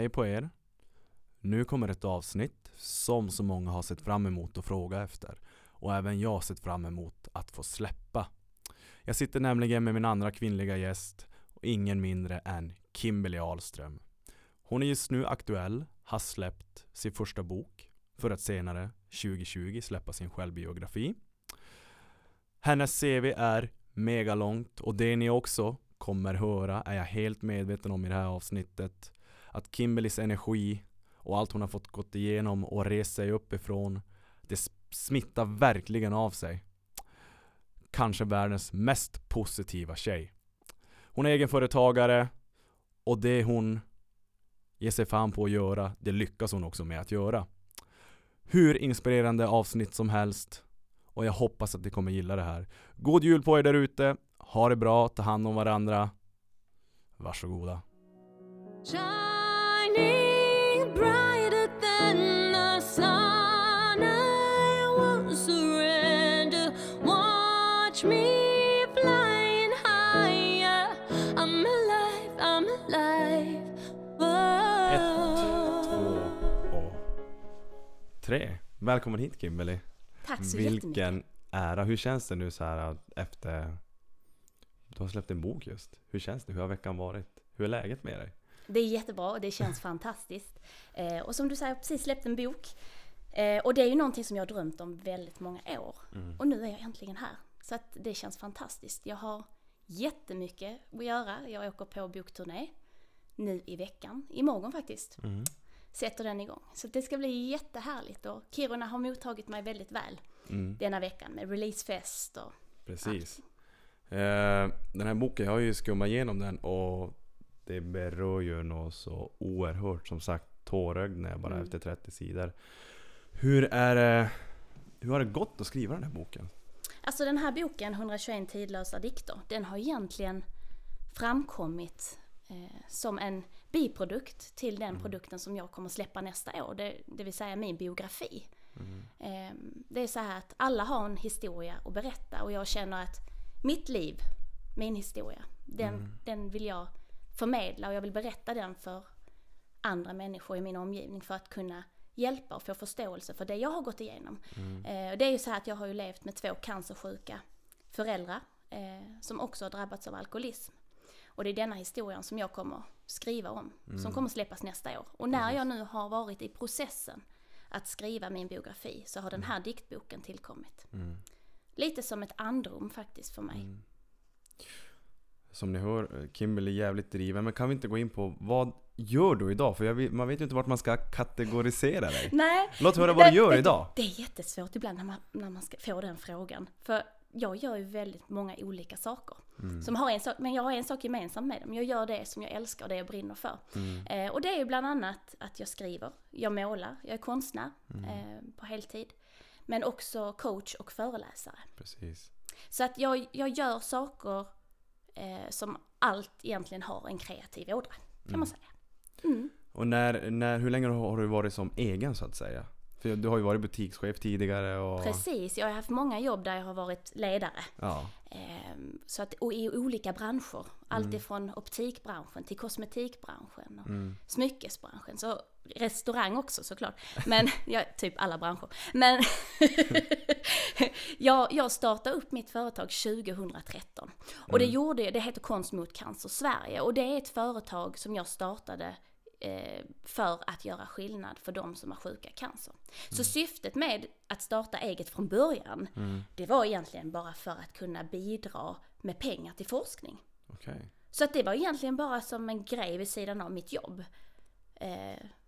Hej på er! Nu kommer ett avsnitt som så många har sett fram emot att fråga efter och även jag har sett fram emot att få släppa. Jag sitter nämligen med min andra kvinnliga gäst och ingen mindre än Kimberly Ahlström. Hon är just nu aktuell, har släppt sin första bok för att senare 2020 släppa sin självbiografi. Hennes CV är megalångt och det ni också kommer höra är jag helt medveten om i det här avsnittet. Att Kimberlys energi och allt hon har fått gått igenom och rest sig uppifrån det smittar verkligen av sig. Kanske världens mest positiva tjej. Hon är egenföretagare och det hon ger sig fan på att göra, det lyckas hon också med att göra. Hur inspirerande avsnitt som helst och jag hoppas att ni kommer gilla det här. God jul på er där ute. Ha det bra, ta hand om varandra. Varsågoda. Shining tre. Välkommen hit Kimberly. Tack så Vilken jättemycket. ära. Hur känns det nu så här efter du har släppt en bok just? Hur känns det? Hur har veckan varit? Hur är läget med dig? Det är jättebra och det känns fantastiskt. Eh, och som du säger, jag har precis släppt en bok. Eh, och det är ju någonting som jag har drömt om väldigt många år. Och nu är jag äntligen här. Så att det känns fantastiskt. Jag har jättemycket att göra. Jag åker på bokturné nu i veckan. Imorgon faktiskt. Sätter den igång. Så det ska bli jättehärligt. Och Kiruna har mottagit mig väldigt väl denna veckan med releasefest och Precis. Eh, den här boken, jag har ju skummat igenom den och det berör ju något så oerhört. Som sagt, tårögd när jag bara Mm. efter 30 sidor. Hur är det, hur har det gått att skriva den här boken? Alltså den här boken, 121 tidlösa dikter, den har egentligen framkommit eh, som en biprodukt till den produkten som jag kommer släppa nästa år, det, det vill säga min biografi. Eh, det är så här att alla har en historia att berätta och jag känner att mitt liv, min historia, den, den vill jag förmedla och jag vill berätta den för andra människor i min omgivning för att kunna hjälpa och få förståelse för det jag har gått igenom. Eh, det är ju så här att jag har ju levt med två cancersjuka föräldrar eh, som också har drabbats av alkoholism. Och det är denna historien som jag kommer skriva om, som kommer släppas nästa år. Och när jag nu har varit i processen att skriva min biografi så har den här diktboken tillkommit. Lite som ett andrum faktiskt för mig. Som ni hör, Kimberly är jävligt driven. Men kan vi inte gå in på vad gör du idag? För vet, man vet ju inte vart man ska kategorisera dig. Nej, Låt höra vad du det- gör det- idag. Det är jättesvårt ibland när man, när man ska få den frågan. För jag gör ju väldigt många olika saker. Mm. Som har en sak, men jag har en sak gemensamt med dem. Jag gör det som jag älskar och det jag brinner för. Mm. Eh, och det är ju bland annat att jag skriver, jag målar, jag är konstnär Mm. eh, på heltid. Men också coach och föreläsare. Precis. Så att jag, jag gör saker eh, som allt egentligen har en kreativ ådra, kan man säga. Mm. Och när, när, hur länge har du varit som egen så att säga? För du har ju varit butikschef tidigare och... Precis, jag har haft många jobb där jag har varit ledare. Ja. Ehm, Så att, och i olika branscher. Allt ifrån optikbranschen till kosmetikbranschen och smyckesbranschen. Så restaurang också såklart. Men, ja, typ alla branscher. Men jag, jag startade upp mitt företag 2013. Och det gjorde jag- det heter Konst mot cancer Sverige. Och det är ett företag som jag startade för att göra skillnad för de som har sjuka cancer. Så syftet med att starta eget från början, det var egentligen bara för att kunna bidra med pengar till forskning. Okej. Så att det var egentligen bara som en grej vid sidan av mitt jobb. Eh,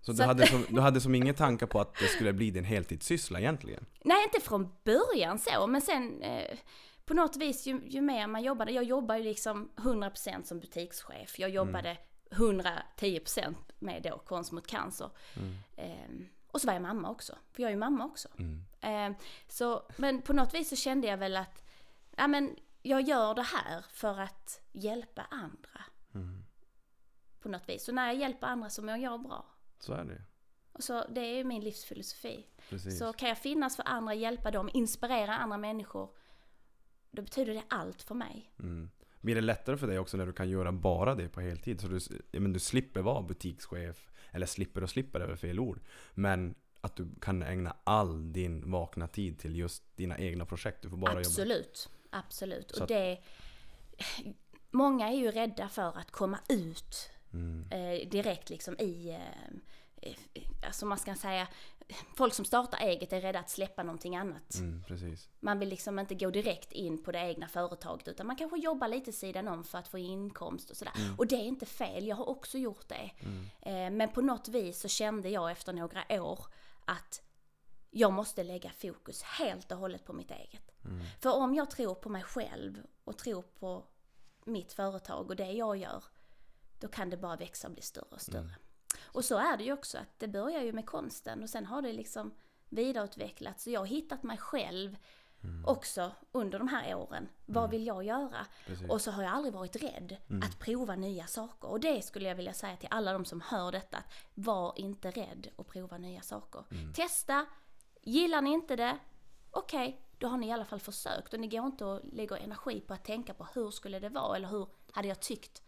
Så, Så du, att- hade som, du hade som ingen tankar på att det skulle bli din heltidssyssla egentligen? Nej, inte från början så, men sen eh, på något vis ju, ju mer man jobbade, jag jobbade ju liksom 100% som butikschef, jag jobbade 110% med då konst mot cancer. Eh, och så var jag mamma också, för jag är ju mamma också. Eh, så, men på något vis så kände jag väl att, ja men jag gör det här för att hjälpa andra. På något vis. Så när jag hjälper andra så mår jag bra. Så är det Och så, det är ju min livsfilosofi. Precis. Så kan jag finnas för andra, hjälpa dem, inspirera andra människor. Då betyder det allt för mig. Mm. Blir det lättare för dig också när du kan göra bara det på heltid? Så du, men du slipper vara butikschef, eller slipper och slipper är väl fel ord. Men att du kan ägna all din vakna tid till just dina egna projekt. Du får bara jobba. absolut, absolut. Och det... Många är ju rädda för att komma ut Mm. eh, direkt liksom i... Eh, alltså man ska säga... Folk som startar eget är rädda att släppa någonting annat. Mm. Man vill liksom inte gå direkt in på det egna företaget utan man kanske jobbar lite sidan om för att få inkomst och sådär. Och det är inte fel, jag har också gjort det. Eh, men på något vis så kände jag efter några år att jag måste lägga fokus helt och hållet på mitt eget. För om jag tror på mig själv och tror på mitt företag och det jag gör, då kan det bara växa och bli större och större. Och så är det ju också, att det börjar ju med konsten och sen har det liksom vidareutvecklats. Så jag har hittat mig själv också under de här åren. Vad vill jag göra? Precis. Och så har jag aldrig varit rädd att prova nya saker. Och det skulle jag vilja säga till alla de som hör detta. att Var inte rädd att prova nya saker. Testa, gillar ni inte det, okej, då har ni i alla fall försökt. Och ni går inte och lägger energi på att tänka på hur skulle det vara eller hur hade jag tyckt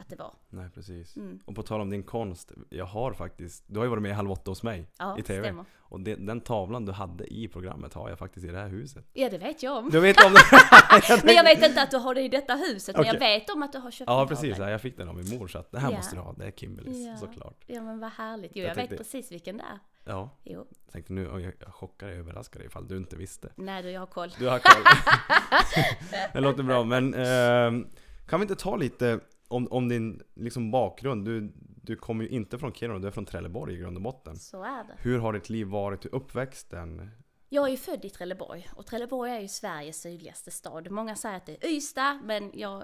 att det var. Nej precis. Mm. Och på tal om din konst, jag har faktiskt, du har ju varit med i Halv åtta hos mig Ja, i TV. stämmer. Och det, den tavlan du hade i programmet har jag faktiskt i det här huset. Ja, det vet jag om. Du vet om det? Men jag vet inte att du har det i detta huset, men jag vet om att du har köpt Ja en precis, ja, jag fick den av min mor så att det här Ja. måste du ha, det är Kimberleys Ja. såklart. Ja men vad härligt. Jo, Jag jag, tänkte- vet precis vilken det är. Ja, Jo. jag tänkte nu, jag jag chockar dig, överraskar dig ifall du inte visste. Nej du, jag har koll. Du har koll. det låter bra, men ehm, kan vi inte ta lite om, om din liksom, bakgrund? Du, du kommer ju inte från Kiruna, du är från Trelleborg i grund och botten. Så är det. Hur har ditt liv varit i uppväxten? Jag är ju född i Trelleborg och Trelleborg är ju Sveriges sydligaste stad. Många säger att det är Ystad, men jag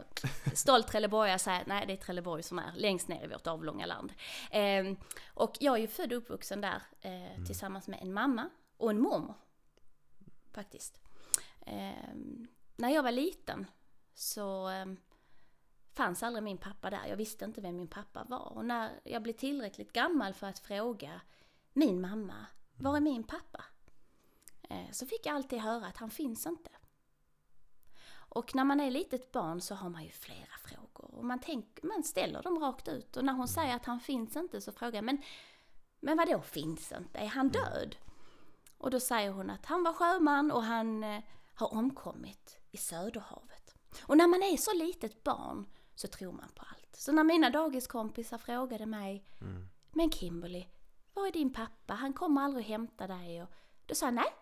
stolt Trelleborgare säger att nej, det är Trelleborg som är längst ner i vårt avlånga land. Ehm, och jag är ju född och uppvuxen där eh, tillsammans med en mamma och en mormor. Faktiskt. Ehm, när jag var liten så ehm, fanns aldrig min pappa där. Jag visste inte vem min pappa var. Och när jag blev tillräckligt gammal för att fråga min mamma, var är min pappa? Eh, så fick jag alltid höra att han finns inte. Och när man är litet barn så har man ju flera frågor och man, tänk, man ställer dem rakt ut. Och när hon säger att han finns inte så frågar jag, men, men vadå finns inte? Är han död? Och då säger hon att han var sjöman och han eh, har omkommit i Söderhavet. Och när man är så litet barn så tror man på allt. Så när mina dagiskompisar frågade mig, men Kimberly, var är din pappa? Han kommer aldrig att hämta dig. Och då sa jag, nej,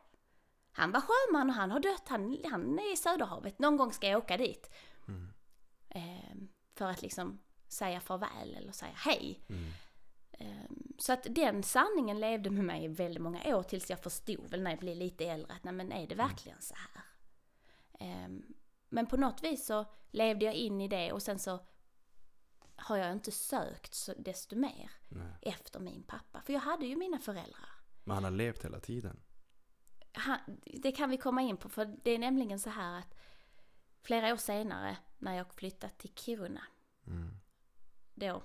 han var sjöman och han har dött. Han, han är i Söderhavet. Någon gång ska jag åka dit. Ehm, för att liksom säga farväl eller säga hej. Ehm, så att den sanningen levde med mig i väldigt många år tills jag förstod väl när jag blev lite äldre att nej men är det verkligen så här? Ehm, men på något vis så levde jag in i det och sen så har jag inte sökt så desto mer Nej. efter min pappa. För jag hade ju mina föräldrar. Men han har levt hela tiden. Han, det kan vi komma in på för det är nämligen så här att flera år senare när jag flyttat till Kiruna Mm. då,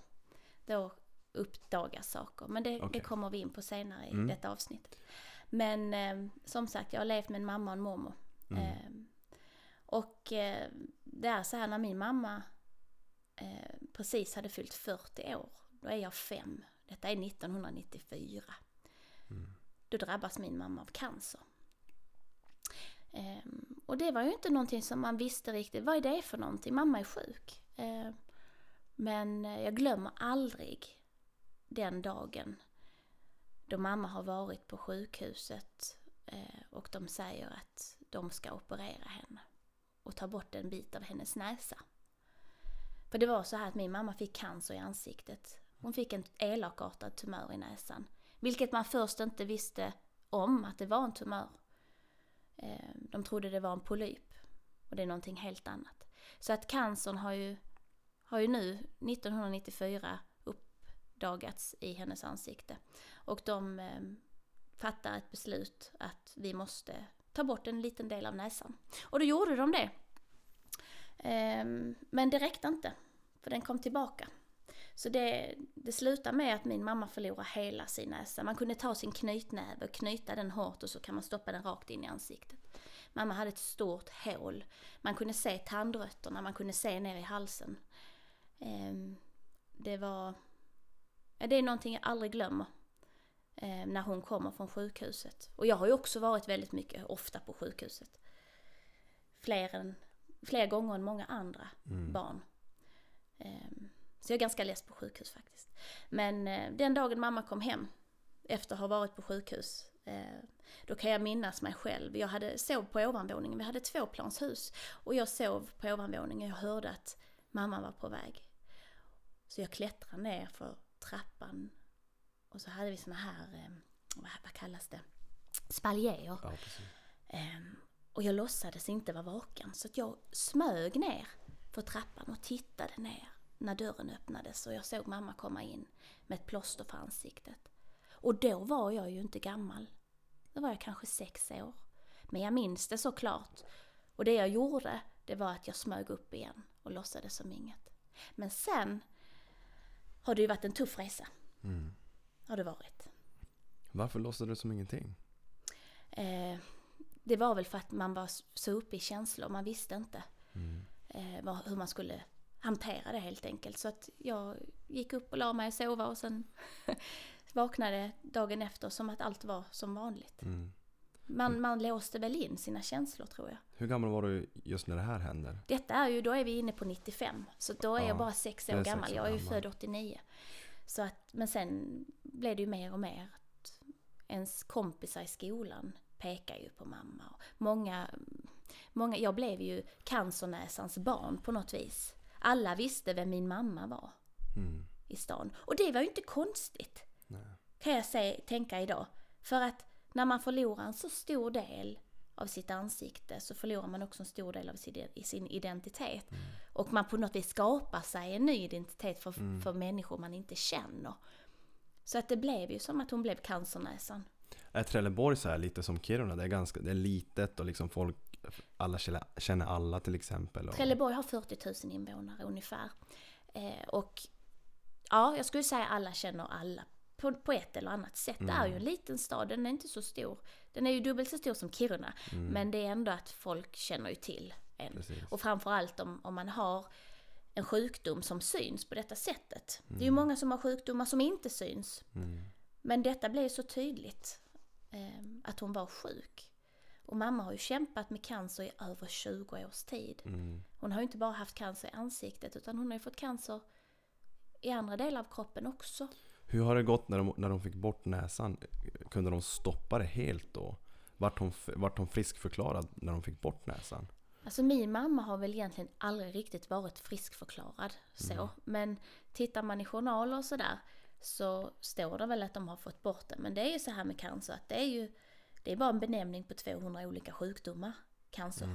då uppdagas saker. Men det, det Okej. kommer vi in på senare i Mm. detta avsnitt. Men eh, som sagt, jag har levt med en mamma och en mormor. Mm. Eh, och eh, det är så här när min mamma eh, precis hade fyllt 40 år, då är jag fem. Detta är 1994. Mm. Då drabbas min mamma av cancer. Ehm, och det var ju inte någonting som man visste riktigt, vad är det för någonting? Mamma är sjuk. Ehm, men jag glömmer aldrig den dagen då mamma har varit på sjukhuset eh, och de säger att de ska operera henne och ta bort en bit av hennes näsa. För det var så här att min mamma fick cancer i ansiktet. Hon fick en elakartad tumör i näsan. Vilket man först inte visste om att det var en tumör. Eh, de trodde det var en polyp. Och det är någonting helt annat. Så att cancern har ju, har ju nu, 1994, uppdagats i hennes ansikte. Och de eh, fattar ett beslut att vi måste ta bort en liten del av näsan. Och då gjorde de det. Ehm, men det räckte inte, för den kom tillbaka. Så det, det slutade med att min mamma förlorade hela sin näsa. Man kunde ta sin knytnäve och knyta den hårt och så kan man stoppa den rakt in i ansiktet. Mamma hade ett stort hål. Man kunde se tandrötterna, man kunde se ner i halsen. Ehm, det var... Ja, det är någonting jag aldrig glömmer. Ehm, när hon kommer från sjukhuset. Och jag har ju också varit väldigt mycket, ofta på sjukhuset. Fler, än, fler gånger än många andra Mm. barn. Ehm, Så jag är ganska less på sjukhus faktiskt. Men eh, den dagen mamma kom hem efter att ha varit på sjukhus. eh, Då kan jag minnas mig själv. Jag hade sov på ovanvåningen. Vi hade tvåplanshus. Och jag sov på ovanvåningen. Jag hörde att mamma var på väg. Så jag klättrade ner för trappan. Och så hade vi såna här, eh, vad, kallas det? Spaljéer. Ja, och jag låtsades inte vara vaken så att jag smög ner för trappan och tittade ner när dörren öppnades och jag såg mamma komma in med ett plåster för ansiktet. Och då var jag ju inte gammal. Då var jag kanske sex år. Men jag minns det såklart. Och det jag gjorde, det var att jag smög upp igen och låtsades som inget. Men sen har det ju varit en tuff resa. Mm. Har det varit. Varför låtsades du som ingenting? Eh, det var väl för att man var så uppe i känslor, man visste inte Mm. eh, vad, hur man skulle hantera det helt enkelt. Så att jag gick upp och la mig och sova och sen vaknade dagen efter som att allt var som vanligt. Mm. Man, man låste väl in sina känslor tror jag. Hur gammal var du just när det här hände? Detta är ju, då är vi inne på 95. Så då är Ja, jag bara sex år sex gammal. år Jag är ju född 89. Så att, men sen blev det ju mer och mer att ens kompisar i skolan pekar ju på mamma. Och många, många, jag blev ju cancernäsans barn på något vis. Alla visste vem min mamma var Mm. i stan. Och det var ju inte konstigt Nej. kan jag säga, tänka idag. För att när man förlorar en så stor del av sitt ansikte så förlorar man också en stor del av sin, identitet. Och man på något vis skapar sig en ny identitet för, för människor man inte känner. Så att det blev ju som att hon blev cancernäsan. Är Trelleborg så här lite som Kiruna? Det är ganska det är litet och liksom folk alla känner, alla till exempel. Och, Trelleborg har 40 000 invånare ungefär. Eh, och ja, jag skulle säga alla känner alla på, på ett eller annat sätt. Det är ju en liten stad, den är inte så stor. Den är ju dubbelt så stor som Kiruna. Men det är ändå att folk känner ju till en. Precis. Och framförallt om, om man har en sjukdom som syns på detta sättet. Det är ju många som har sjukdomar som inte syns. Mm. Men detta blev så tydligt. Eh, att hon var sjuk. Och mamma har ju kämpat med cancer i över 20 års tid. Mm. Hon har ju inte bara haft cancer i ansiktet utan hon har ju fått cancer i andra delar av kroppen också. Hur har det gått när de, när de fick bort näsan? Kunde de stoppa det helt då? Vart hon, vart hon friskförklarad när de fick bort näsan? Alltså min mamma har väl egentligen aldrig riktigt varit friskförklarad så. Men tittar man i journaler och sådär så står det väl att de har fått bort det. Men det är ju så här med cancer att det är ju det är bara en benämning på 200 olika sjukdomar, cancer.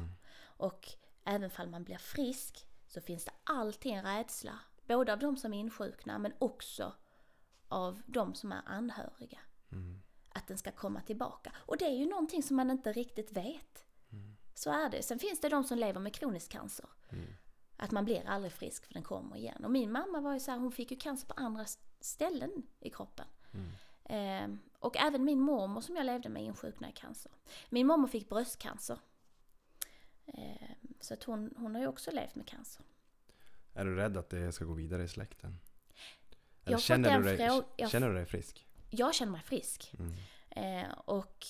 Och även fall man blir frisk så finns det alltid en rädsla. Både av de som är insjukna men också av de som är anhöriga. Att den ska komma tillbaka. Och det är ju någonting som man inte riktigt vet. Så är det. Sen finns det de som lever med kronisk cancer. Att man blir aldrig frisk för den kommer igen. Och min mamma var ju så här, hon fick ju cancer på andra ställen i kroppen. Eh, och även min mormor som jag levde med insjuknade i cancer. Min mormor fick bröstcancer. Eh, så att hon, hon har ju också levt med cancer. Är du rädd att det ska gå vidare i släkten? Fått känner, du dig, jag- känner du dig frisk? Jag känner mig frisk. Mm. Eh, och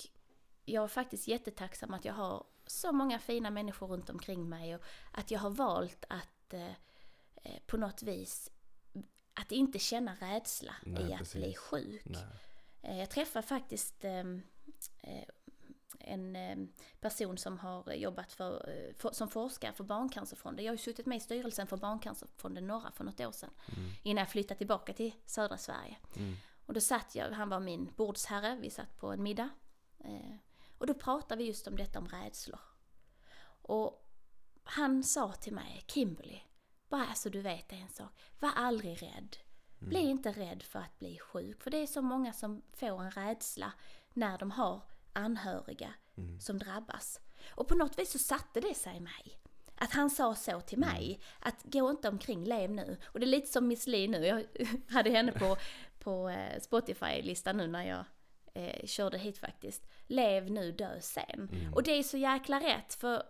jag är faktiskt jättetacksam att jag har så många fina människor runt omkring mig och att jag har valt att eh, eh, på något vis att inte känna rädsla Nej, i att precis. bli sjuk. Nej. Eh, jag träffade faktiskt ehm, eh, en eh, person som har jobbat för, eh, som forskare för Barncancerfonden. Jag har ju suttit med i styrelsen för Barncancerfonden Norra för något år sedan. Innan jag flyttade tillbaka till södra Sverige. Mm. Och då satt jag, han var min bordsherre, vi satt på en middag. Och då pratade vi just om detta om rädslor. Och han sa till mig, Kimberly, bara så du vet en sak, var aldrig rädd. Bli inte rädd för att bli sjuk, för det är så många som får en rädsla när de har anhöriga som drabbas. Och på något vis så satte det sig i mig. Att han sa så till mig, att gå inte omkring, lev nu. Och det är lite som Miss Li nu, jag hade henne på, på eh, Spotify-listan nu när jag eh, körde hit faktiskt. Lev nu, dö sen. Mm. Och det är så jäkla rätt, för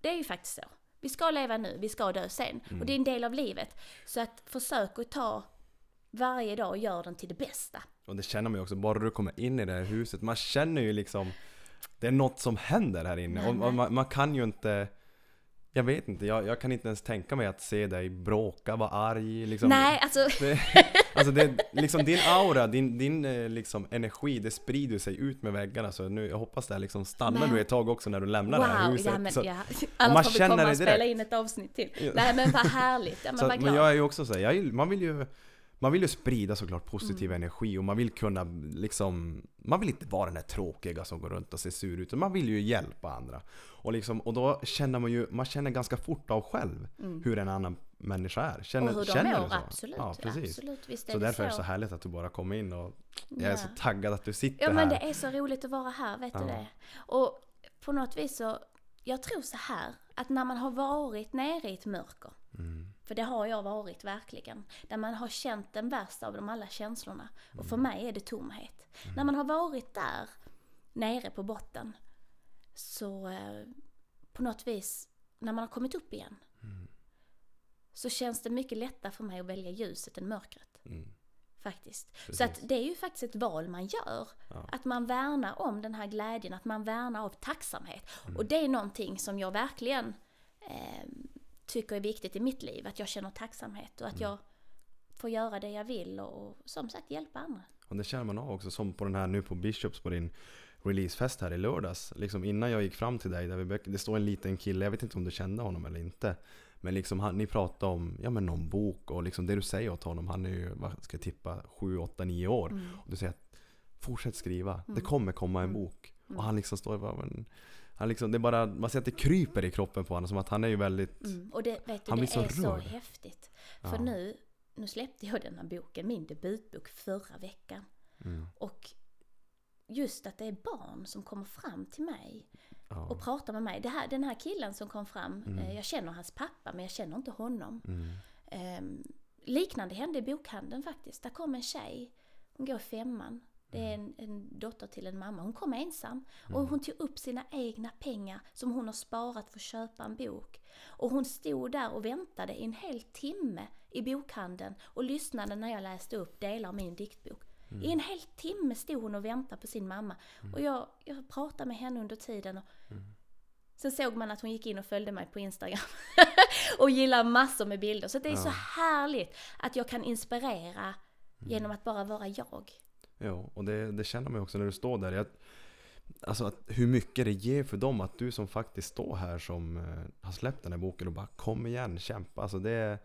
det är ju faktiskt så. Vi ska leva nu, vi ska dö sen. Mm. Och det är en del av livet. Så att försök att ta varje dag och gör den till det bästa. Och det känner man ju också, bara du kommer in i det här huset, man känner ju liksom Det är något som händer här inne Nej, och nej. man, man kan ju inte Jag vet inte, jag, jag kan inte ens tänka mig att se dig bråka, vara arg liksom Nej, alltså det, Alltså det, liksom din aura, din, din eh, liksom energi, det sprider sig ut med väggarna så nu, jag hoppas det här liksom stannar Men- nu ett tag också när du lämnar det här wow, huset ja men så, ja. man Annars får vi komma och spela in ett avsnitt till. Ja. Nej men vad härligt, ja men så, vad glad. men jag är ju också så här, man vill ju man vill ju sprida såklart Mm. positiv energi och man vill kunna liksom Man vill inte vara den där tråkiga som går runt och ser sur ut utan man vill ju hjälpa andra. Och, liksom, och då känner man ju, man känner ganska fort av själv hur en annan människa är. Känner, Mm. och hur de känner mår, så? absolut. Ja, precis. absolut visst är Så det därför så. är det så härligt att du bara kom in och jag är Ja. så taggad att du sitter Ja men här. det är så roligt att vara här, vet Ja. du det? Och på något vis så, jag tror så här, att när man har varit nere i ett mörker, Mm. för det har jag varit verkligen, där man har känt den värsta av de alla känslorna, och Mm. för mig är det tomhet. När man har varit där, nere på botten, så eh, på något vis, när man har kommit upp igen, Mm. så känns det mycket lättare för mig att välja ljuset än mörkret. Mm. Faktiskt. Precis. Så att det är ju faktiskt ett val man gör. Ja. Att man värnar om den här glädjen, att man värnar av tacksamhet. Mm. Och det är någonting som jag verkligen eh, tycker är viktigt i mitt liv. Att jag känner tacksamhet och att Mm. jag får göra det jag vill och, och som sagt hjälpa andra. Och det känner man av också, som på den här nu på Bishops på din releasefest här i lördags. Liksom innan jag gick fram till dig, där vi det står en liten kille, jag vet inte om du kände honom eller inte. Men liksom han, ni pratade om, ja men någon bok och liksom det du säger åt honom, han är ju, vad ska jag tippa, 7, 8, 9 år. Mm. Och du säger att fortsätt skriva, det kommer komma en bok. Mm. Och han liksom står bara, men, han liksom, det är bara, man ser att det kryper i kroppen på honom som att han är ju väldigt, Mm. Och det, vet du, Han det blir så är så rörd. häftigt. Ja. För nu, nu släppte jag den här boken, min debutbok, förra veckan. mm, Och just att det är barn som kommer fram till mig ja, och pratar med mig. Det här, den här killen som kom fram, Mm. eh, jag känner hans pappa men jag känner inte honom. mm, Ehm, liknande hände i bokhandeln faktiskt. Där kom en tjej, hon går femman. Det är en, en dotter till en mamma. Hon kom ensam och hon tog upp sina egna pengar som hon har sparat för att köpa en bok. Och hon stod där och väntade i en hel timme i bokhandeln och lyssnade när jag läste upp delar av min diktbok. I en hel timme stod hon och väntade på sin mamma. Och jag, jag pratade med henne under tiden. Och Sen såg man att hon gick in och följde mig på Instagram. och gillar massor med bilder. Så det är så härligt att jag kan inspirera genom att bara vara jag. Ja, och det, det känner man ju också när du står där. Jag, alltså att, hur mycket det ger för dem att du som faktiskt står här som eh, har släppt den här boken och bara kom igen, kämpa. Alltså det,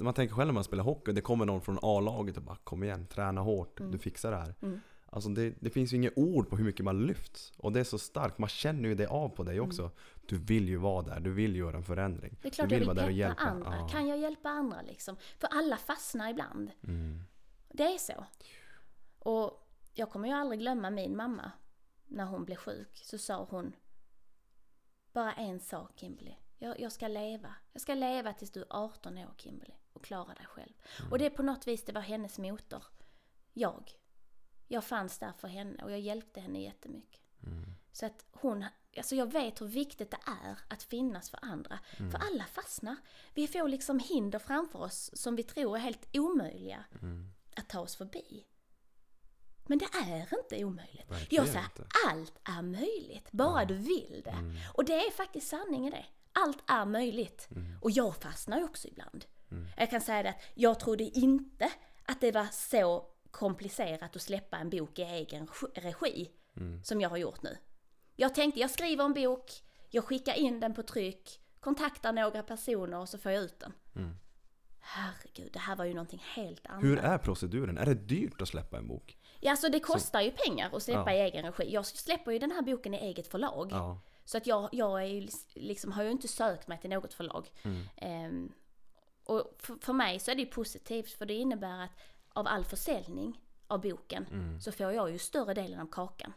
man tänker själv när man spelar hockey, det kommer någon från A-laget och bara kom igen, träna hårt, du fixar det här. Mm. Alltså det, det finns ju inget ord på hur mycket man lyfts. Och det är så starkt, man känner ju det av på dig också. Du vill ju vara där, du vill göra en förändring. Mm. Det är klart du jag vill vara där och hjälpa. andra. Ja. Kan jag hjälpa andra liksom? För alla fastnar ibland. Mm. Det är så. Och jag kommer ju aldrig glömma min mamma. När hon blev sjuk så sa hon bara en sak Kimberly. Jag, jag ska leva. Jag ska leva tills du är 18 år Kimberly klara dig själv. Och det är på något vis, det var hennes motor. Jag. Jag fanns där för henne och jag hjälpte henne jättemycket. Så att hon, alltså jag vet hur viktigt det är att finnas för andra. För alla fastnar. Vi får liksom hinder framför oss som vi tror är helt omöjliga att ta oss förbi. Men det är inte omöjligt. Verkligen jag säger, inte. allt är möjligt, bara du vill det. Och det är faktiskt sanningen det. Allt är möjligt. Och jag fastnar ju också ibland. Jag kan säga det att jag trodde inte att det var så komplicerat att släppa en bok i egen regi som jag har gjort nu. Jag tänkte, jag skriver en bok, jag skickar in den på tryck, kontaktar några personer och så får jag ut den. Herregud, det här var ju någonting helt annat. Hur är proceduren? Är det dyrt att släppa en bok? Ja, alltså det kostar ju pengar att släppa Ja. i egen regi. Jag släpper ju den här boken i eget förlag. Ja. Så att jag, jag är ju liksom, har ju inte sökt mig till något förlag. Ehm, och för, för mig så är det positivt för det innebär att av all försäljning av boken så får jag ju större delen av kakan.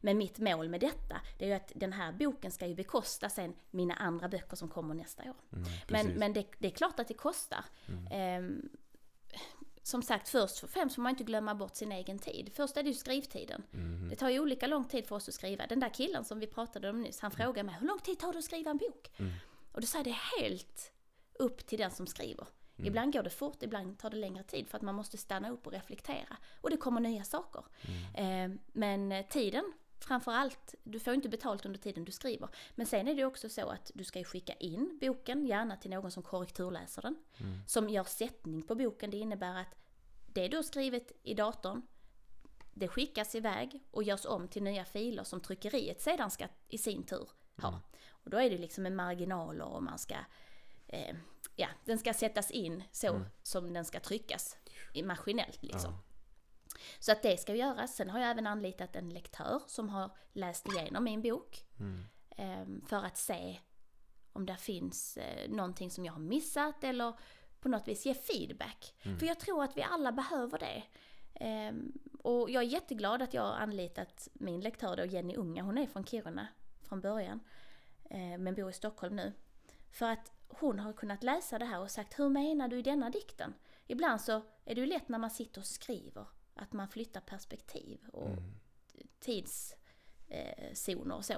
Men mitt mål med detta det är ju att den här boken ska ju bekosta sen mina andra böcker som kommer nästa år. men precis. men det, det är klart att det kostar. Ehm, som sagt, först och främst får man inte glömma bort sin egen tid. Först är det ju skrivtiden. Mhm. Det tar ju olika lång tid för oss att skriva. Den där killen som vi pratade om nyss, han frågade mig hur lång tid tar det att skriva en bok? Mm. Och då säger det helt upp till den som skriver. Mm. Ibland går det fort, ibland tar det längre tid för att man måste stanna upp och reflektera. Och det kommer nya saker. Mm. Eh, men eh, tiden, framför allt, du får inte betalt under tiden du skriver. Men sen är det också så att du ska skicka in boken, gärna till någon som korrekturläser den. Mm. Som gör sättning på boken. Det innebär att det du har skrivit i datorn, det skickas iväg och görs om till nya filer som tryckeriet sedan ska i sin tur ha. Mm. Och då är det liksom med marginaler och man ska, eh, ja, den ska sättas in så som den ska tryckas maskinellt liksom. Ja. Så att det ska göras. Sen har jag även anlitat en lektör som har läst igenom min bok. Mm. eh, För att se om det finns eh, någonting som jag har missat eller på något vis ge feedback. För jag tror att vi alla behöver det. Ehm, och jag är jätteglad att jag har anlitat min lektör då, Jenny Unga. Hon är från Kiruna från början. eh, Men bor i Stockholm nu. För att hon har kunnat läsa det här och sagt hur menar du i denna dikten? Ibland så är det ju lätt när man sitter och skriver att man flyttar perspektiv och tidszoner och så.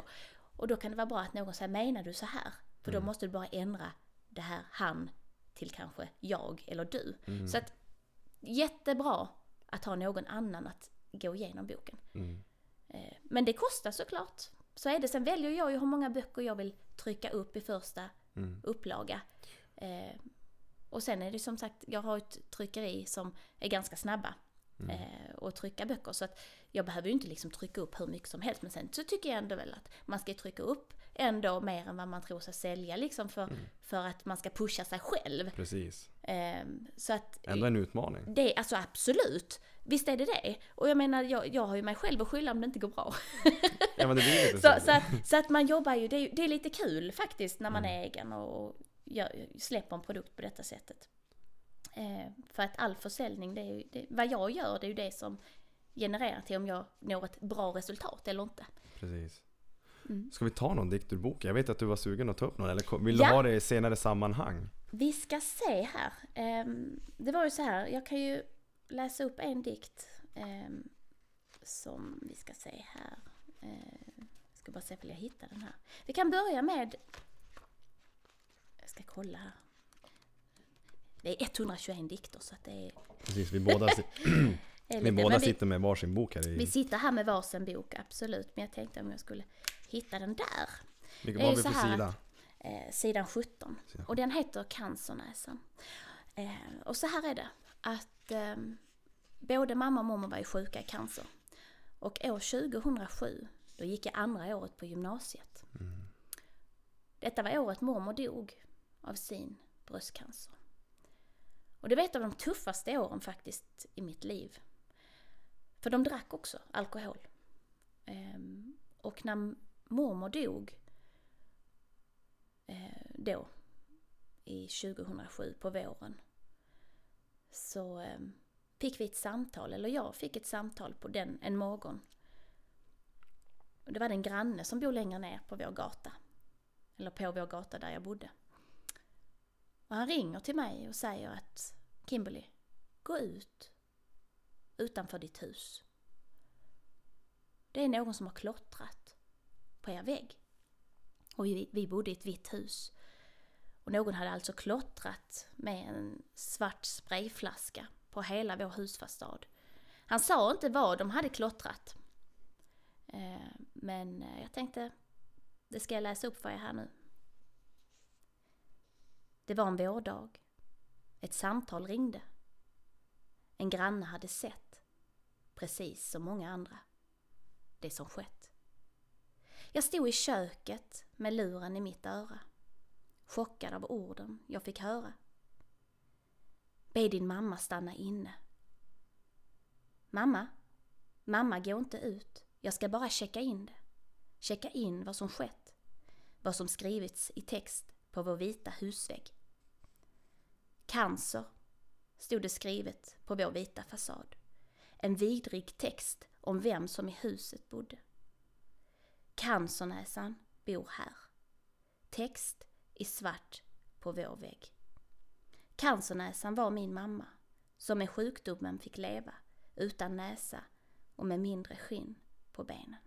Och då kan det vara bra att någon säger menar du så här? För då måste du bara ändra det här han till kanske jag eller du. Så att jättebra att ha någon annan att gå igenom boken. Mm. Eh, Men det kostar såklart. Så är det. Sen väljer jag ju hur många böcker jag vill trycka upp i första Mm. upplaga. Eh, och sen är det som sagt, jag har ett tryckeri som är ganska snabba eh, att trycka böcker. Så att jag behöver ju inte liksom trycka upp hur mycket som helst. Men sen så tycker jag ändå väl att man ska trycka upp ändå mer än vad man tror sig sälja liksom för, för att man ska pusha sig själv. Precis. Eh, så att Ändå en utmaning. det, alltså absolut. Visst är det det. Och jag menar, jag, jag har ju mig själv att skylla om det inte går bra. Ja men det blir lite Så, så. så, att, så att man jobbar ju, det är, det är lite kul faktiskt när man är egen och, och gör, släpper en produkt på detta sättet. Eh, för att all försäljning, det är ju, det, vad jag gör, det är ju det som genererar till om jag når ett bra resultat eller inte. Precis. Mm. Ska vi ta någon dikt ur boken? Jag vet att du var sugen att ta upp någon, eller vill Ja. du ha det i senare sammanhang? Vi ska se här. Ehm, det var ju så här, jag kan ju läsa upp en dikt ehm, som vi ska se här. Eh, jag ska bara se om jag hittar den här. Vi kan börja med... Jag ska kolla här. Det är 121 dikter så att det är... Precis, vi båda, vi båda vi, sitter med varsin bok här i... vi sitter här med varsin bok, absolut. Men jag tänkte om jag skulle hitta den där. Vilken var vi på här sida? eh, sidan 17. Sidan Och den heter Cancernäsan. Eh, och så här är det att eh, både mamma och mormor var ju sjuka i cancer. Och år 2007, då gick jag andra året på gymnasiet. Detta var året mormor dog av sin bröstcancer. Och det var ett av de tuffaste åren faktiskt i mitt liv. För de drack också alkohol. Ehm, och när mormor dog eh, då, i 2007 på våren, så eh, fick vi ett samtal, eller jag fick ett samtal på den en morgon. Det var en granne som bor längre ner på vår gata. Eller på vår gata där jag bodde. Och han ringer till mig och säger att Kimberly, gå ut utanför ditt hus. Det är någon som har klottrat på er vägg. Och vi, vi bodde i ett vitt hus. Och någon hade alltså klottrat med en svart sprayflaska på hela vår husfasad. Han sa inte vad de hade klottrat. Eh, men eh, jag tänkte, det ska jag läsa upp för er här nu. Det var en vårdag. Ett samtal ringde. En granne hade sett, precis som många andra, det som skett. Jag stod i köket med luren i mitt öra, chockad av orden jag fick höra. Be din mamma stanna inne. Mamma, mamma gå inte ut. Jag ska bara checka in det. Checka in vad som skett. Vad som skrivits i text på vår vita husvägg. Cancer, stod det skrivet på vår vita fasad. En vidrig text om vem som i huset bodde. Cancernäsan bor här. Text i svart på vår vägg. Cancernäsan var min mamma. som med sjukdomen fick leva utan näsa och med mindre skinn på benen.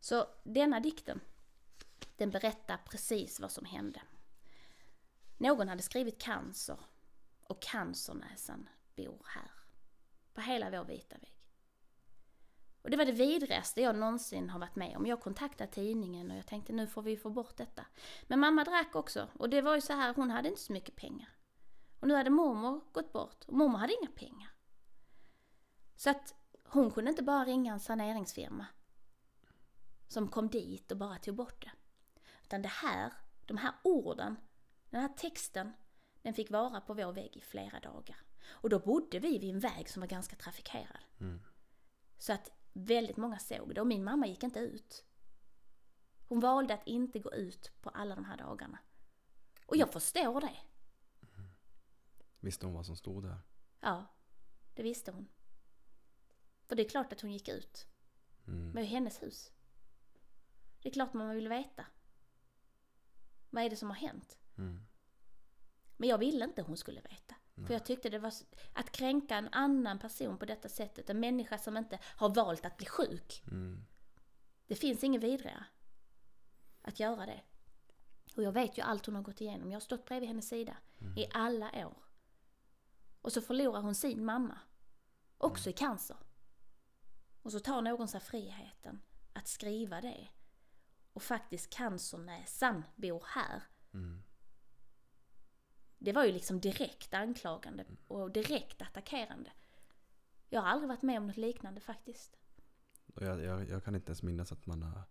Så denna dikten, den berättar precis vad som hände. Någon hade skrivit cancer och cancernäsan bor här. På hela vår vita vägg. Och det var det vidrigaste jag någonsin har varit med om. Jag kontaktade tidningen och jag tänkte nu får vi få bort detta. Men mamma drack också och det var ju så här, hon hade inte så mycket pengar. Och nu hade mormor gått bort och mormor hade inga pengar. Så att hon kunde inte bara ringa en saneringsfirma som kom dit och bara tog bort det. Utan det här, de här orden, den här texten, den fick vara på vår vägg i flera dagar. Och då bodde vi vid en väg som var ganska trafikerad. Mm. Så att väldigt många såg det och min mamma gick inte ut. Hon valde att inte gå ut på alla de här dagarna. Och jag förstår det. Visste hon vad som stod där? Ja, det visste hon. För det är klart att hon gick ut. Mm. Men är hennes hus. Det är klart man vill veta. Vad är det som har hänt? Mm. Men jag ville inte hon skulle veta. För jag tyckte det var att kränka en annan person på detta sättet, en människa som inte har valt att bli sjuk. Mm. Det finns inget vidare att göra det. Och jag vet ju allt hon har gått igenom. Jag har stått bredvid hennes sida i alla år. Och så förlorar hon sin mamma. Också i cancer. Och så tar någon sig friheten att skriva det. Och faktiskt cancernäsan bor här. Mm. Det var ju liksom direkt anklagande och direkt attackerande. Jag har aldrig varit med om något liknande faktiskt. Jag, jag, jag kan inte ens minnas att man har...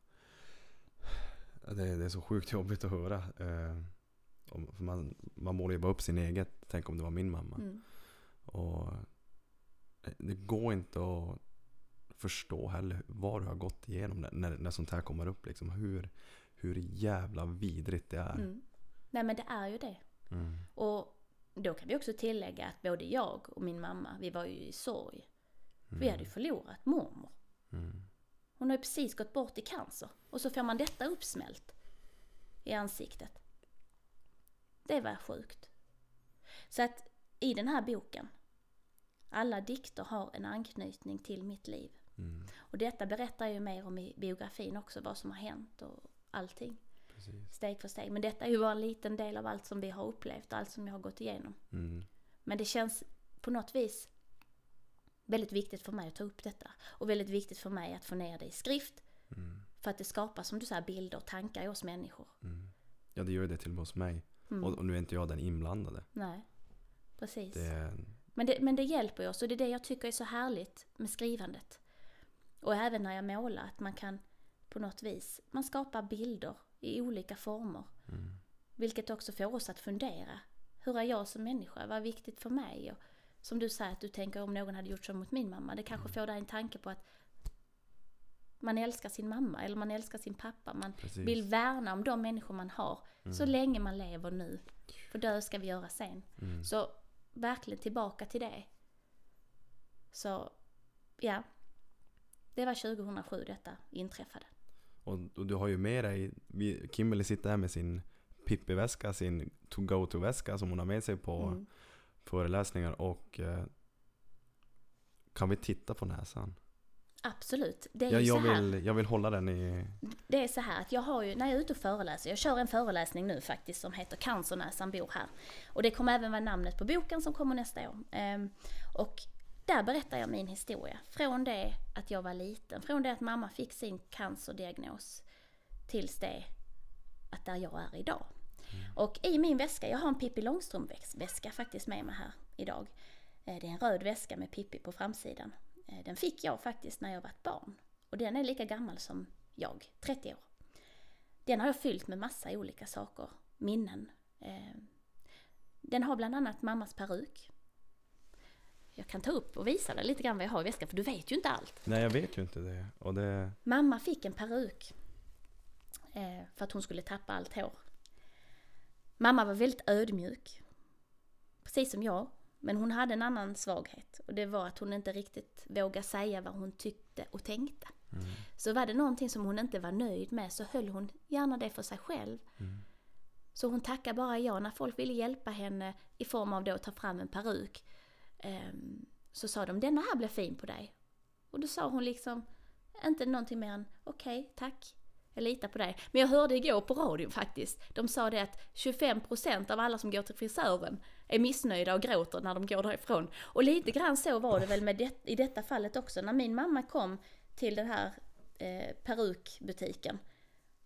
Det, är- det är så sjukt jobbigt att höra. Eh, man, man målar ju bara upp sin eget. Tänk om det var min mamma. Mm. Och eh, det går inte att förstå heller vad du har gått igenom när, när, när sånt här kommer upp. Liksom. Hur, hur jävla vidrigt det är. Mm. Nej men det är ju det. Mm. Och då kan vi också tillägga att både jag och min mamma, vi var ju i sorg. Vi hade ju förlorat mormor. Mm. Hon har ju precis gått bort i cancer. Och så får man detta uppsmält i ansiktet. Det var sjukt. Så att i den här boken, alla dikter har en anknytning till mitt liv. Mm. Och detta berättar ju mer om i biografin också, vad som har hänt och allting. Precis. Steg för steg. Men detta är ju bara en liten del av allt som vi har upplevt och allt som jag har gått igenom. Mm. Men det känns på något vis väldigt viktigt för mig att ta upp detta. Och väldigt viktigt för mig att få ner det i skrift. Mm. För att det skapar, som du säger, bilder och tankar i oss människor. Mm. Ja, det gör det till och med hos mig. Mm. Och, och nu är inte jag den inblandade. Nej, precis. Det Men, det, men det hjälper ju oss och det är det jag tycker är så härligt med skrivandet. Och även när jag målar, att man kan på något vis, man skapar bilder i olika former. mm. Vilket också får oss att fundera. Hur är jag som människa? Vad är viktigt för mig? Och som du säger att du tänker om någon hade gjort så mot min mamma. Det kanske får dig en tanke på att man älskar sin mamma eller man älskar sin pappa. Man Precis. vill värna om de människor man har så länge man lever nu. För dö ska vi göra sen. Mm. Så verkligen tillbaka till det. Så ja, det var 2007 detta inträffade. Och, och du har ju med dig, vi, Kimberly sitter här med sin Pippi-väska, sin to-go-to-väska som hon har med sig på Mm. föreläsningar och eh, kan vi titta på näsan? Absolut. Det är Ja, ju jag, så här. vill, jag vill hålla den i... Det är så här att jag har ju, när jag är ute och föreläser, jag kör en föreläsning nu faktiskt som heter Cancernäsan bor här. Och det kommer även vara namnet på boken som kommer nästa år. Ehm, och där berättar jag min historia. Från det att jag var liten, från det att mamma fick sin cancerdiagnos tills det att där jag är idag. Och i min väska, jag har en Pippi Långstrump-väska faktiskt med mig här idag. Eh, Det är en röd väska med Pippi på framsidan. Eh, Den fick jag faktiskt när jag var ett barn. Och den är lika gammal som jag, 30 år. Den har jag fyllt med massa olika saker, minnen. Eh, Den har bland annat mammas peruk. Jag kan ta upp och visa dig lite grann vad jag har i väskan, för du vet ju inte allt. Nej, jag vet ju inte det. Och det... Mamma fick en peruk eh, för att hon skulle tappa allt hår. Mamma var väldigt ödmjuk. Precis som jag. Men hon hade en annan svaghet. Och det var att hon inte riktigt vågade säga vad hon tyckte och tänkte. Så var det någonting som hon inte var nöjd med så höll hon gärna det för sig själv. Så hon tackade bara ja när folk ville hjälpa henne i form av då att ta fram en peruk. Ehm, så sa de denna här blir fin på dig. Och då sa hon liksom inte någonting mer än okej, tack. Jag litar på dig. Men jag hörde igår på radion faktiskt. De sa det att 25% av alla som går till frisören är missnöjda och gråter när de går därifrån. Och lite grann så var det väl med det, i detta fallet också. När min mamma kom till den här eh, perukbutiken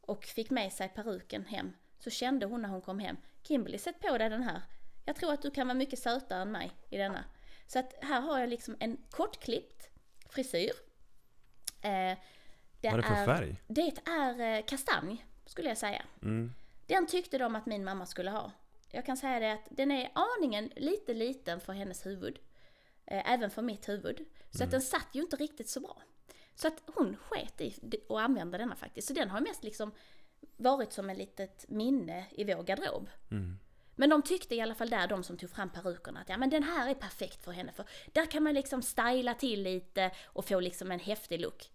och fick med sig peruken hem så kände hon när hon kom hem Kimberly, sätt på dig den här. Jag tror att du kan vara mycket sötare än mig i denna. Så att här har jag liksom en kortklippt frisyr. Eh, det Vad är det för färg? Det är eh, kastanj, skulle jag säga. Mm. Den tyckte de att min mamma skulle ha. Jag kan säga det att den är aningen lite liten för hennes huvud. Eh, även för mitt huvud. Så att den satt ju inte riktigt så bra. Så att hon sket i att använda denna faktiskt. Så den har mest liksom varit som ett litet minne i vår garderob. Mm. Men de tyckte i alla fall där, de som tog fram perukerna, att ja men den här är perfekt för henne. För där kan man liksom styla till lite och få liksom en häftig look.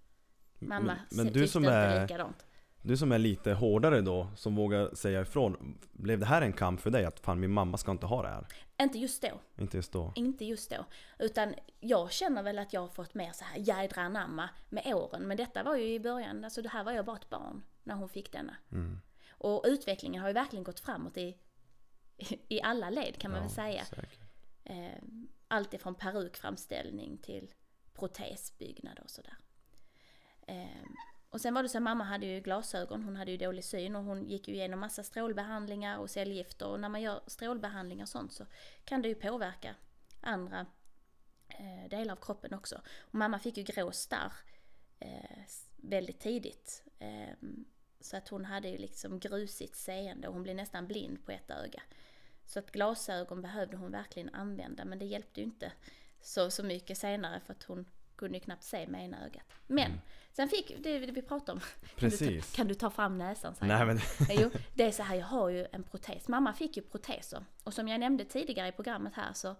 Mamma Men- men du som är- likadant. Du som är lite hårdare då, som vågar säga ifrån. Blev det här en kamp för dig? Att fan min mamma ska inte ha det här? Inte just då. Inte just då. Inte just då. Utan jag känner väl att jag har fått mer så här jädra anamma med åren. Men detta var ju i början, alltså det här var jag bara ett barn när hon fick denna. Mm. Och utvecklingen har ju verkligen gått framåt i, i alla led kan man väl säga. säkert. Eh, allt ifrån perukframställning till protesbyggnad och sådär. Eh, och sen var det så att mamma hade ju glasögon, hon hade ju dålig syn och hon gick ju igenom massa strålbehandlingar och cellgifter och när man gör strålbehandlingar och sånt så kan det ju påverka andra eh, delar av kroppen också. Och mamma fick ju grå starr eh, väldigt tidigt. Eh, så att hon hade ju liksom grusigt seende och hon blev nästan blind på ett öga. Så att glasögon behövde hon verkligen använda men det hjälpte ju inte så, så mycket senare för att hon kunde ju knappt se med ena ögat. Men sen fick, det vi pratade om, Kan du, Precis. ta, kan du ta fram näsan? säger Nej jag. men Jo, det är så här, jag har ju en protes. Mamma fick ju proteser. Och som jag nämnde tidigare i programmet här så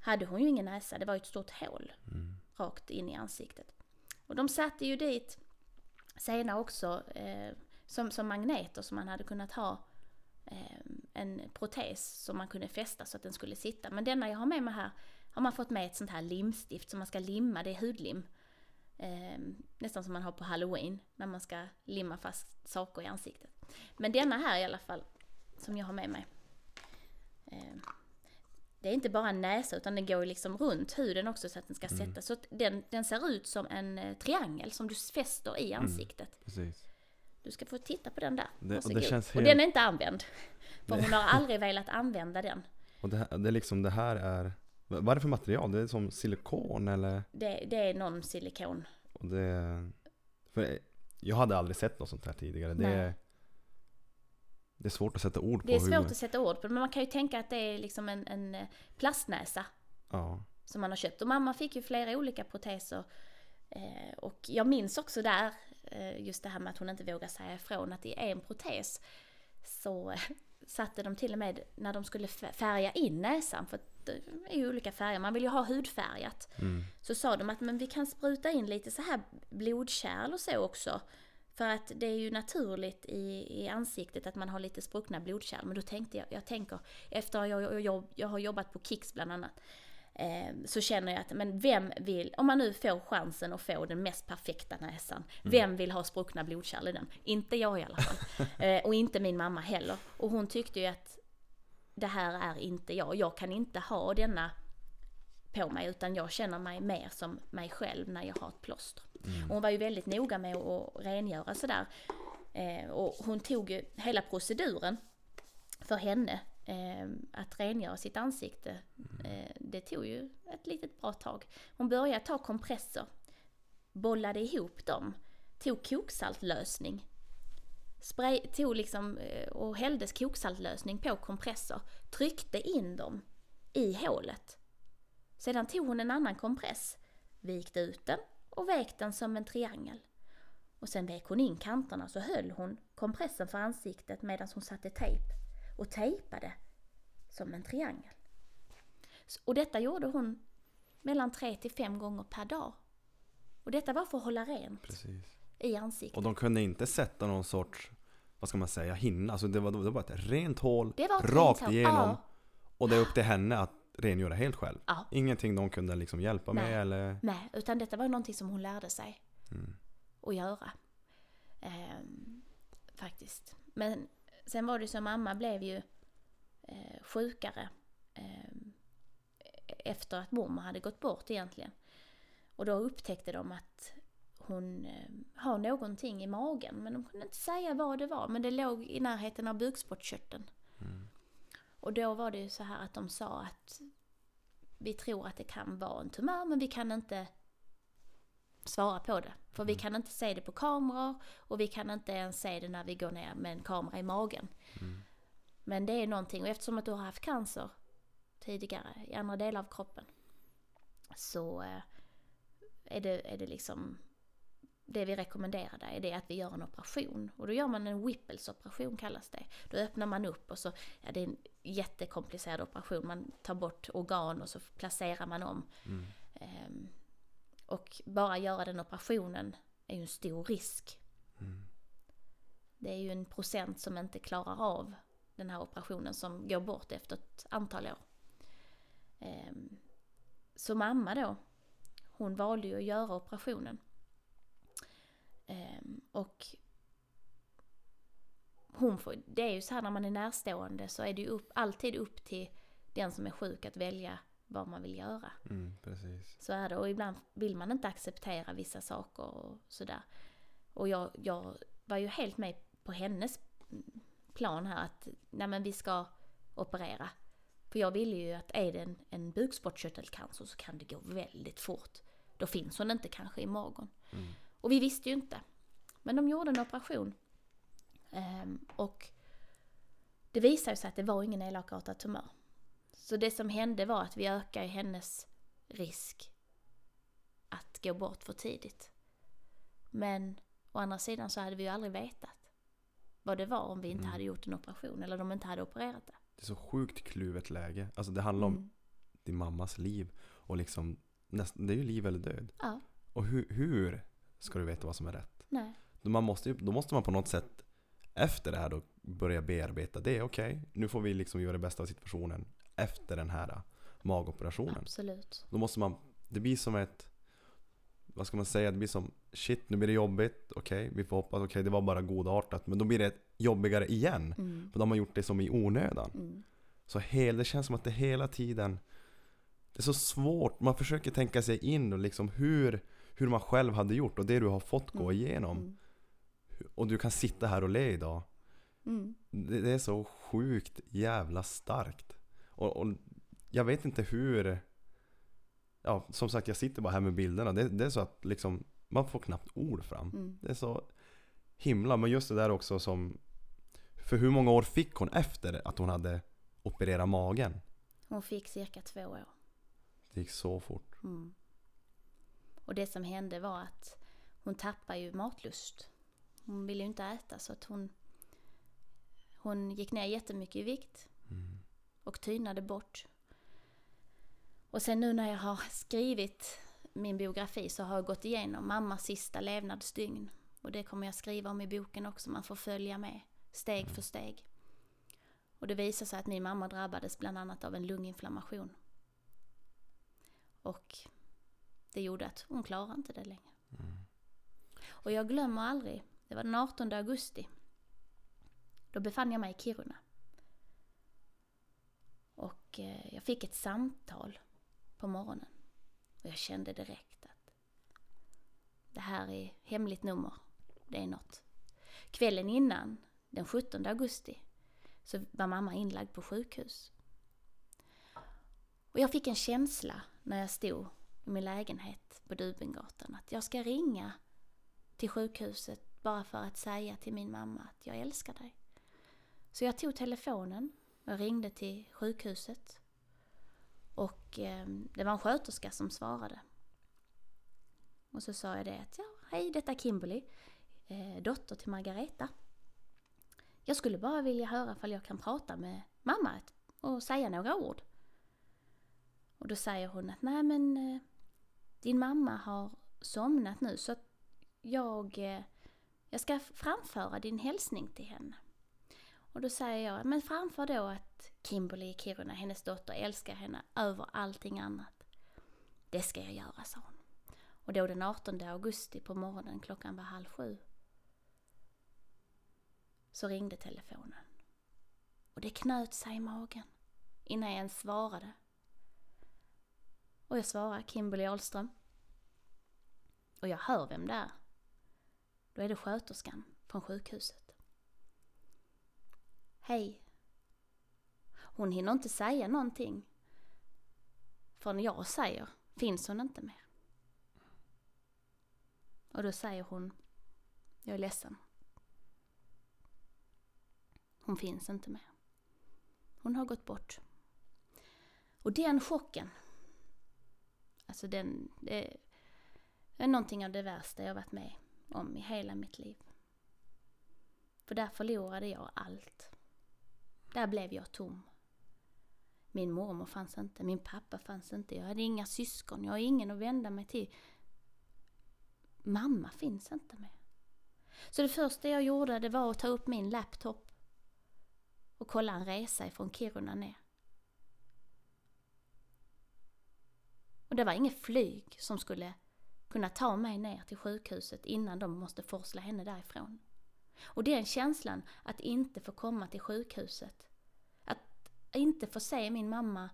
hade hon ju ingen näsa. Det var ju ett stort hål rakt in i ansiktet. Och de satte ju dit senare också eh, som, som magneter som man hade kunnat ha eh, en protes som man kunde fästa så att den skulle sitta. Men denna jag har med mig här har man fått med ett sånt här limstift som man ska limma, det är hudlim. Eh, nästan som man har på halloween när man ska limma fast saker i ansiktet. Men denna här i alla fall, som jag har med mig. Eh, det är inte bara en näsa utan den går liksom runt huden också så att den ska sätta. Så den, den ser ut som en eh, triangel som du fäster i ansiktet. precis. Du ska få titta på den där. Det- och det känns och helt- den är inte använd. För hon har aldrig velat använda den. Och det, här, det är liksom det här är Vad är det för material? Det är som silikon eller? Det, det är någon silikon. Och det, för jag hade aldrig sett något sånt här tidigare. Det, Nej. det är svårt att sätta ord Det är på svårt hur... att sätta ord på men man kan ju tänka att det är liksom en, en eh, plastnäsa Ja. som man har köpt. Och mamma fick ju flera olika proteser. Eh, och jag minns också där, just det här med att hon inte vågar säga ifrån att det är en protes. Så eh, satte de till och med när de skulle fär- färga in näsan, för det är ju olika färger, man vill ju ha hudfärgat. Mm. Så sa de att men vi kan spruta in lite så här blodkärl och så också. För att det är ju naturligt i, i ansiktet att man har lite spruckna blodkärl. Men då tänkte jag, jag tänker, efter att jag, jag, jag, jag har jobbat på Kicks bland annat. Eh, så känner jag att, men vem vill, om man nu får chansen att få den mest perfekta näsan. Vem vill ha spruckna blodkärl i den? Inte jag i alla fall. eh, och inte min mamma heller. Och hon tyckte ju att det här är inte jag. Jag kan inte ha denna på mig utan jag känner mig mer som mig själv när jag har ett plåster. Och hon var ju väldigt noga med att rengöra sådär. Eh, och hon tog ju hela proceduren för henne eh, att rengöra sitt ansikte. Eh, det tog ju ett litet bra tag. Hon började ta kompresser, bollade ihop dem, tog koksaltlösning spray, tog liksom eh, och hälldes koksaltlösning på kompressor, tryckte in dem i hålet. Sedan tog hon en annan kompress, vikte ut den och vek den som en triangel. Och sen vek hon in kanterna så höll hon kompressen för ansiktet medan hon satte tejp och tejpade som en triangel. Och detta gjorde hon mellan tre till fem gånger per dag. Och detta var för att hålla rent Precis. i ansiktet. Och de kunde inte sätta någon sorts vad ska man säga, hinna. Alltså det var, det var bara ett rent hål, Det var ett rakt rent hål. igenom. Ja. Och det är upp till henne att rengöra helt själv. Ja. Ingenting de kunde liksom hjälpa Nej. med eller... Nej, utan detta var någonting som hon lärde sig Mm. att göra. Ehm, faktiskt. Men sen var det så, mamma blev ju eh, sjukare ehm, efter att mormor hade gått bort egentligen. Och då upptäckte de att hon eh, har någonting i magen, men de kunde inte säga vad det var. Men det låg i närheten av bukspottkörteln. Mm. Och då var det ju så här att de sa att vi tror att det kan vara en tumör men vi kan inte svara på det. För vi kan inte se det på kameror och vi kan inte ens se det när vi går ner med en kamera i magen. Mm. Men det är någonting och eftersom att du har haft cancer tidigare i andra delar av kroppen så eh, är det, är det liksom det vi rekommenderar dig är det att vi gör en operation. Och då gör man en Whipples operation kallas det. Då öppnar man upp och så, ja det är en jättekomplicerad operation. Man tar bort organ och så placerar man om. Mm. Ehm, och bara göra den operationen är ju en stor risk. Mm. Det är ju en procent som inte klarar av den här operationen som går bort efter ett antal år. Ehm, Så mamma då, hon valde ju att göra operationen. Ehm, Och hon får, det är ju så här när man är närstående så är det ju upp, alltid upp till den som är sjuk att välja vad man vill göra. Mm, precis. Så är det. Och ibland vill man inte acceptera vissa saker och sådär. Och jag, jag var ju helt med på hennes plan här att nej men vi ska operera. För jag ville ju att är det en, en bukspottkörtelcancer så kan det gå väldigt fort. Då finns hon inte kanske i magen. Mm. Och vi visste ju inte. Men de gjorde en operation. Ehm, och det visade sig att det var ingen elakartad tumör. Så det som hände var att vi ökade hennes risk att gå bort för tidigt. Men å andra sidan så hade vi ju aldrig vetat vad det var om vi inte Mm. hade gjort en operation eller de inte hade opererat det. Det är så sjukt kluvet läge. Alltså det handlar om Mm. din mammas liv. Och liksom, näst, det är ju liv eller död. Ja, Och hur, hur ska du veta vad som är rätt? nej. Då, man måste, då måste man på något sätt efter det här då börja bearbeta det. Okej, nu får vi liksom göra det bästa av situationen efter den här magoperationen. Absolut. Då måste man, det blir som ett, vad ska man säga, det blir som shit nu blir det jobbigt, okej vi får hoppas, okej det var bara godartat. Men då blir det jobbigare igen. Mm. För då har man gjort det som i onödan. Mm. Så hel, det känns som att det hela tiden Det är så svårt, man försöker tänka sig in och liksom hur Hur man själv hade gjort och det du har fått gå Mm. igenom Mm. Och du kan sitta här och le idag Mm. det är så sjukt jävla starkt och, och jag vet inte hur Ja som sagt jag sitter bara här med bilderna Det, det är så att liksom Man får knappt ord fram Mm. Det är så himla, men just det där också som För hur många år fick hon efter att hon hade opererat magen? Hon fick cirka två år. Det gick så fort. Mm. Och det som hände var att hon tappade ju matlust. Hon ville ju inte äta så att hon hon gick ner jättemycket i vikt. Och tynade bort. Och sen nu när jag har skrivit min biografi så har jag gått igenom mammas sista levnadsdygn. Och det kommer jag skriva om i boken också, man får följa med steg för steg. Och det visar sig att min mamma drabbades bland annat av en lunginflammation. Och det gjorde att hon klarade inte det längre. Mm. Och jag glömmer aldrig, det var den 18 augusti. Då befann jag mig i Kiruna. Och eh, jag fick ett samtal på morgonen. Och jag kände direkt att det här är hemligt nummer. Det är något. Kvällen innan, den 17 augusti, så var mamma inlagd på sjukhus. Och jag fick en känsla när jag stod i min lägenhet på Dubengatan att jag ska ringa till sjukhuset bara för att säga till min mamma att jag älskar dig. Så jag tog telefonen jag ringde till sjukhuset. Och eh, det var en sköterska som svarade. Och så sa jag det att ja, hej detta är Kimberly, eh, dotter till Margareta. Jag skulle bara vilja höra ifall jag kan prata med mamma och säga några ord. Och då säger hon att nej men eh, din mamma har somnat nu så att jag, eh, jag ska framföra din hälsning till henne. Och då säger jag, men framför då att Kimberly i Kiruna, hennes dotter, älskar henne över allting annat. Det ska jag göra, sa hon. Och då den 18 augusti på morgonen, klockan var halv sju, så ringde telefonen. Och det knöt sig i magen innan jag ens svarade. Och jag svarar Kimberly Ahlström. Och jag hör vem det är. Då är det sköterskan från sjukhuset. Hej. Hon hinner inte säga någonting. För när jag säger finns hon inte mer. Och då säger hon, jag är ledsen. Hon finns inte mer. Hon har gått bort. Och den chocken, alltså den, det är någonting av det värsta jag varit med om i hela mitt liv. För där förlorade jag allt. Där blev jag tom. Min mormor fanns inte, min pappa fanns inte, jag hade inga syskon, jag har ingen att vända mig till. Mamma finns inte med. Så det första jag gjorde det var att ta upp min laptop och kolla en resa ifrån Kiruna ner. Och det var inget flyg som skulle kunna ta mig ner till sjukhuset innan de måste forsla henne därifrån. Och den känslan att inte få komma till sjukhuset, att inte få se min mamma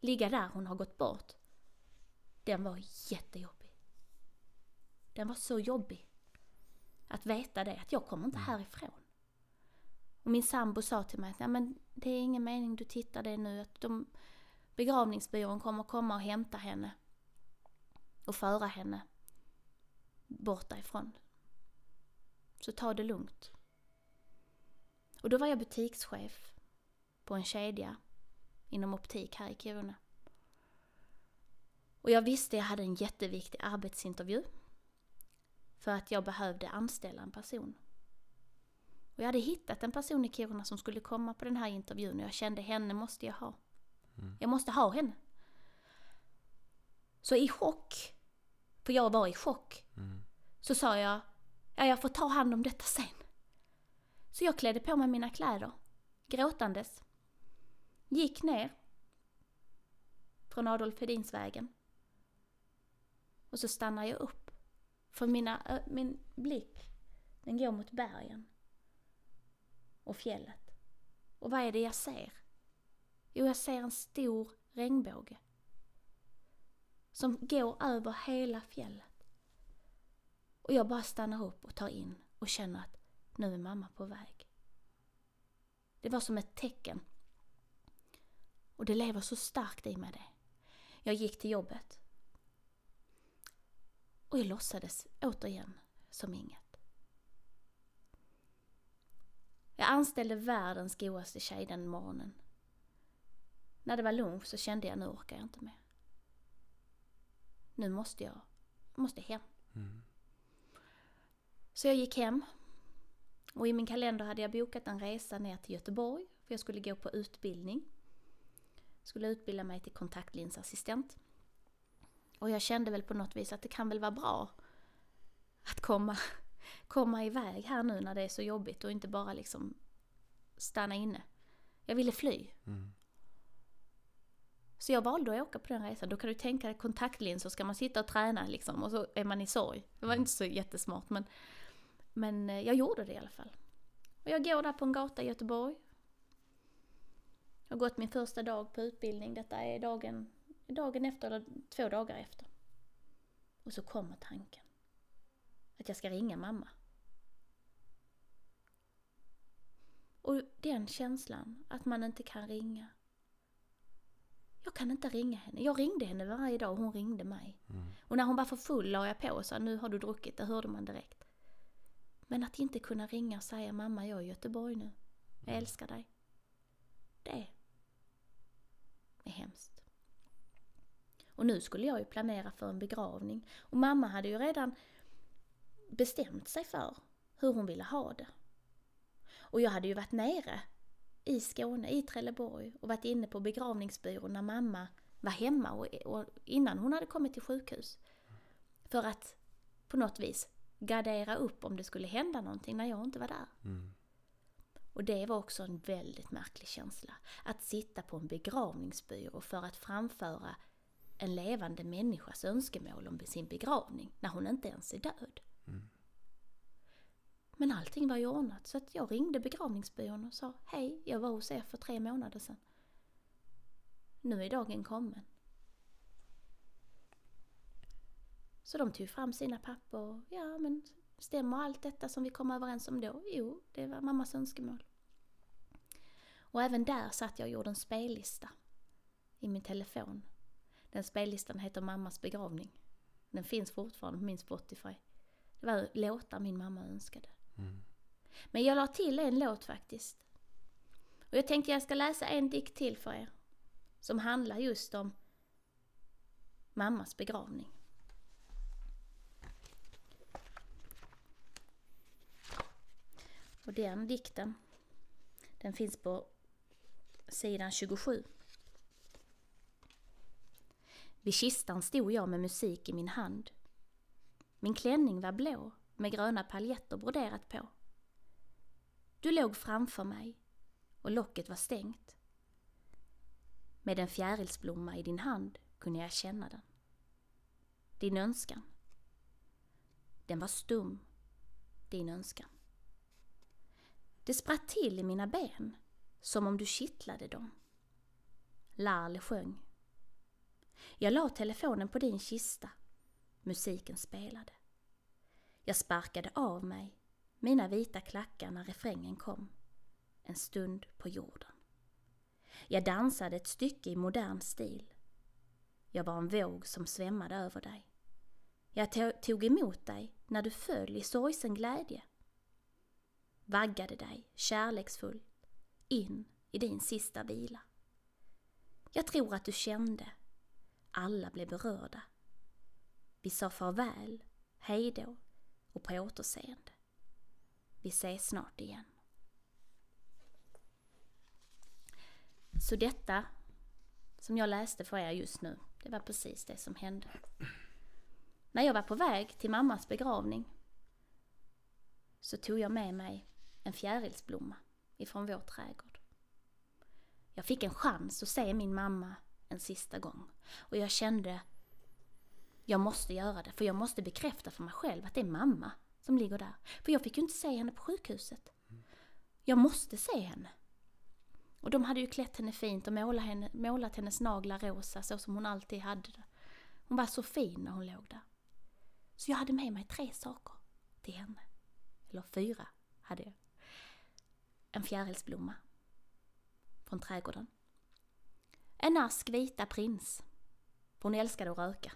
ligga där hon har gått bort, den var jättejobbig. Den var så jobbig. Att veta det, att jag kommer inte härifrån. Och min sambo sa till mig att ja, men det är ingen mening du tittar det nu, att de, begravningsbyrån kommer komma och hämta henne och föra henne bort därifrån. Så ta det lugnt. Och då var jag butikschef på en kedja inom optik här i Kiruna. Och jag visste jag hade en jätteviktig arbetsintervju för att jag behövde anställa en person. Och jag hade hittat en person i Kiruna som skulle komma på den här intervjun och jag kände henne måste jag ha. Mm. Jag måste ha henne. Så i chock, för jag var i chock, Mm. så sa jag, ja jag får ta hand om detta sen. Så jag klädde på mig mina kläder, gråtandes. Gick ner från Adolf Hedinsvägen. Och så stannar jag upp. För mina, min blick, den går mot bergen. Och fjället. Och vad är det jag ser? Jo, jag ser en stor regnbåge. Som går över hela fjället. Och jag bara stannar upp och tar in och känner att nu är mamma på väg. Det var som ett tecken. Och det lever så starkt i mig det. Jag gick till jobbet. Och jag låtsades återigen som inget. Jag anställde världens godaste tjej den morgonen. När det var lunch så kände jag nu orkar jag inte mer. Nu måste jag, måste hem. Mm. Så jag gick hem. Och i min kalender hade jag bokat en resa ner till Göteborg. För jag skulle gå på utbildning. Skulle utbilda mig till kontaktlinsassistent. Och jag kände väl på något vis att det kan väl vara bra att komma, komma iväg här nu när det är så jobbigt och inte bara liksom stanna inne. Jag ville fly. Mm. Så jag valde att åka på den resan. Då kan du tänka dig kontaktlinser, ska man sitta och träna liksom och så är man i sorg. Det var inte så jättesmart men, men eh, jag gjorde det i alla fall. Och jag går där på en gata i Göteborg. Jag har gått min första dag på utbildning. Detta är dagen, dagen efter, eller två dagar efter. Och så kommer tanken. Att jag ska ringa mamma. Och den känslan, att man inte kan ringa. Jag kan inte ringa henne. Jag ringde henne varje dag och hon ringde mig. Mm. Och när hon var för full la jag på och sa nu har du druckit, det hörde man direkt. Men att inte kunna ringa och säga mamma jag är i Göteborg nu. Jag älskar dig. Det är hemskt. Och nu skulle jag ju planera för en begravning. Och mamma hade ju redan bestämt sig för hur hon ville ha det. Och jag hade ju varit nere i Skåne, i Trelleborg och varit inne på begravningsbyrån när mamma var hemma och, och innan hon hade kommit till sjukhus. För att på något vis gardera upp om det skulle hända någonting när jag inte var där. Mm. Och det var också en väldigt märklig känsla. Att sitta på en begravningsbyrå för att framföra en levande människas önskemål om sin begravning när hon inte ens är död. Mm. Men allting var ju ordnat så att jag ringde begravningsbyrån och sa Hej, jag var hos er för tre månader sedan. Nu är dagen kommen. Så de tog fram sina papper och ja men stämmer allt detta som vi kom överens om då? Jo, det var mammas önskemål. Och även där satt jag och gjorde en spellista i min telefon. Den spellistan heter Mammas begravning. Den finns fortfarande på min Spotify. Det var låtar min mamma önskade. Mm. Men jag la till en låt faktiskt. Och jag tänkte jag ska läsa en dikt till för er. Som handlar just om mammas begravning. Och den dikten, den finns på sidan 27. Vid kistan stod jag med musik i min hand. Min klänning var blå med gröna paljetter broderat på. Du låg framför mig och locket var stängt. Med en fjärilsblomma i din hand kunde jag känna den. Din önskan. Den var stum, din önskan. Det spratt till i mina ben, som om du kittlade dem. Larle sjöng. Jag la telefonen på din kista. Musiken spelade. Jag sparkade av mig mina vita klackar när refrängen kom. En stund på jorden. Jag dansade ett stycke i modern stil. Jag var en våg som svämmade över dig. Jag tog emot dig när du föll i sorgsen glädje. Vaggade dig kärleksfullt in i din sista vila. Jag tror att du kände. Alla blev berörda. Vi sa farväl, hejdå och på återseende. Vi ses snart igen. Så detta som jag läste för er just nu, det var precis det som hände. När jag var på väg till mammas begravning så tog jag med mig en fjärilsblomma ifrån vår trädgård. Jag fick en chans att se min mamma en sista gång och jag kände jag måste göra det, för jag måste bekräfta för mig själv att det är mamma som ligger där. För jag fick ju inte se henne på sjukhuset. Jag måste se henne. Och de hade ju klätt henne fint och målat, henne, målat hennes naglar rosa så som hon alltid hade det. Hon var så fin när hon låg där. Så jag hade med mig tre saker till henne. Eller fyra hade jag. En fjärilsblomma från trädgården. En ask vita prins. Hon älskade att röka.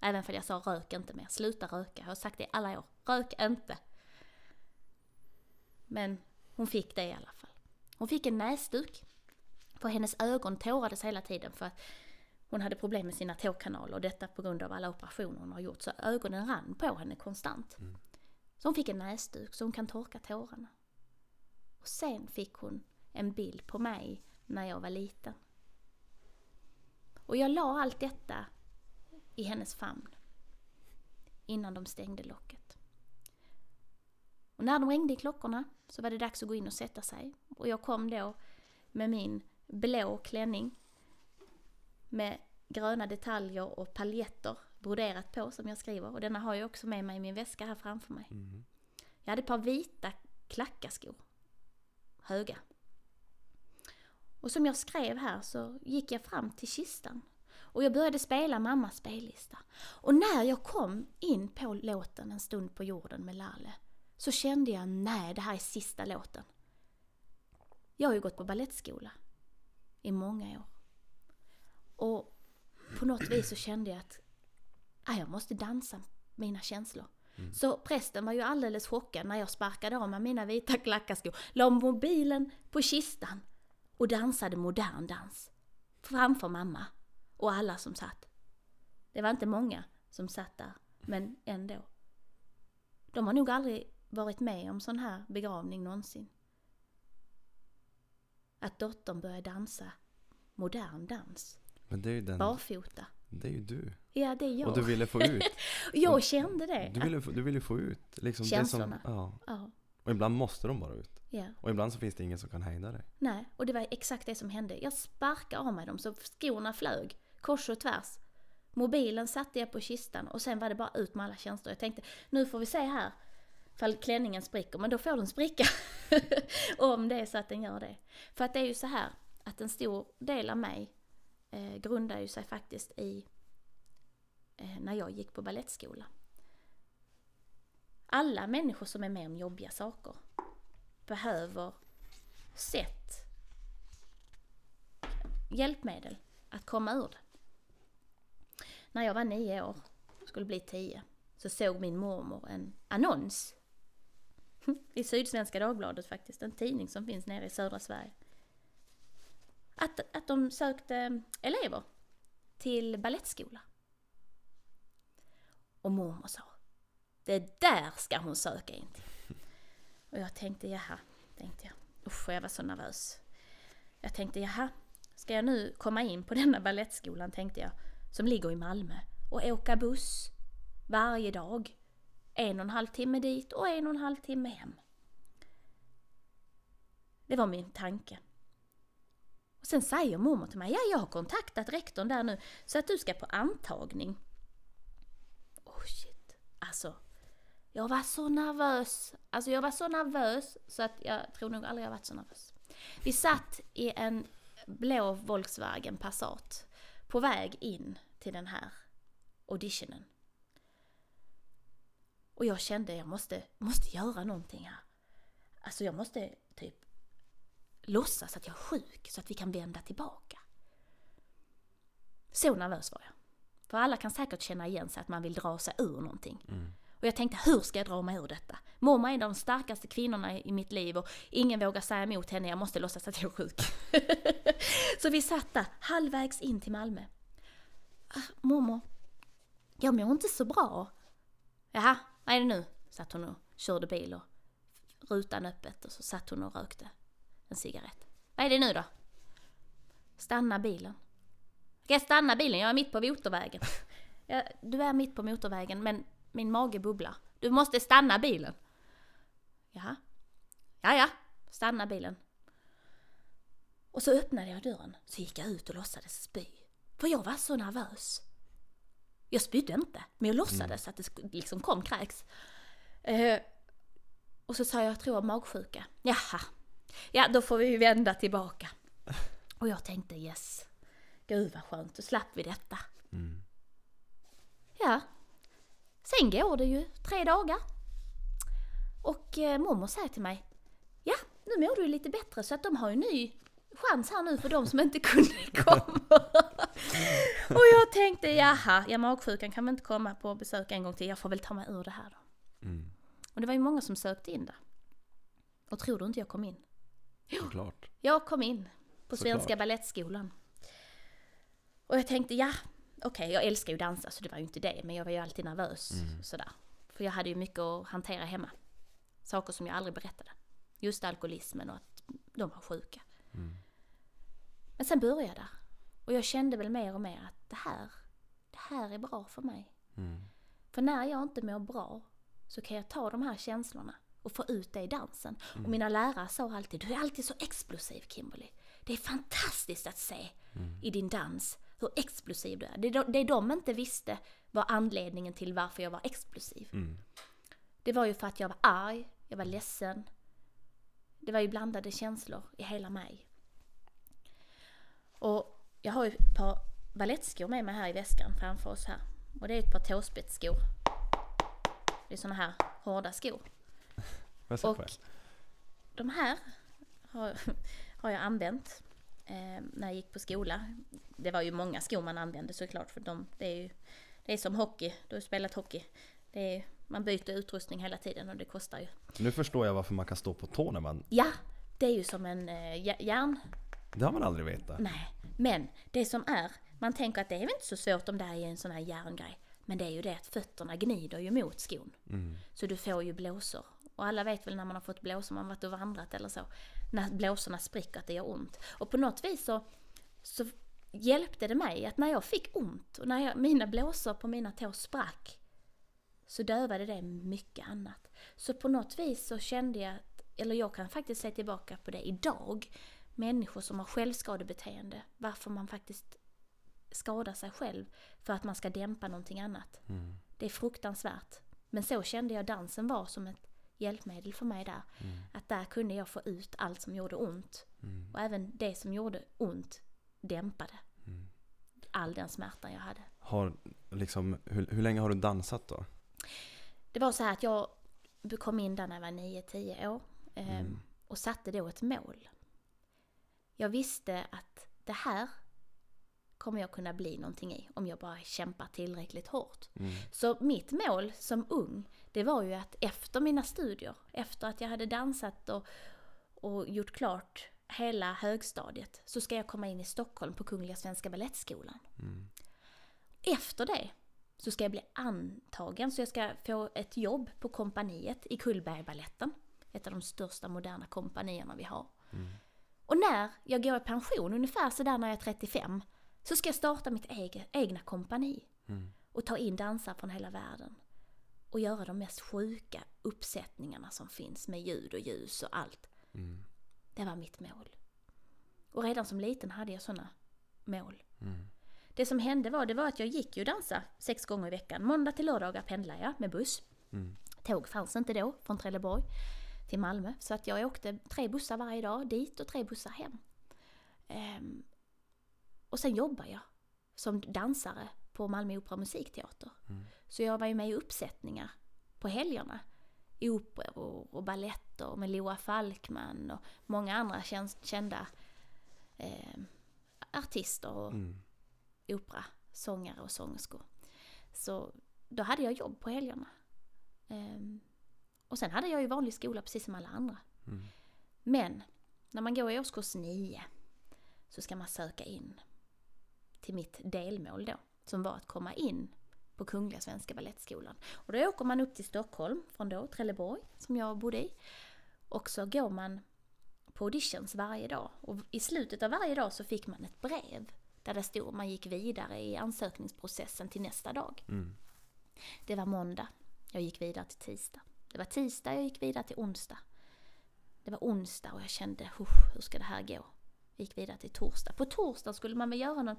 Även för jag sa rök inte mer, sluta röka. Jag har sagt det i alla år, rök inte. Men hon fick det i alla fall. Hon fick en näsduk. För hennes ögon tårades hela tiden för att hon hade problem med sina tårkanaler och detta på grund av alla operationer hon har gjort. Så ögonen rann på henne konstant. Mm. Så hon fick en näsduk så hon kan torka tårarna. Och sen fick hon en bild på mig när jag var liten. Och jag la allt detta i hennes famn innan de stängde locket. Och när de ringde i klockorna så var det dags att gå in och sätta sig. Och jag kom då med min blå klänning med gröna detaljer och paljetter broderat på som jag skriver. Och denna har jag också med mig i min väska här framför mig. Mm. Jag hade ett par vita klackarskor. Höga. Och som jag skrev här så gick jag fram till kistan. Och jag började spela mammas spellista. Och när jag kom in på låten En stund på jorden med Lalle så kände jag, nej det här är sista låten. Jag har ju gått på ballettskola i många år. Och på något vis så kände jag att ah, jag måste dansa mina känslor. Så prästen var ju alldeles chockad när jag sparkade av mig mina vita klackarskor, la mobilen på kistan och dansade modern dans. Framför mamma och alla som satt. Det var inte många som satt där, men ändå. De har nog aldrig varit med om sån här begravning någonsin. Att dottern börjar dansa modern dans, Men den, barfota. Det är ju du. Ja, det är jag. Och du ville få ut. jag kände det. Du ville, du ville få ut liksom det som, Känslorna. ja. Ja, Och ibland måste de bara ut. ja. Och ibland så finns det ingen som kan hejda dig. Nej, och det var exakt det som hände. Jag sparkade av mig dem så skorna flög kors och tvärs. Mobilen satte jag på kistan och sen var det bara ut med alla känslor. Jag tänkte, nu får vi se här fall klänningen spricker, men då får den spricka. Om det är så att den gör det. För att det är ju så här att en stor del av mig eh, grundar ju sig faktiskt i eh, när jag gick på ballettskola. Alla människor som är med om jobbiga saker behöver sätt, hjälpmedel att komma ur det. När jag var nio år, skulle bli tio, så såg min mormor en annons i Sydsvenska Dagbladet faktiskt, en tidning som finns nere i södra Sverige. Att, att de sökte elever till ballettskola. Och mormor sa, det där ska hon söka in till. Och jag tänkte, jaha, tänkte jag. Usch, jag var så nervös. Jag tänkte, jaha, ska jag nu komma in på denna ballettskolan, tänkte jag, som ligger i Malmö, och åka buss varje dag. En och en halv timme dit och en och en halv timme hem. Det var min tanke. Och sen säger mormor till mig, ja jag har kontaktat rektorn där nu så att du ska på antagning. Oh shit, alltså. Jag var så nervös. Alltså jag var så nervös så att jag tror nog aldrig jag varit så nervös. Vi satt i en blå Volkswagen Passat på väg in till den här auditionen. Och jag kände jag måste, måste göra någonting här. Alltså jag måste låtsas att jag är sjuk så att vi kan vända tillbaka. Så nervös var jag. För alla kan säkert känna igen sig att man vill dra sig ur någonting. Och jag tänkte, hur ska jag dra mig ur detta? Mormor är en av de starkaste kvinnorna i mitt liv och ingen vågar säga emot henne, jag måste låtsas att jag är sjuk. så vi satt där, halvvägs in till Malmö. Ah, mormor, jag mår inte så bra. Jaha, vad är det nu? Satt hon och körde bil och rutan öppet och så satt hon och rökte en cigarett. Vad är det nu då? Stanna bilen. Jag stanna bilen? Jag är mitt på motorvägen. Ja, du är mitt på motorvägen men min mage bubblar. Du måste stanna bilen. Jaha. Ja, ja. Stanna bilen. Och så öppnade jag dörren. Så gick jag ut och låtsades spy. För jag var så nervös. Jag spydde inte, men jag låtsades att det liksom kom kräks. Eh, och så sa jag, jag tror jag magsjuka. Jaha. Ja, då får vi ju vända tillbaka. Och jag tänkte yes. Gud vad skönt, då slapp vi detta. Ja. Sen går det ju tre dagar. Och eh, mormor säger till mig, ja nu mår du ju lite bättre så att de har ju ny chans här nu för de som inte kunde komma. och jag tänkte, jaha, ja magsjukan kan väl inte komma på besök en gång till, jag får väl ta mig ur det här då. Och det var ju många som sökte in där. Och tror du inte jag kom in? Såklart. Jag kom in på Såklart. Svenska Balettskolan. Och jag tänkte, ja, okej, jag älskar ju dansa så det var ju inte det, men jag var ju alltid nervös. Sådär. För jag hade ju mycket att hantera hemma. Saker som jag aldrig berättade. Just alkoholismen och att de var sjuka. Men sen började jag där. Och jag kände väl mer och mer att det här, det här är bra för mig. För när jag inte mår bra så kan jag ta de här känslorna och få ut det i dansen. Och mina lärare sa alltid, du är alltid så explosiv Kimberly. Det är fantastiskt att se i din dans hur explosiv du är. Det, de- det de inte visste var anledningen till varför jag var explosiv. Det var ju för att jag var arg, jag var ledsen. Det var ju blandade känslor i hela mig. Och jag har ju ett par balettskor med mig här i väskan framför oss här. Och det är ett par tåspetsskor. Det är såna här hårda skor. Jag se Och det? de här har, har jag använt eh, när jag gick på skola. Det var ju många skor man använde såklart för de, det är ju det är som hockey, du har spelat hockey. Det är, man byter utrustning hela tiden och det kostar ju. Nu förstår jag varför man kan stå på tå när man... Ja, det är ju som en eh, jä- järn... Det har man aldrig vetat. Nej, men det som är, man tänker att det är väl inte så svårt om det här är en sån här järngrej. Men det är ju det att fötterna gnider ju mot skon. Så du får ju blåsor. Och alla vet väl när man har fått blåsor, man har varit och vandrat eller så. När blåsorna spricker att det gör ont. Och på något vis så, så hjälpte det mig att när jag fick ont och när jag, mina blåsor på mina tår sprack så dövade det mycket annat. Så på något vis så kände jag att, eller jag kan faktiskt se tillbaka på det idag, människor som har självskadebeteende, varför man faktiskt skadar sig själv för att man ska dämpa någonting annat. Mm. Det är fruktansvärt. Men så kände jag dansen var som ett hjälpmedel för mig där. Mm. Att där kunde jag få ut allt som gjorde ont. Mm. Och även det som gjorde ont dämpade Mm. all den smärtan jag hade. Har, liksom, hur, hur länge har du dansat då? Det var så här att jag kom in där när jag var 9-10 år Mm. och satte då ett mål. Jag visste att det här kommer jag kunna bli någonting i om jag bara kämpar tillräckligt hårt. Mm. Så mitt mål som ung, det var ju att efter mina studier, efter att jag hade dansat och, och gjort klart hela högstadiet, så ska jag komma in i Stockholm på Kungliga Svenska Balettskolan. Mm. Efter det så ska jag bli antagen, så jag ska få ett jobb på kompaniet i Kullbergbaletten. Ett av de största moderna kompanierna vi har. Mm. Och när jag går i pension, ungefär sådär när jag är 35, så ska jag starta mitt ege, egna kompani Mm. och ta in dansare från hela världen. Och göra de mest sjuka uppsättningarna som finns med ljud och ljus och allt. Mm. Det var mitt mål. Och redan som liten hade jag sådana mål. Mm. Det som hände var, det var att jag gick ju dansa sex gånger i veckan. Måndag till lördagar pendlade jag med buss. Mm. Tåg fanns inte då, från Trelleborg till Malmö. Så att jag åkte tre bussar varje dag dit och tre bussar hem. Ehm, och sen jobbade jag som dansare på Malmö Opera Musikteater. Mm. Så jag var ju med i uppsättningar på helgerna. I operor och balletter med Loa Falkman och många andra kända ehm, artister och Mm. operasångare och sångerskor. Så då hade jag jobb på helgerna. Ehm, och sen hade jag ju vanlig skola precis som alla andra. Mm. Men när man går i årskurs 9 så ska man söka in till mitt delmål då, som var att komma in på Kungliga Svenska Balettskolan. Och då åker man upp till Stockholm från då Trelleborg, som jag bodde i. Och så går man på auditions varje dag. Och i slutet av varje dag så fick man ett brev där det stod man gick vidare i ansökningsprocessen till nästa dag. Mm. Det var måndag. Jag gick vidare till tisdag. Det var tisdag, jag gick vidare till onsdag. Det var onsdag och jag kände, "Huff, hur ska det här gå? Jag gick vidare till torsdag. På torsdag skulle man väl göra någon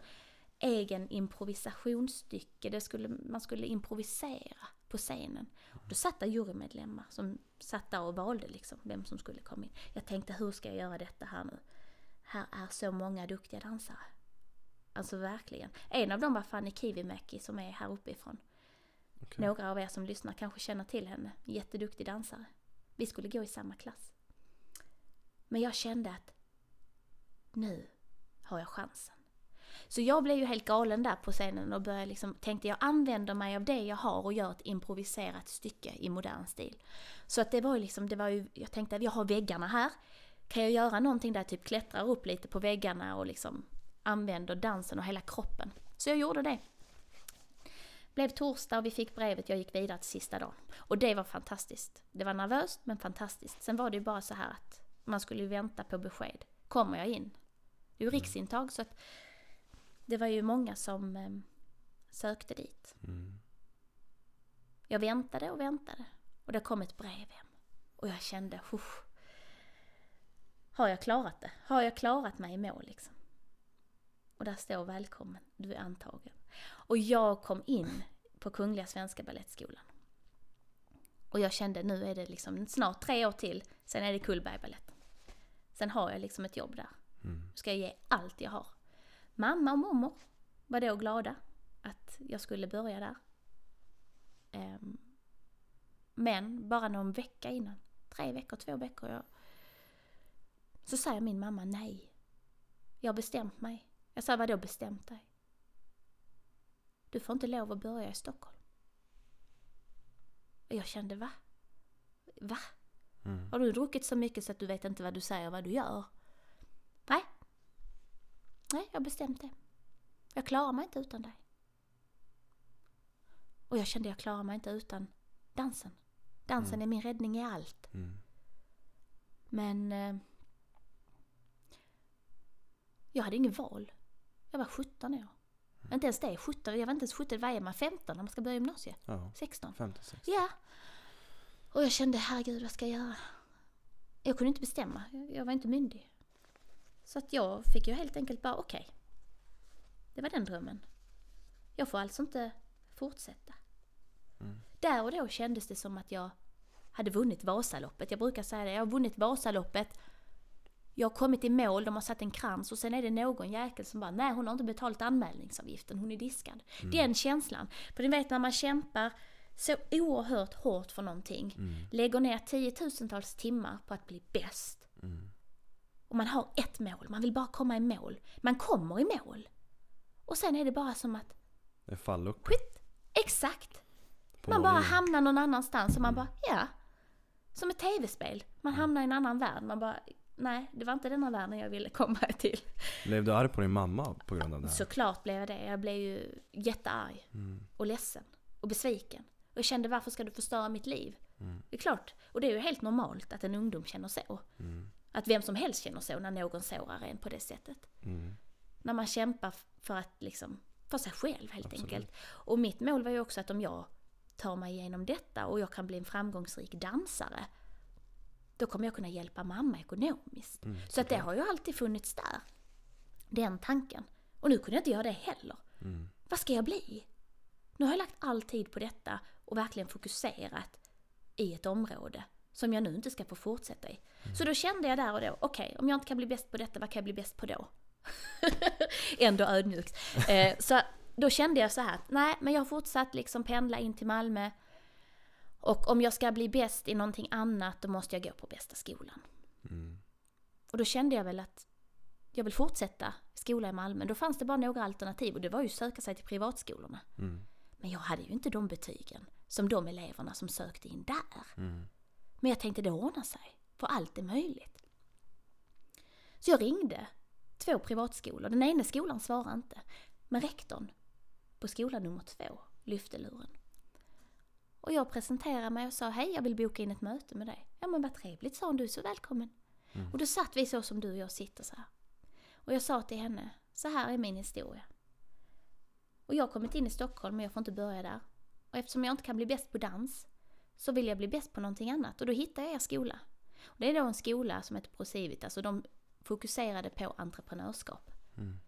egen improvisationsstycke. Det skulle, man skulle improvisera på scenen. Och då satt där jurymedlemmar som satt där och valde liksom vem som skulle komma in. Jag tänkte, hur ska jag göra detta här nu? Här är så många duktiga dansare. Alltså verkligen. En av dem var Fanny Kivimäki som är här uppifrån. Okej. Några av er som lyssnar kanske känner till henne. Jätteduktig dansare. Vi skulle gå i samma klass. Men jag kände att nu har jag chansen. Så jag blev ju helt galen där på scenen och började liksom, tänkte jag använder mig av det jag har och gör ett improviserat stycke i modern stil. Så att det var ju liksom, det var ju, jag tänkte att jag har väggarna här. Kan jag göra någonting där jag typ klättrar upp lite på väggarna och liksom använder dansen och hela kroppen. Så jag gjorde det. Blev torsdag och vi fick brevet, jag gick vidare till sista dagen. Och det var fantastiskt. Det var nervöst men fantastiskt. Sen var det ju bara så här att man skulle ju vänta på besked. Kommer jag in? Det är ju riksintag så att det var ju många som eh, sökte dit. Mm. Jag väntade och väntade och det kom ett brev hem. Och jag kände, "Huff. har jag klarat det? Har jag klarat mig i mål liksom? Och där står välkommen, du är antagen. Och jag kom in på Kungliga Svenska Balettskolan. Och jag kände nu är det liksom snart tre år till, sen är det Kullbergbaletten. Sen har jag liksom ett jobb där. Mm. Nu ska jag ge allt jag har. Mamma och mormor var då glada att jag skulle börja där. Ehm, men bara någon vecka innan, tre veckor, två veckor, jag, så säger min mamma nej. Jag har bestämt mig. Jag sa, vadå bestämt dig? Du får inte lov att börja i Stockholm. Och jag kände, va? Va? Mm. Har du druckit så mycket så att du vet inte vad du säger och vad du gör? Nej. Nej, jag har bestämt det. Jag klarar mig inte utan dig. Och jag kände jag klarar mig inte utan dansen. Dansen är min räddning i allt. Mm. Men eh, jag hade ingen val. Jag var 17 år. Inte ens det, 17. Jag var inte ens 17, vad är man? 15 när man ska börja gymnasiet? Ja, 16? 56. Ja. Och jag kände, herregud vad ska jag göra? Jag kunde inte bestämma, jag- jag var inte myndig. Så att jag fick ju helt enkelt bara, okej. Det var den drömmen. Jag får alltså inte fortsätta. Där och då kändes det som att jag hade vunnit Vasaloppet. Jag brukar säga det, jag har vunnit Vasaloppet. Jag har kommit i mål, de har satt en krans och sen är det någon jäkel som bara nej hon har inte betalt anmälningsavgiften, hon är diskad. Den känslan. För ni vet när man kämpar så oerhört hårt för någonting, lägger ner tiotusentals timmar på att bli bäst. Och man har ett mål, man vill bara komma i mål. Man kommer i mål. Och sen är det bara som att, Det fallucka skit, exakt! på Man bara hamnar någon annanstans och man bara, ja. Som ett tv-spel. Man hamnar i en annan värld. Man bara, nej, det var inte denna världen jag ville komma till. Blev du arg på din mamma på grund av det här? Såklart blev jag det. Jag blev ju jättearg. Och ledsen. Och besviken. Och jag kände, varför ska du förstöra mitt liv? Det är klart. Och det är ju helt normalt att en ungdom känner så. Att vem som helst känner så när någon sårar en på det sättet. Mm. När man kämpar för att liksom, för sig själv helt Absolut. enkelt. Och mitt mål var ju också att om jag tar mig igenom detta och jag kan bli en framgångsrik dansare. Då kommer jag kunna hjälpa mamma ekonomiskt. Mm, Så att det har ju alltid funnits där. Den tanken. Och nu kunde jag inte göra det heller. Mm. Vad ska jag bli? Nu har jag lagt all tid på detta och verkligen fokuserat i ett område som jag nu inte ska få fortsätta i. Så då kände jag där och då, okej, om jag inte kan bli bäst på detta, vad kan jag bli bäst på då? Ändå ödmjukt. Eh, så då kände jag så här, nej, men jag har fortsatt liksom pendla in till Malmö. Och om jag ska bli bäst i någonting annat, då måste jag gå på bästa skolan. Mm. Och då kände jag väl att jag vill fortsätta skola i Malmö. Då fanns det bara några alternativ och det var ju att söka sig till privatskolorna. Mm. Men jag hade ju inte de betygen som de eleverna som sökte in där. Mm. Men jag tänkte det ordnar sig, för allt är möjligt. Så jag ringde två privatskolor. Den ena skolan svarade inte. Men rektorn på skola nummer två lyfte luren. Och jag presenterade mig och sa hej, jag vill boka in ett möte med dig. Ja men vad trevligt, sa hon, du är så välkommen. Och då satt vi så som du och jag sitter så här. Och jag sa till henne, så här är min historia. Och jag har kommit in i Stockholm men jag får inte börja där. Och eftersom jag inte kan bli bäst på dans så vill jag bli bäst på någonting annat. Och då hittade jag er skola. Och det är då en skola som heter Procivitas och de fokuserade på entreprenörskap. Mm.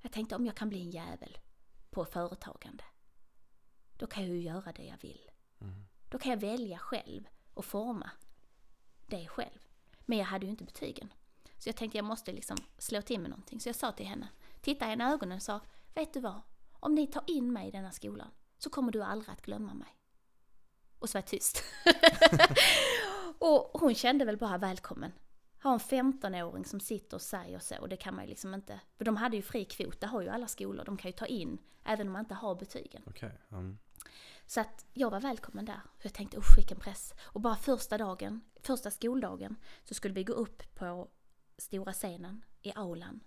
Jag tänkte om jag kan bli en jävel på företagande. Då kan jag ju göra det jag vill. Mm. Då kan jag välja själv och forma det själv. Men jag hade ju inte betygen. Så jag tänkte jag måste liksom slå till med någonting. Så jag sa till henne, titta henne i ögonen och sa, vet du vad? Om ni tar in mig i denna skolan så kommer du aldrig att glömma mig. Och så var jag tyst. och hon kände väl bara välkommen. Ha en 15-åring som sitter och säger så, och det kan man ju liksom inte. För de hade ju fri kvot, det har ju alla skolor, de kan ju ta in även om man inte har betygen. Okej. Mm. Så att jag var välkommen där. Jag tänkte usch vilken press. Och bara första dagen, första skoldagen, så skulle vi gå upp på stora scenen i aulan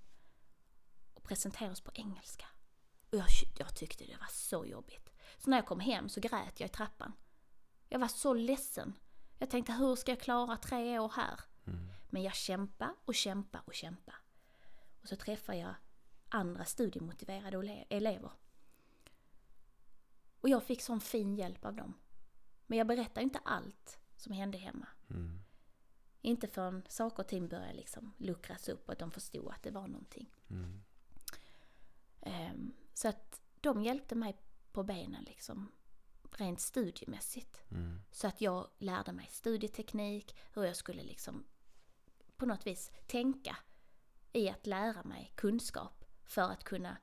och presentera oss på engelska. Och jag, jag tyckte det var så jobbigt. Så när jag kom hem så grät jag i trappan. Jag var så ledsen. Jag tänkte hur ska jag klara tre år här? Men jag kämpa och kämpa och kämpa. Och så träffade jag andra studiemotiverade ele- elever. Och jag fick sån fin hjälp av dem. Men jag berättar inte allt som hände hemma. Mm. Inte förrän saker och ting började liksom luckras upp och att de förstod att det var någonting. Mm. Ehm, så att de hjälpte mig på benen liksom rent studiemässigt. Mm. Så att jag lärde mig studieteknik, hur jag skulle liksom på något vis tänka i att lära mig kunskap för att kunna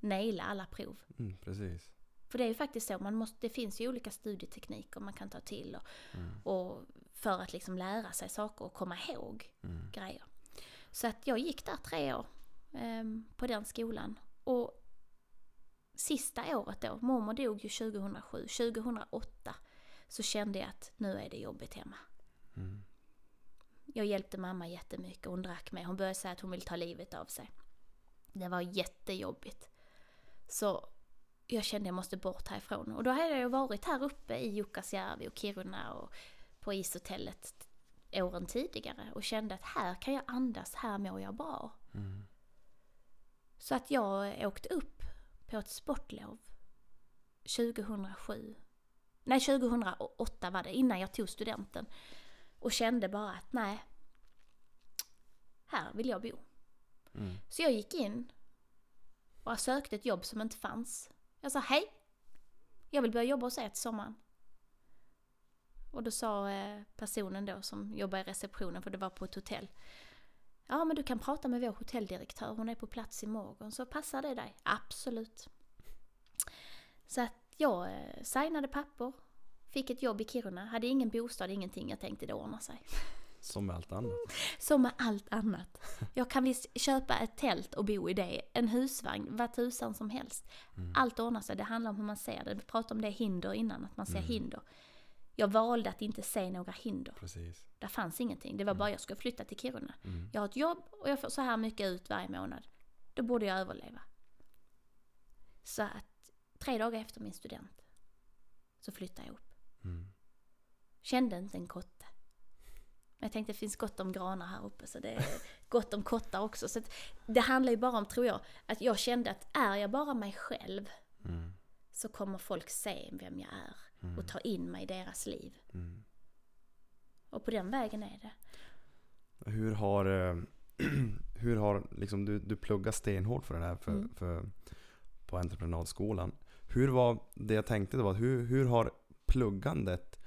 naila alla prov. Mm. Precis. För det är ju faktiskt så, man måste, det finns ju olika studietekniker man kan ta till och, Mm. och för att liksom lära sig saker och komma ihåg Mm. grejer. Så att jag gick där tre år ehm, på den skolan. Och sista året då, mormor dog ju 2007, 2008 så kände jag att nu är det jobbigt hemma. Mm. Jag hjälpte mamma jättemycket, hon drack med. Hon började säga att hon vill ta livet av sig. Det var jättejobbigt. Så jag kände jag måste bort härifrån. Och då hade jag varit här uppe i Jukkasjärvi och Kiruna och på ishotellet åren tidigare och kände att här kan jag andas, här mår jag bra. Mm. Så att jag åkte upp på ett sportlov 2007. Nej, 2008 var det, innan jag tog studenten. Och kände bara att nej, här vill jag bo. Mm. Så jag gick in och sökte ett jobb som inte fanns. Jag sa hej, jag vill börja jobba hos er till sommaren. Och då sa eh, personen då som jobbar i receptionen, för det var på ett hotell. Ja men du kan prata med vår hotelldirektör, hon är på plats imorgon, så passar det dig? Absolut. Så att jag eh, signade papper, fick ett jobb i Kiruna, hade ingen bostad, ingenting. Jag tänkte det ordnar sig. Som med allt annat. Som med allt annat. Jag kan visst köpa ett tält och bo i det, en husvagn, vad tusan som helst. Allt ordnar sig, det handlar om hur man ser det. Vi pratade om det hinder innan, att man ser hinder. Jag valde att inte se några hinder. Precis. Där fanns ingenting. Det var bara jag ska flytta till Kiruna. Jag har ett jobb och jag får så här mycket ut varje månad. Då borde jag överleva. Så att tre dagar efter min student så flyttade jag upp. Mm. Kände inte en kotte. Men jag tänkte det finns gott om granar här uppe så det är gott om kottar också. Så det handlar ju bara om, tror jag, att jag kände att är jag bara mig själv Mm. Så kommer folk se vem jag är och ta in mig i deras liv. Mm. Och på den vägen är det. Hur har, eh, hur har liksom, du, du pluggar stenhårt för det här för, Mm. för, på entreprenadskolan. Hur var, det jag tänkte var, hur, hur har pluggandet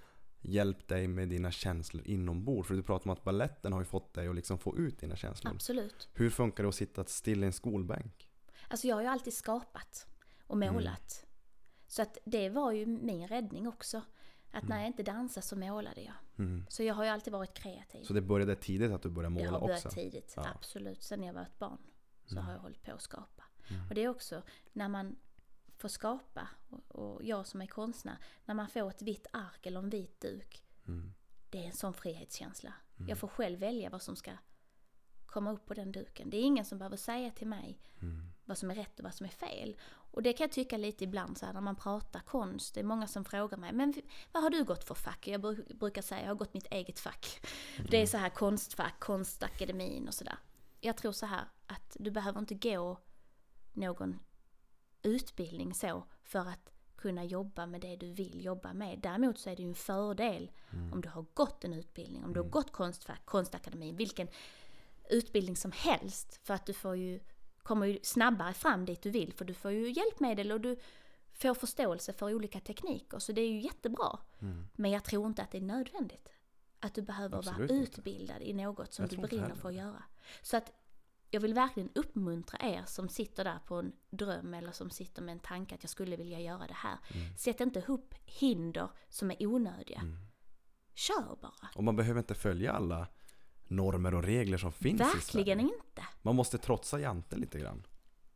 hjälpt dig med dina känslor inombords? För du pratar om att balletten har ju fått dig att liksom få ut dina känslor. Absolut. Hur funkar det att sitta still i en skolbänk? Alltså jag har ju alltid skapat och målat. Så att det var ju min räddning också. Att när jag inte dansade så målade jag. Mm. Så jag har ju alltid varit kreativ. Så det började tidigt att du började det måla har börjat också? tidigt, Ja. absolut. Sen jag var ett barn så har jag hållit på att skapa. Mm. Och det är också när man får skapa, och, jag som är konstnär, när man får ett vitt ark eller en vit duk. Mm. Det är en sån frihetskänsla. Jag får själv välja vad som ska komma upp på den duken. Det är ingen som behöver säga till mig Mm. vad som är rätt och vad som är fel. Och det kan jag tycka lite ibland så här när man pratar konst. Det är många som frågar mig, men vad har du gått för fack? Jag bru- brukar säga, jag har gått mitt eget fack. Det är så här konstfack, konstakademin och sådär. Jag tror så här att du behöver inte gå någon utbildning så för att kunna jobba med det du vill jobba med. Däremot så är det ju en fördel om du har gått en utbildning, om du har gått konstfack, konstakademin, vilken utbildning som helst. För att du får ju, kommer ju snabbare fram dit du vill för du får ju hjälpmedel och du får förståelse för olika tekniker. Så det är ju jättebra. Mm. Men jag tror inte att det är nödvändigt. Att du behöver Absolut vara inte. utbildad i något som Jag du brinner för att göra. Så att jag vill verkligen uppmuntra er som sitter där på en dröm eller som sitter med en tanke att jag skulle vilja göra det här. Mm. Sätt inte upp hinder som är onödiga. Kör bara. Och man behöver inte följa alla normer och regler som finns i Verkligen Sverige. inte. Man måste trotsa Jante lite grann.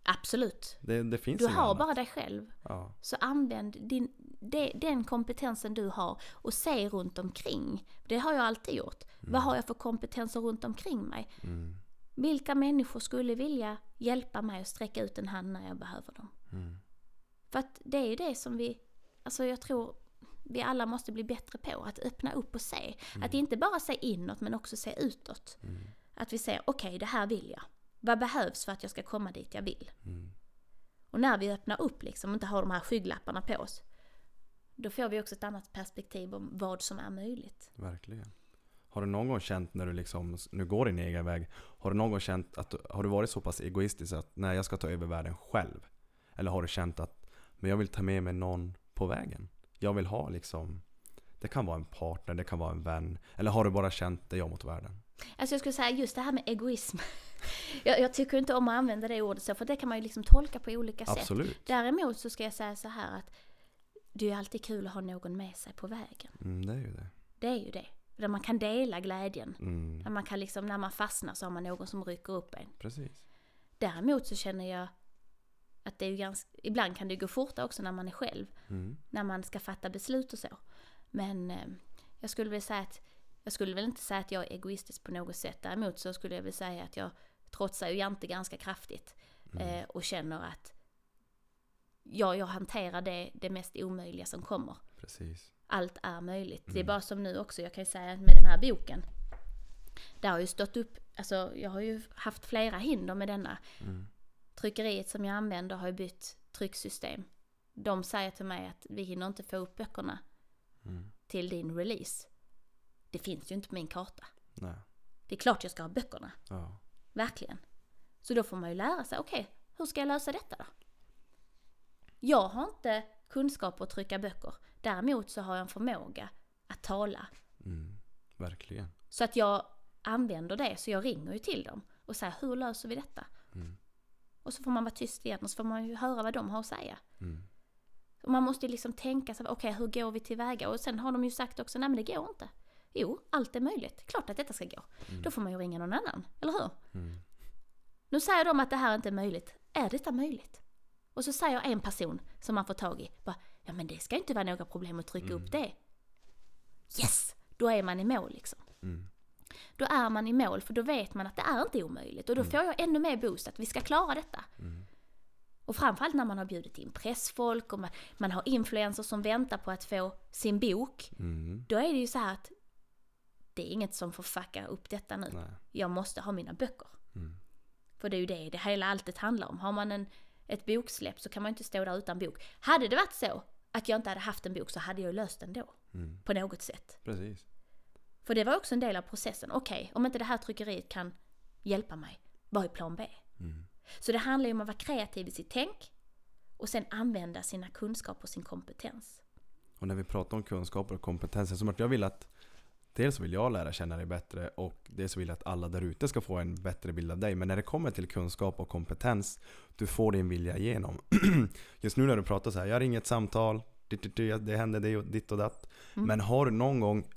Absolut. Det, det finns Du har annat. bara dig själv. Ja. Så använd din, de, den kompetensen du har och se runt omkring. Det har jag alltid gjort. Vad har jag för kompetenser runt omkring mig? Mm. Vilka människor skulle vilja hjälpa mig att sträcka ut en hand när jag behöver dem? Mm. För att det är ju det som vi, alltså jag tror vi alla måste bli bättre på. Att öppna upp och se. Att inte bara se inåt men också se utåt. Att vi ser, okej det här vill jag. Vad behövs för att jag ska komma dit jag vill? Mm. Och när vi öppnar upp liksom och inte har de här skygglapparna på oss. Då får vi också ett annat perspektiv om vad som är möjligt. Verkligen. Har du någon gång känt när du liksom nu går din egen väg, har du någon gång känt att du, har du varit så pass egoistisk att nej jag ska ta över världen själv? Eller har du känt att men jag vill ta med mig någon på vägen? Jag vill ha liksom, det kan vara en partner, det kan vara en vän. Eller har du bara känt det jag mot världen? Alltså jag skulle säga just det här med egoism. Jag, jag tycker inte om att använda det ordet så, för det kan man ju liksom tolka på olika sätt. Absolut. Däremot så ska jag säga så här att det är alltid kul att ha någon med sig på vägen. Mm, det är ju det. Det är ju det. Där man kan dela glädjen. Mm, Där man kan liksom, när man fastnar så har man någon som rycker upp en. precis. Däremot så känner jag att det är ju ganska, ibland kan det gå fortare också när man är själv. Mm, När man ska fatta beslut och så. Men eh, jag skulle väl säga att, jag skulle väl inte säga att jag är egoistisk på något sätt. Däremot så skulle jag väl säga att jag trotsar ju Jante ganska kraftigt. Eh, och känner att ja, jag hanterar det, det mest omöjliga som kommer. precis. Allt är möjligt. Det är Mm. bara som nu också, jag kan ju säga med den här boken. Det har ju stått upp, alltså jag har ju haft flera hinder med denna. Mm, tryckeriet som jag använder har ju bytt trycksystem. De säger till mig att vi hinner inte få upp böckerna Mm. till din release. Det finns ju inte på min karta. Nej. Det är klart jag ska ha böckerna. Ja. Verkligen. Så då får man ju lära sig, okej, hur ska jag lösa detta då? Jag har inte kunskap att trycka böcker. Däremot så har jag en förmåga att tala. Mm. Verkligen. Så att jag använder det, så jag ringer ju till dem och säger, hur löser vi detta? Mm. Och så får man vara tyst igen och så får man ju höra vad de har att säga. Mm. Och man måste ju liksom tänka sig, okej hur går vi tillväga? Och sen har de ju sagt också, nej men det går inte. Jo, allt är möjligt. Klart att detta ska gå. Då får man ju ringa någon annan, eller hur? Mm. Nu säger de att det här inte är möjligt. Är detta möjligt? Och så säger en person som man får tag i, bara, ja men det ska inte vara några problem att trycka upp det. Yes! Då är man i mål liksom. Mm. Då är man i mål för då vet man att det är inte omöjligt. Och då får jag ännu mer boost att vi ska klara detta. Mm. Och framförallt när man har bjudit in pressfolk och man, man har influencers som väntar på att få sin bok. Mm. Då är det ju så här att det är inget som får fucka upp detta nu. Nej. Jag måste ha mina böcker. Mm. För det är ju det det hela alltet handlar om. Har man en, ett boksläpp så kan man inte stå där utan bok. Hade det varit så att jag inte hade haft en bok så hade jag löst den då. Mm. På något sätt. Precis. För det var också en del av processen. Okej, om inte det här tryckeriet kan hjälpa mig, vad är plan B? Mm. Så det handlar ju om att vara kreativ i sitt tänk och sen använda sina kunskaper och sin kompetens. Och när vi pratar om kunskaper och kompetenser, som att jag vill att Dels vill jag lära känna dig bättre och dels vill jag att alla där ute ska få en bättre bild av dig. Men när det kommer till kunskap och kompetens, du får din vilja igenom. Just nu när du pratar så här, jag ringer ett samtal, det händer det och ditt och datt. Mm. Men har du någon gång,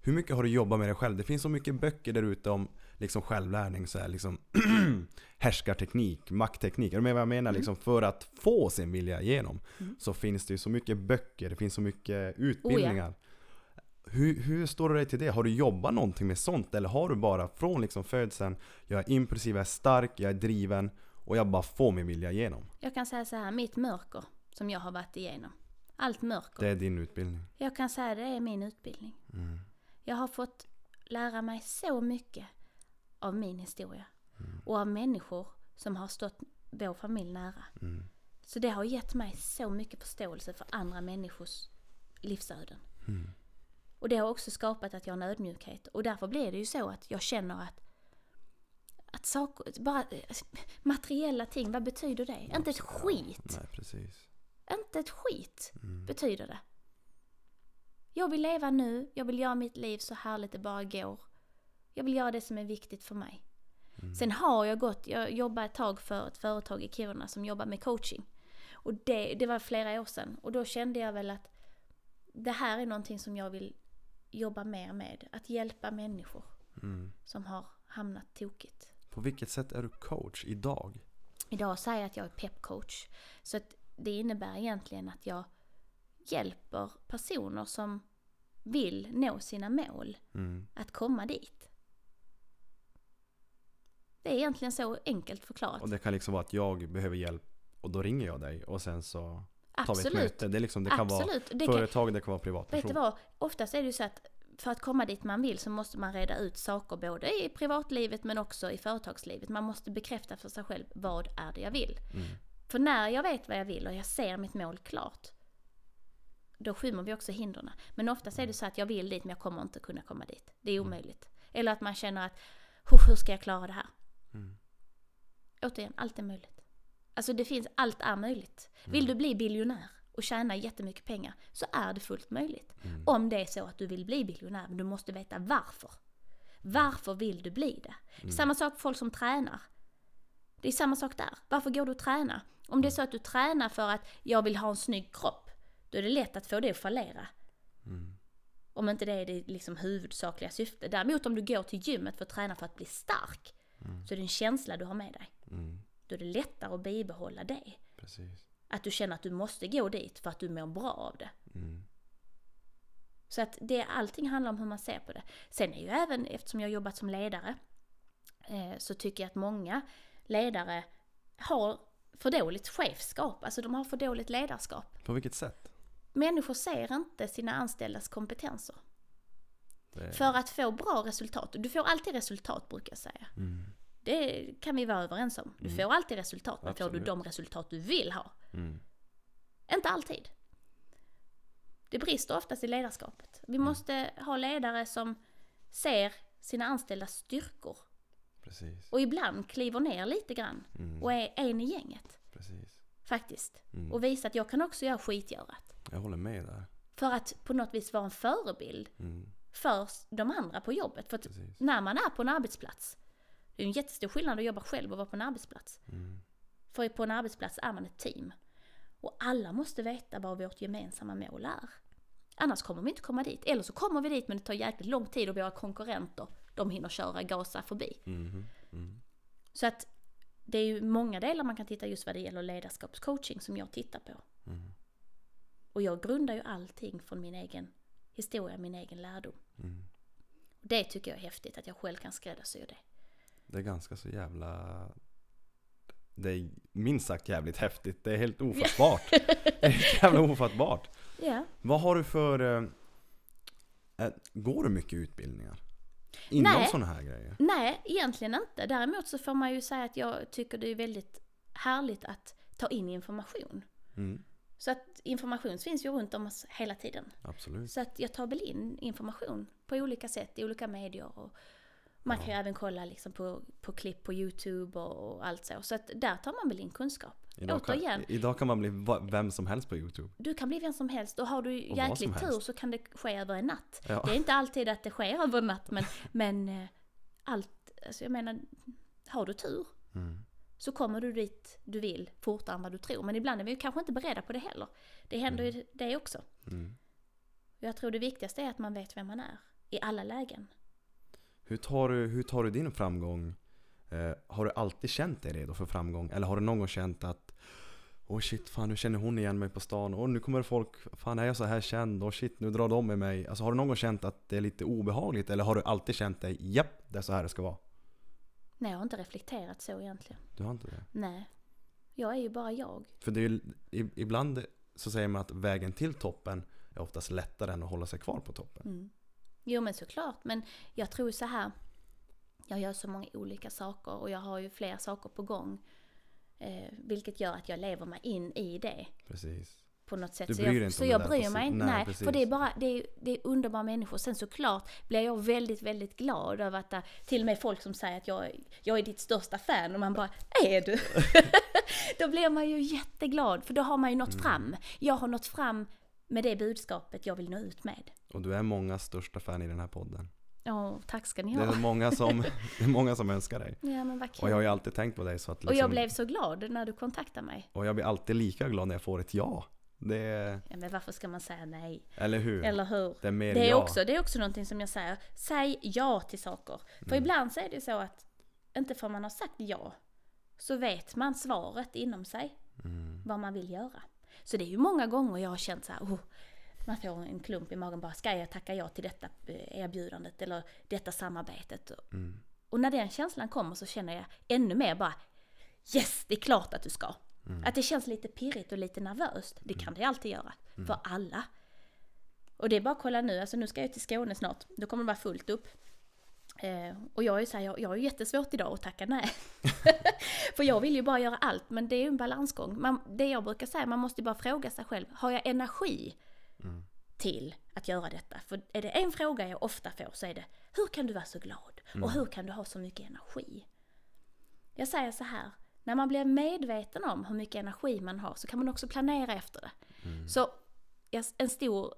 hur mycket har du jobbat med dig själv? Det finns så mycket böcker där ute om liksom självlärning, så här, liksom härskarteknik, maktteknik. Är du med vad jag menar? Liksom, för att få sin vilja igenom Mm. så finns det ju så mycket böcker, det finns så mycket utbildningar. Hur, hur står du dig till det? Har du jobbat någonting med sånt? Eller har du bara från liksom födseln, jag är impulsiv, jag är stark, jag är driven och jag bara får min vilja igenom? Jag kan säga så här, mitt mörker som jag har varit igenom. Allt mörker. Det är din utbildning. Jag kan säga det är min utbildning. Mm. Jag har fått lära mig så mycket av min historia. Mm. Och av människor som har stått vår familj nära. Mm. Så det har gett mig så mycket förståelse för andra människors livsöden. Mm. Och det har också skapat att jag har en ödmjukhet. Och därför blir det ju så att jag känner att att saker, bara materiella ting, vad betyder det? Inte ett skit. Nej, precis. Inte ett skit Mm. betyder det. Jag vill leva nu, jag vill göra mitt liv så härligt det bara går. Jag vill göra det som är viktigt för mig. Mm. Sen har jag gått, jag jobbade ett tag för ett företag i Kiruna som jobbar med coaching. Och det, det var flera år sedan. Och då kände jag väl att det här är någonting som jag vill jobba mer med. Att hjälpa människor Mm. som har hamnat tokigt. På vilket sätt är du coach idag? Idag säger jag att jag är peppcoach. Så att det innebär egentligen att jag hjälper personer som vill nå sina mål Mm. att komma dit. Det är egentligen så enkelt förklarat. Och det kan liksom vara att jag behöver hjälp och då ringer jag dig och sen så tar vi ett Absolut. möte. Det, liksom, det kan Absolut. vara Det kan, företag, det kan vara vet privatperson. du vad? Oftast är det ju så att för att komma dit man vill så måste man reda ut saker både i privatlivet men också i företagslivet. Man måste bekräfta för sig själv vad är det jag vill. Mm. För när jag vet vad jag vill och jag ser mitt mål klart, då skymmer vi också hindren. Men oftast är det så att jag vill dit men jag kommer inte kunna komma dit. Det är omöjligt. Eller att man känner att, "Huff, hur ska jag klara det här? Mm. Återigen, allt är möjligt. Alltså det finns, allt är möjligt. Vill du bli biljonär och tjäna jättemycket pengar så är det fullt möjligt. Mm. Om det är så att du vill bli biljonär, men du måste veta varför. Varför vill du bli det? Mm. Samma sak för folk som tränar. Det är samma sak där. Varför går du och tränar? Om det är så att du tränar för att jag vill ha en snygg kropp, då är det lätt att få det att fallera. Mm. Om inte det är det liksom huvudsakliga syftet. Däremot om du går till gymmet för att träna för att bli stark, så är det en känsla du har med dig. Mm. Då är det lättare att bibehålla det. Precis. Att du känner att du måste gå dit för att du mår bra av det. Mm. Så att det, allting handlar om hur man ser på det. Sen är ju även, eftersom jag har jobbat som ledare, eh, så tycker jag att många ledare har för dåligt chefskap. Alltså de har för dåligt ledarskap. På vilket sätt? Människor ser inte sina anställdas kompetenser. Det... För att få bra resultat, du får alltid resultat brukar jag säga. Mm. Det kan vi vara överens om. Du Mm. får alltid resultat, men får du Absolut. de resultat du vill ha? Mm. Inte alltid. Det brister oftast i ledarskapet. Vi Mm. måste ha ledare som ser sina anställdas styrkor Precis. och ibland kliver ner lite grann Mm. och är en i gänget. Precis. Faktiskt. Mm. Och visa att jag kan också göra skitgörat. Jag håller med där. För att på något vis vara en förebild Mm. för de andra på jobbet. För att när man är på en arbetsplats, det är en jättestor skillnad att jobba själv och vara på en arbetsplats. Mm. För på en arbetsplats är man ett team. Och alla måste veta vad vårt gemensamma mål är. Annars kommer vi inte komma dit. Eller så kommer vi dit men det tar jäkligt lång tid och våra konkurrenter, de hinner köra, gasa förbi. Mhm. Mm. Så att det är ju många delar man kan titta just vad det gäller ledarskapscoaching som jag tittar på. Mm. Och jag grundar ju allting från min egen historia, min egen lärdom. Mm. Det tycker jag är häftigt, att jag själv kan skräddarsy det. Det är ganska så jävla... Det är minst sagt jävligt häftigt. Det är helt ofattbart. det är helt jävla ofattbart. Ja. Vad har du för... eh, eh, går du mycket utbildningar? Inom Nej. sådana här grejer? Nej, egentligen inte. Däremot så får man ju säga att jag tycker det är väldigt härligt att ta in information. Mm. Så att information finns ju runt om oss hela tiden. Absolut. Så att jag tar väl in information på olika sätt i olika medier. Och man kan ju även kolla liksom på, på klipp på YouTube och, och allt så. Så att där tar man väl in kunskap. Idag kan, Återigen, idag kan man bli vem som helst på Youtube. du kan bli vem som helst och har du Och jäkligt tur så kan det ske över en natt. Ja. Det är inte alltid att det sker över en natt men, men eh, allt, alltså jag menar, har du tur Mm. så kommer du dit du vill fortare än vad du tror. Men ibland är vi ju kanske inte beredda på det heller. Det händer ju det också. Mm. Jag tror det viktigaste är att man vet vem man är. I alla lägen. Hur, tar du, hur tar du din framgång? Eh, har du alltid känt dig redo för framgång? Eller har du någon gång känt att Åh shit, fan nu känner hon igen mig på stan. Och nu kommer folk, fan är jag så här känd? Och shit, nu drar de med mig. Alltså har du någon gång känt att det är lite obehagligt? Eller har du alltid känt dig, japp, det är så här det ska vara? Nej, jag har inte reflekterat så egentligen. Du har inte det? Nej. Jag är ju bara jag. För det är ju, ibland så säger man att vägen till toppen är oftast lättare än att hålla sig kvar på toppen. Mm. Jo men såklart, men jag tror så här. Jag gör så många olika saker och jag har ju fler saker på gång. Eh, vilket gör att jag lever mig in i det Precis. på något sätt. Du så bryr dig jag, inte så jag bryr mig inte. nej, Nej, för det är bara, det är, det är underbara människor. Sen såklart blir jag väldigt, väldigt glad över att det, till och med folk som säger att jag, jag är ditt största fan och man bara, är du? då blir man ju jätteglad för då har man ju nått Mm. fram. Jag har nått fram med det budskapet jag vill nå ut med. Och du är mångas största fan i den här podden. Ja, tack ska ni Det ha. är många som, det är många som önskar dig. Ja men vad Och jag har kul. ju alltid tänkt på dig så att Och liksom, jag blev så glad när du kontaktade mig. och jag blir alltid lika glad när jag får ett ja. Det är, Ja, men varför ska man säga nej? eller hur? Eller hur? det är mer Det är, ja. också, det är också någonting som jag säger, säg ja till saker. För Mm. ibland så är det så att, inte för man har sagt ja, så vet man svaret inom sig, Mm. vad man vill göra. Så det är ju många gånger jag har känt så här, oh, man får en klump i magen bara, ska jag tacka ja till detta eh, erbjudandet eller detta samarbetet? Mm. Och när den känslan kommer så känner jag ännu mer bara, yes, det är klart att du ska. Mm. Att det känns lite pirrigt och lite nervöst, det kan det alltid göra. För alla. Och det är bara att kolla nu, alltså nu ska jag till Skåne snart, då kommer det vara fullt upp. Eh, och jag är så här, jag, jag ju jättesvårt idag att tacka nej. För jag vill ju bara göra allt, men det är ju en balansgång. Man, det jag brukar säga, man måste ju bara fråga sig själv, har jag energi Mm. till att göra detta? För är det en fråga jag ofta får så är det, hur kan du vara så glad? Och hur kan du ha så mycket energi? Jag säger så här, när man blir medveten om hur mycket energi man har så kan man också planera efter det. Så ja, en stor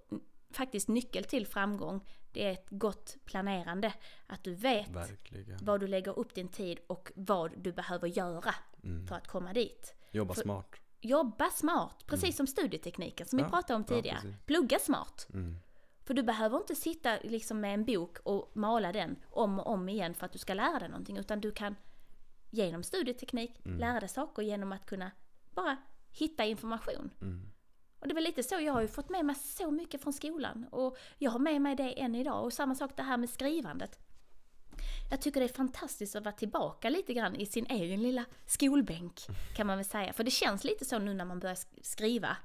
faktiskt nyckel till framgång, det är ett gott planerande. Att du vet Verkligen. vad du lägger upp din tid och vad du behöver göra Mm. för att komma dit. Jobba för- smart. Jobba smart, precis som studietekniken som Ja, vi pratade om ja, tidigare. precis. Plugga smart. Mm. För du behöver inte sitta liksom med en bok och mala den om och om igen för att du ska lära dig någonting. Utan du kan genom studieteknik Mm. lära dig saker genom att kunna bara hitta information. Mm. Och det är väl lite så, jag har ju fått med mig så mycket från skolan. Och jag har med mig det än idag. Och samma sak det här med skrivandet. Jag tycker det är fantastiskt att vara tillbaka lite grann i sin egen lilla skolbänk. Kan man väl säga. För det känns lite så nu när man börjar sk- skriva.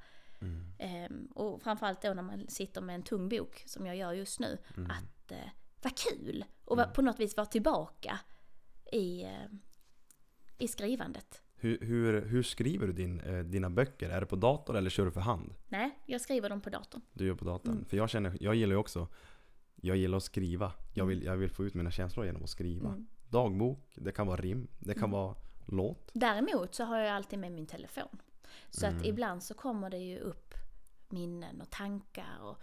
Mm. Ehm, och framförallt då när man sitter med en tung bok, som jag gör just nu. Mm. Att eh, vara kul! Och va- på något vis vara tillbaka i, eh, i skrivandet. Hur, hur, hur skriver du din, eh, dina böcker? Är det på dator eller kör du för hand? Nej, jag skriver dem på datorn. Du gör på datorn? Mm. För jag känner, jag gillar ju också Jag gillar att skriva. Jag vill, jag vill få ut mina känslor genom att skriva. Mm. Dagbok, det kan vara rim, det kan Mm. vara låt. Däremot så har jag alltid med min telefon. Så Mm. att ibland så kommer det ju upp minnen och tankar och,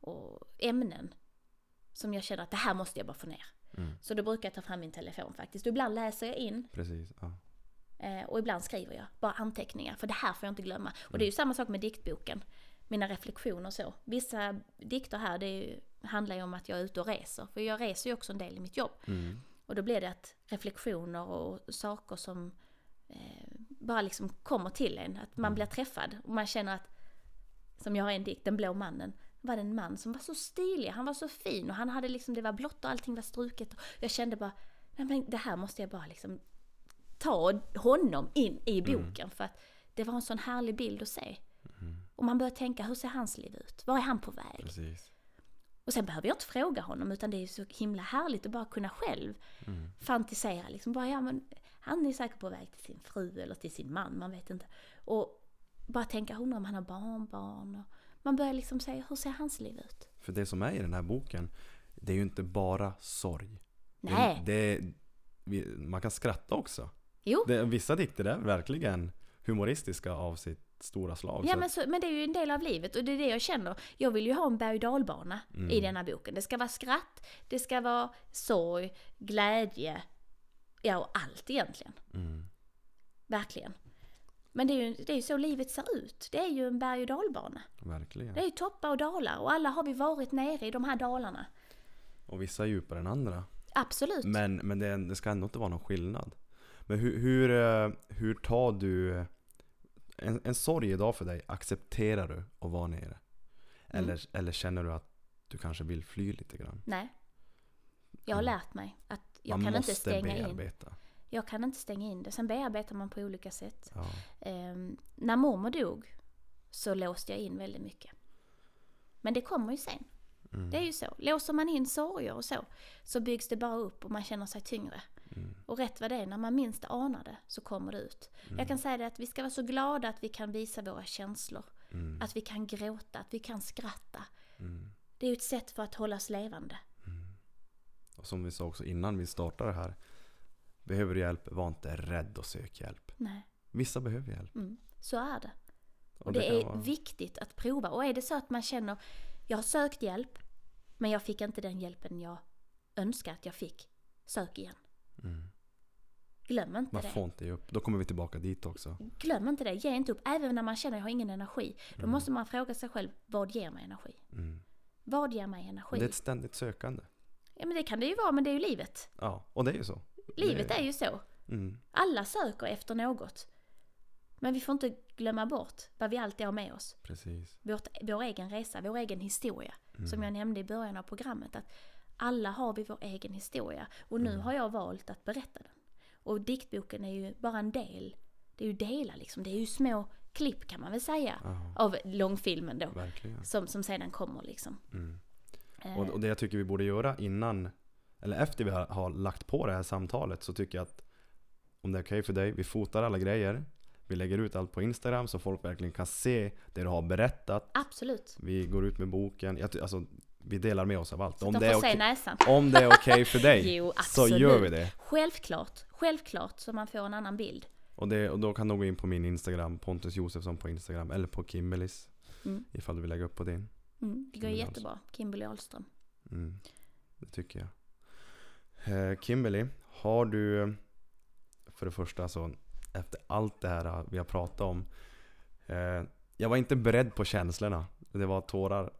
och ämnen som jag känner att det här måste jag bara få ner. Mm. Så då brukar jag ta fram min telefon faktiskt. Och ibland läser jag in Precis. Ja. Eh, och ibland skriver jag bara anteckningar. För det här får jag inte glömma. Och det är ju samma sak med diktboken. Mina reflektioner och så. Vissa dikter här det ju, handlar ju om att jag är ute och reser. För jag reser ju också en del i mitt jobb. Mm. Och då blir det att reflektioner och saker som eh, bara liksom kommer till en. Att man blir träffad och man känner att, som jag har en dikt, Den blå mannen. var det en man som var så stilig, han var så fin och han hade liksom, det var blått och allting var struket. Och jag kände bara, nej men det här måste jag bara liksom ta honom in i boken. För att det var en sån härlig bild att se. Och man börjar tänka, hur ser hans liv ut? Var är han på väg? Precis. Och sen behöver jag inte fråga honom utan det är så himla härligt att bara kunna själv Mm. fantisera. Liksom bara, ja, men han är säkert på väg till sin fru eller till sin man, man vet inte. Och bara tänka, undrar om han har barnbarn. Och man börjar liksom säga, hur ser hans liv ut? För det som är i den här boken, det är ju inte bara sorg. Det, Nej, det, vi- man kan skratta också. Jo. Det, vissa dikter är verkligen humoristiska av sitt stora slag. Ja men, så, men det är ju en del av livet och det är det jag känner. Jag vill ju ha en berg och dalbana Mm. i denna boken. Det ska vara skratt, det ska vara sorg, glädje, ja och allt egentligen. mm, Verkligen. Men det är ju det är ju så livet ser ut. Det är ju en berg och dalbana. verkligen. Det är ju toppar och dalar och alla har vi varit nere i de här dalarna. Och vissa är djupare än andra. Absolut. Men, men det, det ska ändå inte vara någon skillnad. Men hur, hur, eh, hur tar du en, en sorg idag för dig? Accepterar du att vara nere? Eller, Mm. eller känner du att du kanske vill fly lite grann? Nej. Jag har Mm. lärt mig att jag man kan inte stänga in. bearbeta. Jag kan inte stänga in det. Sen bearbetar man på olika sätt. Ja. Ehm, när mormor dog så låste jag in väldigt mycket. Men det kommer ju sen. Mm. Det är ju så. Låser man in sorger och så, så byggs det bara upp och man känner sig tyngre. Mm. Och rätt vad det är, när man minst anar det, så kommer det ut. Mm. Jag kan säga det att vi ska vara så glada att vi kan visa våra känslor. Mm. Att vi kan gråta, att vi kan skratta. Mm. Det är ju ett sätt för att hålla oss levande. Och som vi sa också innan vi startade här. Behöver du hjälp, var inte rädd och sök hjälp. Nej, Vissa behöver hjälp. mm. så är det. Och Och det, kan är vara- viktigt att prova. Och är det så att man känner, jag har sökt hjälp, men jag fick inte den hjälpen jag önskar att jag fick. Sök igen. Mm. Glöm inte Man det. får inte ge upp. Då kommer vi tillbaka dit också. Glöm inte det, ge inte upp. Även när man känner att jag har ingen energi. Då måste man fråga sig själv, vad ger mig energi? Mm. Vad ger mig Men energi? det är ett ständigt sökande. Ja men det kan det ju vara, men det är ju livet. Ja, och det är ju så. Livet det, är ju så. Mm. Alla söker efter något. Men vi får inte glömma bort vad vi alltid har med oss. Precis. Vårt, vår egen resa, vår egen historia. Mm. Som jag nämnde i början av programmet. Att alla har vi vår egen historia. Och nu Mm. har jag valt att berätta den. Och diktboken är ju bara en del. Det är ju delar liksom. Det är ju små klipp kan man väl säga. Ja, Av långfilmen då. verkligen. Som, som sedan kommer liksom. Mm. Eh, Och, och det jag tycker vi borde göra innan, eller efter vi har, har lagt på det här samtalet så tycker jag att om det är okej för dig, vi fotar alla grejer. Vi lägger ut allt på Instagram så folk verkligen kan se det du har berättat. Absolut. Vi går ut med boken. Jag, alltså, vi delar med oss av allt. Om de det, näsan. om det är okej för dig Jo, så gör vi det. Självklart. Självklart. Så man får en annan bild. Och, det. och då kan du gå in på min Instagram, Pontus Josefsson på Instagram, eller på Kimberlys. Mm. Ifall du vill lägga upp på din. Mm, det går Kimberly jättebra. Kimberly Ahlström. Mm, det tycker jag. Eh, Kimberly, har du för det första så efter allt det här vi har pratat om. Eh, jag var inte beredd på känslorna. Det var tårar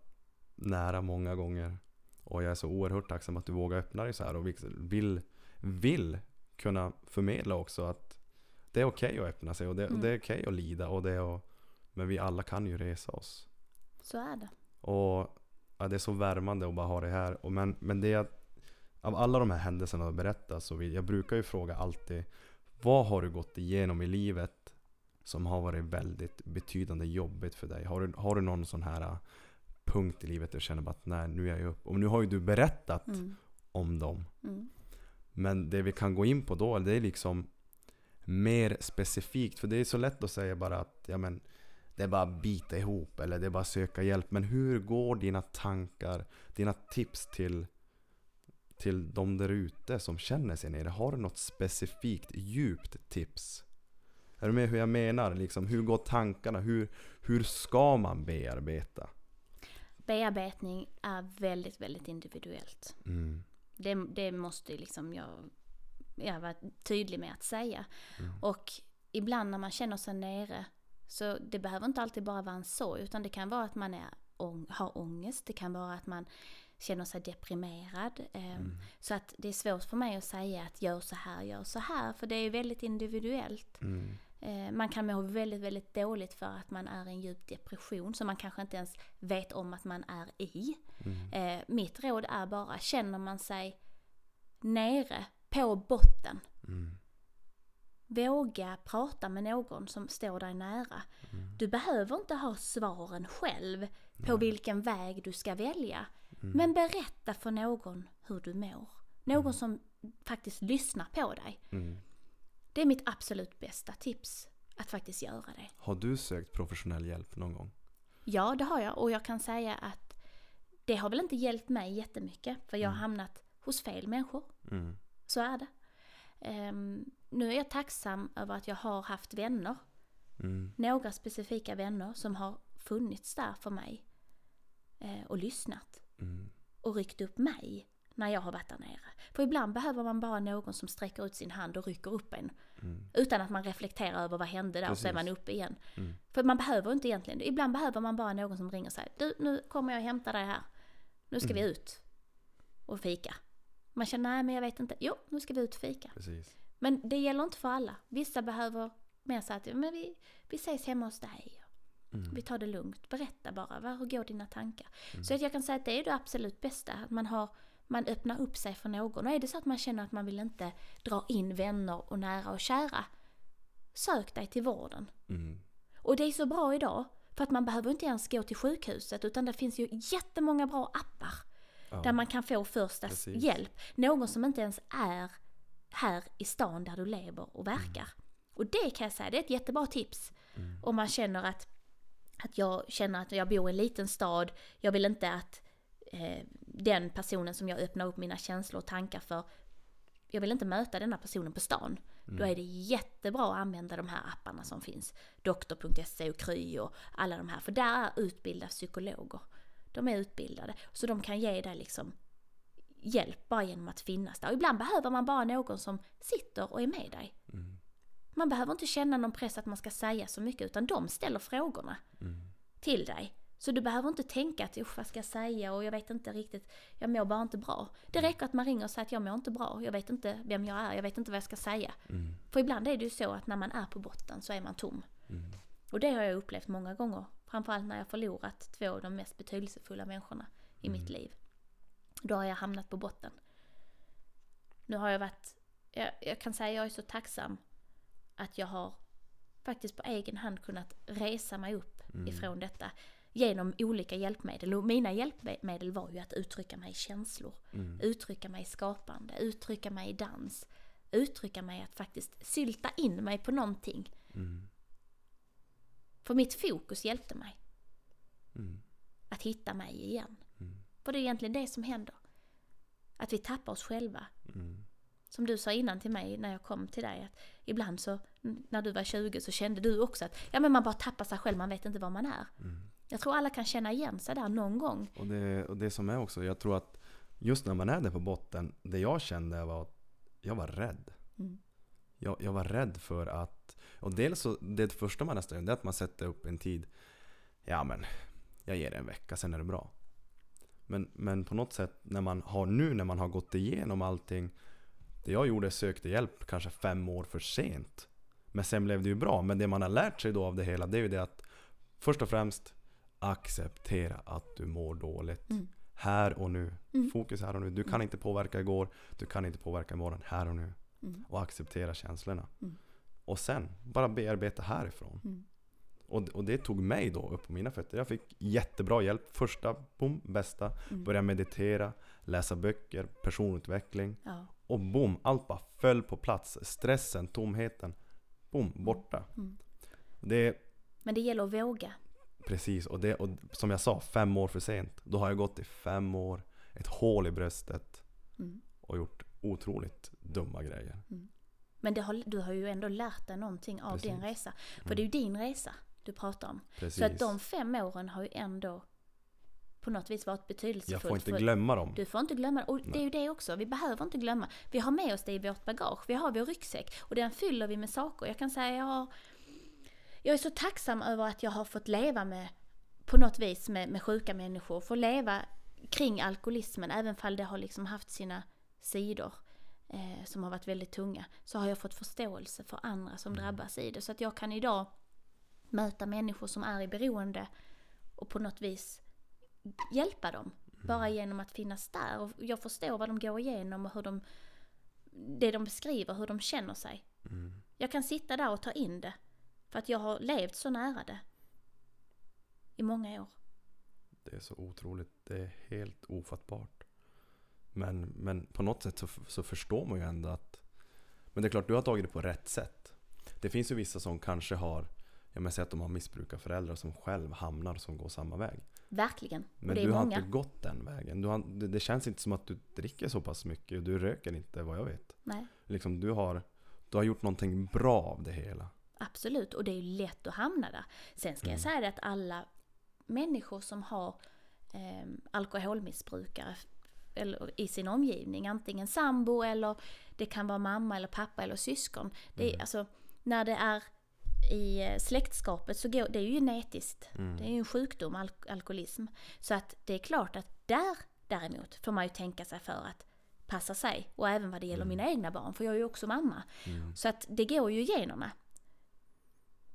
nära många gånger. Och jag är så oerhört tacksam att du vågar öppna dig så här och vill, vill kunna förmedla också att det är okej att öppna sig och det, Mm. det är okej att lida och det är Men vi alla kan ju resa oss. Så är det. Och ja, det är så värmande att bara ha det här. Och men, men det är att av alla de här händelserna du berättar så vill, jag brukar ju fråga alltid Vad har du gått igenom i livet som har varit väldigt betydande jobbigt för dig? Har du, har du någon sån här punkt i livet där du känner att nej, nu är jag upp. Och nu har ju du berättat Mm. om dem. Mm. Men det vi kan gå in på då, det är liksom mer specifikt? För det är så lätt att säga bara att ja, men, det är bara att bita ihop eller det är bara att söka hjälp. Men hur går dina tankar, dina tips till, till de där ute som känner sig nere? Har du något specifikt djupt tips? Är du med hur jag menar? Liksom, hur går tankarna? Hur, hur ska man bearbeta? Bearbetning är väldigt, väldigt individuellt. Mm. Det, det måste liksom jag, jag vara tydlig med att säga. Mm. Och ibland när man känner sig nere, så det behöver inte alltid bara vara en sorg, utan det kan vara att man är, har ångest, det kan vara att man känner sig deprimerad. Eh, Mm. Så att det är svårt för mig att säga att gör så här, gör så här, för det är väldigt individuellt. Mm. Eh, Man kan må väldigt, väldigt dåligt för att man är i en djup depression som man kanske inte ens vet om att man är i. Mm. Eh, mitt råd är bara, känner man sig nere på botten, Mm. våga prata med någon som står dig nära. Mm. Du behöver inte ha svaren själv på vilken väg du ska välja. Mm. Men berätta för någon hur du mår. Någon som faktiskt lyssnar på dig. Mm. Det är mitt absolut bästa tips, att faktiskt göra det. Har du sökt professionell hjälp någon gång? Ja, det har jag och jag kan säga att det har väl inte hjälpt mig jättemycket för jag har hamnat hos fel människor. Mm. Så är det. Ehm, nu är jag tacksam över att jag har haft vänner, Mm. några specifika vänner som har funnits där för mig eh, och lyssnat Mm. och ryckt upp mig när jag har varit där nere. För ibland behöver man bara någon som sträcker ut sin hand och rycker upp en. Mm. Utan att man reflekterar över vad hände där och så är Precis. man uppe igen. Mm. För man behöver inte egentligen, ibland behöver man bara någon som ringer och säger Du, nu kommer jag hämta dig här. Nu ska vi Mm. ut och fika. Man känner, nej men jag vet inte. Jo, nu ska vi ut och fika. Precis. Men det gäller inte för alla. Vissa behöver mer så att, men vi, vi ses hemma hos dig. Mm. Vi tar det lugnt. Berätta bara, vad, hur går dina tankar? Mm. Så att jag kan säga att det är det absolut bästa. Att man, har, man öppnar upp sig för någon. Och är det så att man känner att man vill inte dra in vänner och nära och kära. Sök dig till vården. Mm. Och det är så bra idag. För att man behöver inte ens gå till sjukhuset. Utan det finns ju jättemånga bra appar. Ja. Där man kan få första Precis. hjälp. Någon som inte ens är här i stan där du lever och verkar. Och det kan jag säga, det är ett jättebra tips. Mm. Om man känner att, att jag känner att jag bor i en liten stad, jag vill inte att eh, den personen som jag öppnar upp mina känslor och tankar för, jag vill inte möta denna personen på stan. Då är det jättebra att använda de här apparna som finns. Doktor.se och Kry och alla de här. För där är utbildade psykologer. De är utbildade. Så de kan ge dig liksom hjälp bara genom att finnas där. Och ibland behöver man bara någon som sitter och är med dig. Mm. Man behöver inte känna någon press att man ska säga så mycket utan de ställer frågorna Mm. till dig. Så du behöver inte tänka att usch vad ska jag säga och jag vet inte riktigt, jag mår bara inte bra. Det räcker att man ringer och säger att jag mår inte bra, jag vet inte vem jag är, jag vet inte vad jag ska säga. Mm. För ibland är det ju så att när man är på botten så är man tom. Mm. Och det har jag upplevt många gånger. Framförallt när jag förlorat två av de mest betydelsefulla människorna i mitt liv. Då har jag hamnat på botten. Nu har jag varit, jag, jag kan säga jag är så tacksam att jag har faktiskt på egen hand kunnat resa mig upp ifrån detta genom olika hjälpmedel. Och mina hjälpmedel var ju att uttrycka mig i känslor, Mm. uttrycka mig i skapande, uttrycka mig i dans, uttrycka mig att faktiskt sylta in mig på någonting. Mm. För mitt fokus hjälpte mig Mm. att hitta mig igen. Mm. För det är egentligen det som händer. Att vi tappar oss själva. Mm. Som du sa innan till mig när jag kom till dig. Att ibland så, när du var 20 så kände du också att ja, men man bara tappar sig själv, man vet inte var man är. Mm. Jag tror alla kan känna igen sig där någon gång. Och, det, och det som är också, jag tror att just när man är där på botten, det jag kände var att jag var rädd. Mm. Jag, jag var rädd för att, och dels så, det första man nästan gör, det är att man sätter upp en tid. Ja men, jag ger det en vecka, sen är det bra. Men, men på något sätt, när man har nu, när man har gått igenom allting. Det jag gjorde, sökte hjälp kanske fem år för sent. Men sen blev det ju bra. Men det man har lärt sig då av det hela, det är ju det att först och främst acceptera att du mår dåligt. Mm. Här och nu. Mm. Fokus här och nu. Du kan inte påverka igår, du kan inte påverka imorgon. Här och nu. Mm. Och acceptera känslorna. Mm. Och sen bara bearbeta härifrån. Mm. Och, och det tog mig då upp på mina fötter. Jag fick jättebra hjälp. Första, boom, bästa. Mm. Börja meditera, läsa böcker, personutveckling. Ja. Och boom, allt bara föll på plats. Stressen, tomheten boom, borta. Mm. Det, Men det gäller att våga. Precis, och, det, och som jag sa, fem år för sent. Då har jag gått i fem år, ett hål i bröstet Mm. och gjort otroligt dumma grejer. Men det har, du har ju ändå lärt dig någonting av din Precis. resa. För det är ju din resa du pratar om. Precis. Så att de fem åren har ju ändå på något vis varit betydelsefullt. jag får inte glömma dem. Du får inte glömma Och det är ju det också. Vi behöver inte glömma. Vi har med oss det i vårt bagage. Vi har vår ryggsäck. Och den fyller vi med saker. Jag kan säga jag har, Jag är så tacksam över att jag har fått leva med på något vis med, med sjuka människor. Få leva kring alkoholismen även fall det har liksom haft sina sidor. Eh, som har varit väldigt tunga. Så har jag fått förståelse för andra som drabbas i det. Så att jag kan idag möta människor som är i beroende och på något vis hjälpa dem. Bara genom att finnas där. Och jag förstår vad de går igenom och hur de, det de beskriver, hur de känner sig. Mm. Jag kan sitta där och ta in det. För att jag har levt så nära det. I många år. Det är så otroligt, det är helt ofattbart. Men, men på något sätt så, så förstår man ju ändå att Men det är klart, du har tagit det på rätt sätt. Det finns ju vissa som kanske har Jag menar säg att de har missbrukarföräldrar som själv hamnar som går samma väg. Verkligen. och Men du har många. inte gått den vägen. Du har, det, det känns inte som att du dricker så pass mycket. Du röker inte vad jag vet. Nej, Liksom, du, har, du har gjort någonting bra av det hela. Absolut. Och det är ju lätt att hamna där. Sen ska Mm. jag säga det att alla människor som har eh, alkoholmissbrukare eller i sin omgivning, antingen sambo eller det kan vara mamma eller pappa eller syskon. Det är, Mm. alltså, när det är i eh, släktskapet så går det är ju genetiskt. Mm. Det är ju en sjukdom, al- alkoholism. Så att det är klart att där däremot får man ju tänka sig för att passa sig. Och även vad det gäller mina egna barn, för jag är ju också mamma. Mm. Så att det går ju igenom mig.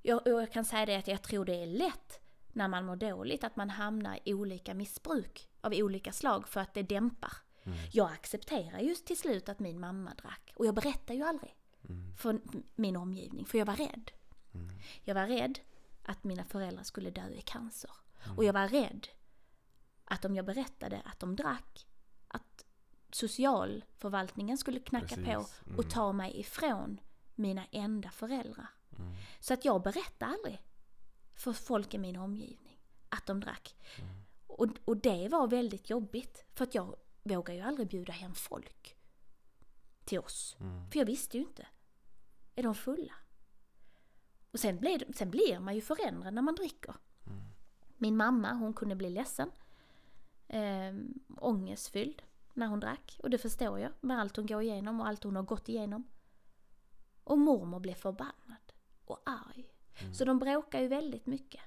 Jag, och jag kan säga det att jag tror det är lätt när man mår dåligt att man hamnar i olika missbruk av olika slag för att det dämpar. Mm. Jag accepterar just till slut att min mamma drack och jag berättar ju aldrig Mm. för min omgivning för jag var rädd. Mm. Jag var rädd att mina föräldrar skulle dö i cancer. Mm. Och jag var rädd att om jag berättade att de drack, att socialförvaltningen skulle knacka Precis. på och Mm. ta mig ifrån mina enda föräldrar. Mm. Så att jag berättade aldrig för folk i min omgivning att de drack. Mm. Och, och det var väldigt jobbigt för att jag vågar ju aldrig bjuda hem folk till oss. Mm. För jag visste ju inte. Är de fulla? Och sen blir, sen blir man ju förändrad när man dricker. Mm. Min mamma, hon kunde bli ledsen. Eh, ångestfylld när hon drack. Och det förstår jag med allt hon går igenom och allt hon har gått igenom. Och mormor blev förbannad och arg. Mm. Så de bråkade ju väldigt mycket.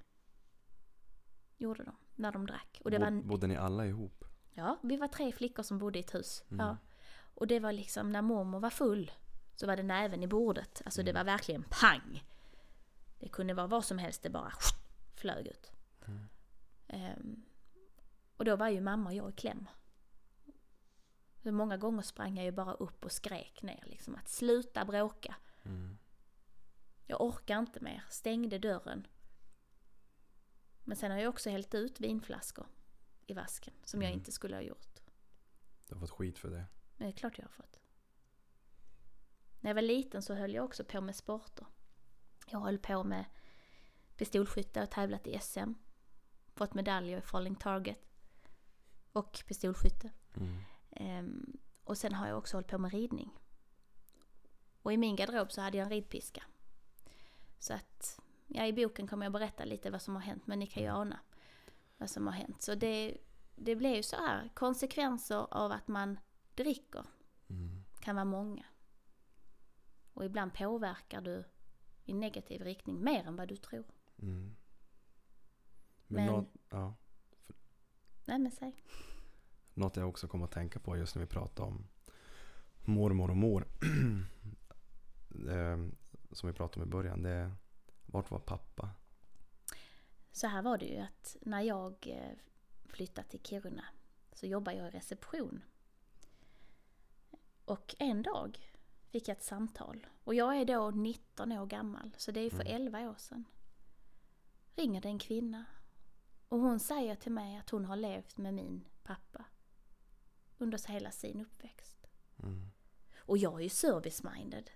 Gjorde de, när de drack. Och det var, Bod- Bodde ni alla ihop? ja, vi var tre flickor som bodde i ett hus. Mm. Ja. Och det var liksom, när mormor var full så var det näven i bordet. Alltså Mm. det var verkligen pang! Det kunde vara vad som helst, det bara flög ut. Ehm, och då var ju mamma och jag i kläm. Så många gånger sprang jag ju bara upp och skrek ner liksom att sluta bråka. Mm. Jag orkar inte mer. Stängde dörren. Men sen har jag också hällt ut vinflaskor i vasken som jag Mm. inte skulle ha gjort. Du har fått skit för det. Men det är klart jag har fått. När jag var liten så höll jag också på med sporter. Jag höll på med pistolskytte och tävlat i SM. Fått medaljer i falling target. Och pistolskytte. Mm. Ehm, och sen har jag också hållit på med ridning. Och i min garderob så hade jag en ridpiska. Så att, ja i boken kommer jag berätta lite vad som har hänt men ni kan ju ana vad som har hänt. Så det, det blir ju så här, konsekvenser av att man dricker Mm. kan vara många. Och ibland påverkar du i negativ riktning mer än vad du tror. Mm. Men, Men- Något, ja, Nej men säg. något jag också kom att tänka på just när vi pratade om mormor och mor. som vi pratade om i början. Det är, vart var pappa? Så här var det ju att när jag eh, flyttade till Kiruna så jobbade jag i reception. Och en dag fick jag ett samtal. Och jag är då 19 år gammal, så det är för Mm. 11 år sedan. Ringer det en kvinna. Och hon säger till mig att hon har levt med min pappa under hela sin uppväxt. Mm. Och jag är ju service-minded.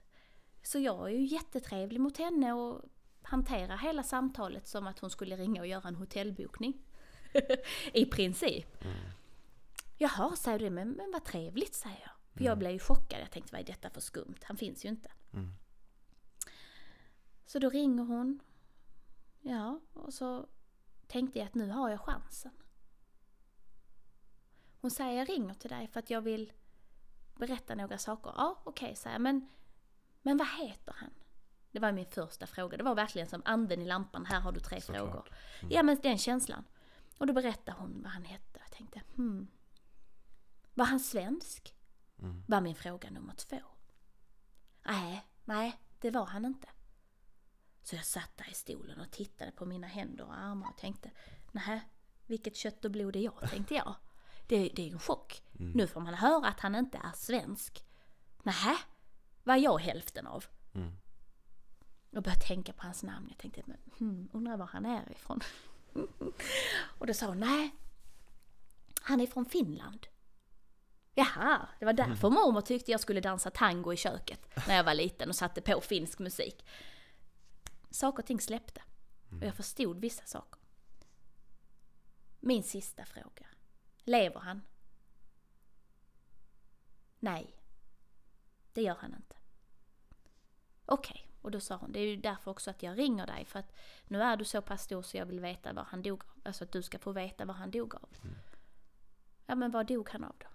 Så jag är ju jättetrevlig mot henne och hanterar hela samtalet som att hon skulle ringa och göra en hotellbokning. I princip. Jaha, säger du, men, men vad trevligt, säger jag. För jag blev ju chockad, jag tänkte vad är detta för skumt? Han finns ju inte. Mm. Så då ringer hon. Ja, och så tänkte jag att nu har jag chansen. Hon säger jag ringer till dig för att jag vill berätta några saker. Ja, okej, säger jag. Men, men vad heter han? Det var min första fråga. Det var verkligen som anden i lampan. Här har du tre Såklart. frågor. Ja, men den känslan. Och då berättade hon vad han hette. Jag tänkte, hmm. Var han svensk? Mm. Var min fråga nummer två. Nej, nej, det var han inte. Så jag satt där i stolen och tittade på mina händer och armar och tänkte, nej, vilket kött och blod är jag, tänkte jag. Det, det är ju en chock. Nu får man höra att han inte är svensk. Nej, var jag hälften av? Mm. Jag började tänka på hans namn. Jag tänkte, men, hmm, undrar var han är ifrån. och då sa hon, nej, han är från Finland. Jaha, det var därför mormor tyckte jag skulle dansa tango i köket när jag var liten och satte på finsk musik. Saker och ting släppte. Och jag förstod vissa saker. Min sista fråga. Lever han? Nej, det gör han inte. Okej, och då sa hon, det är ju därför också att jag ringer dig för att nu är du så pass stor så jag vill veta vad han dog av. Alltså att du ska få veta vad han dog av. Ja men vad dog han av då?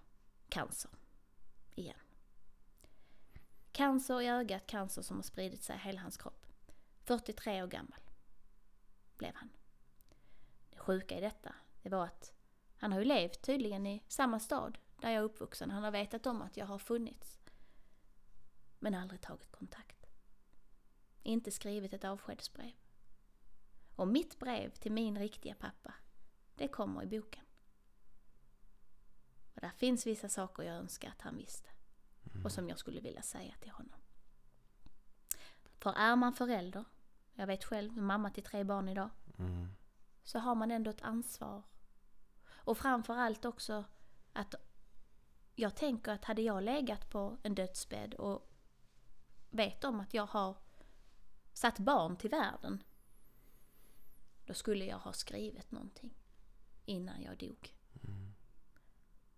Cancer. Igen. Cancer i ögat, cancer som har spridit sig i hela hans kropp. 43 år gammal blev han. Det sjuka i detta, det var att han har ju levt tydligen i samma stad där jag är uppvuxen. Han har vetat om att jag har funnits. Men aldrig tagit kontakt. Inte skrivit ett avskedsbrev. Och mitt brev till min riktiga pappa, det kommer i boken. Och där finns vissa saker jag önskar att han visste. Och som jag skulle vilja säga till honom. För är man förälder, jag vet själv, mamma till tre barn idag, Mm. så har man ändå ett ansvar. Och framförallt också att jag tänker att hade jag legat på en dödsbädd och vet om att jag har satt barn till världen, då skulle jag ha skrivit någonting innan jag dog.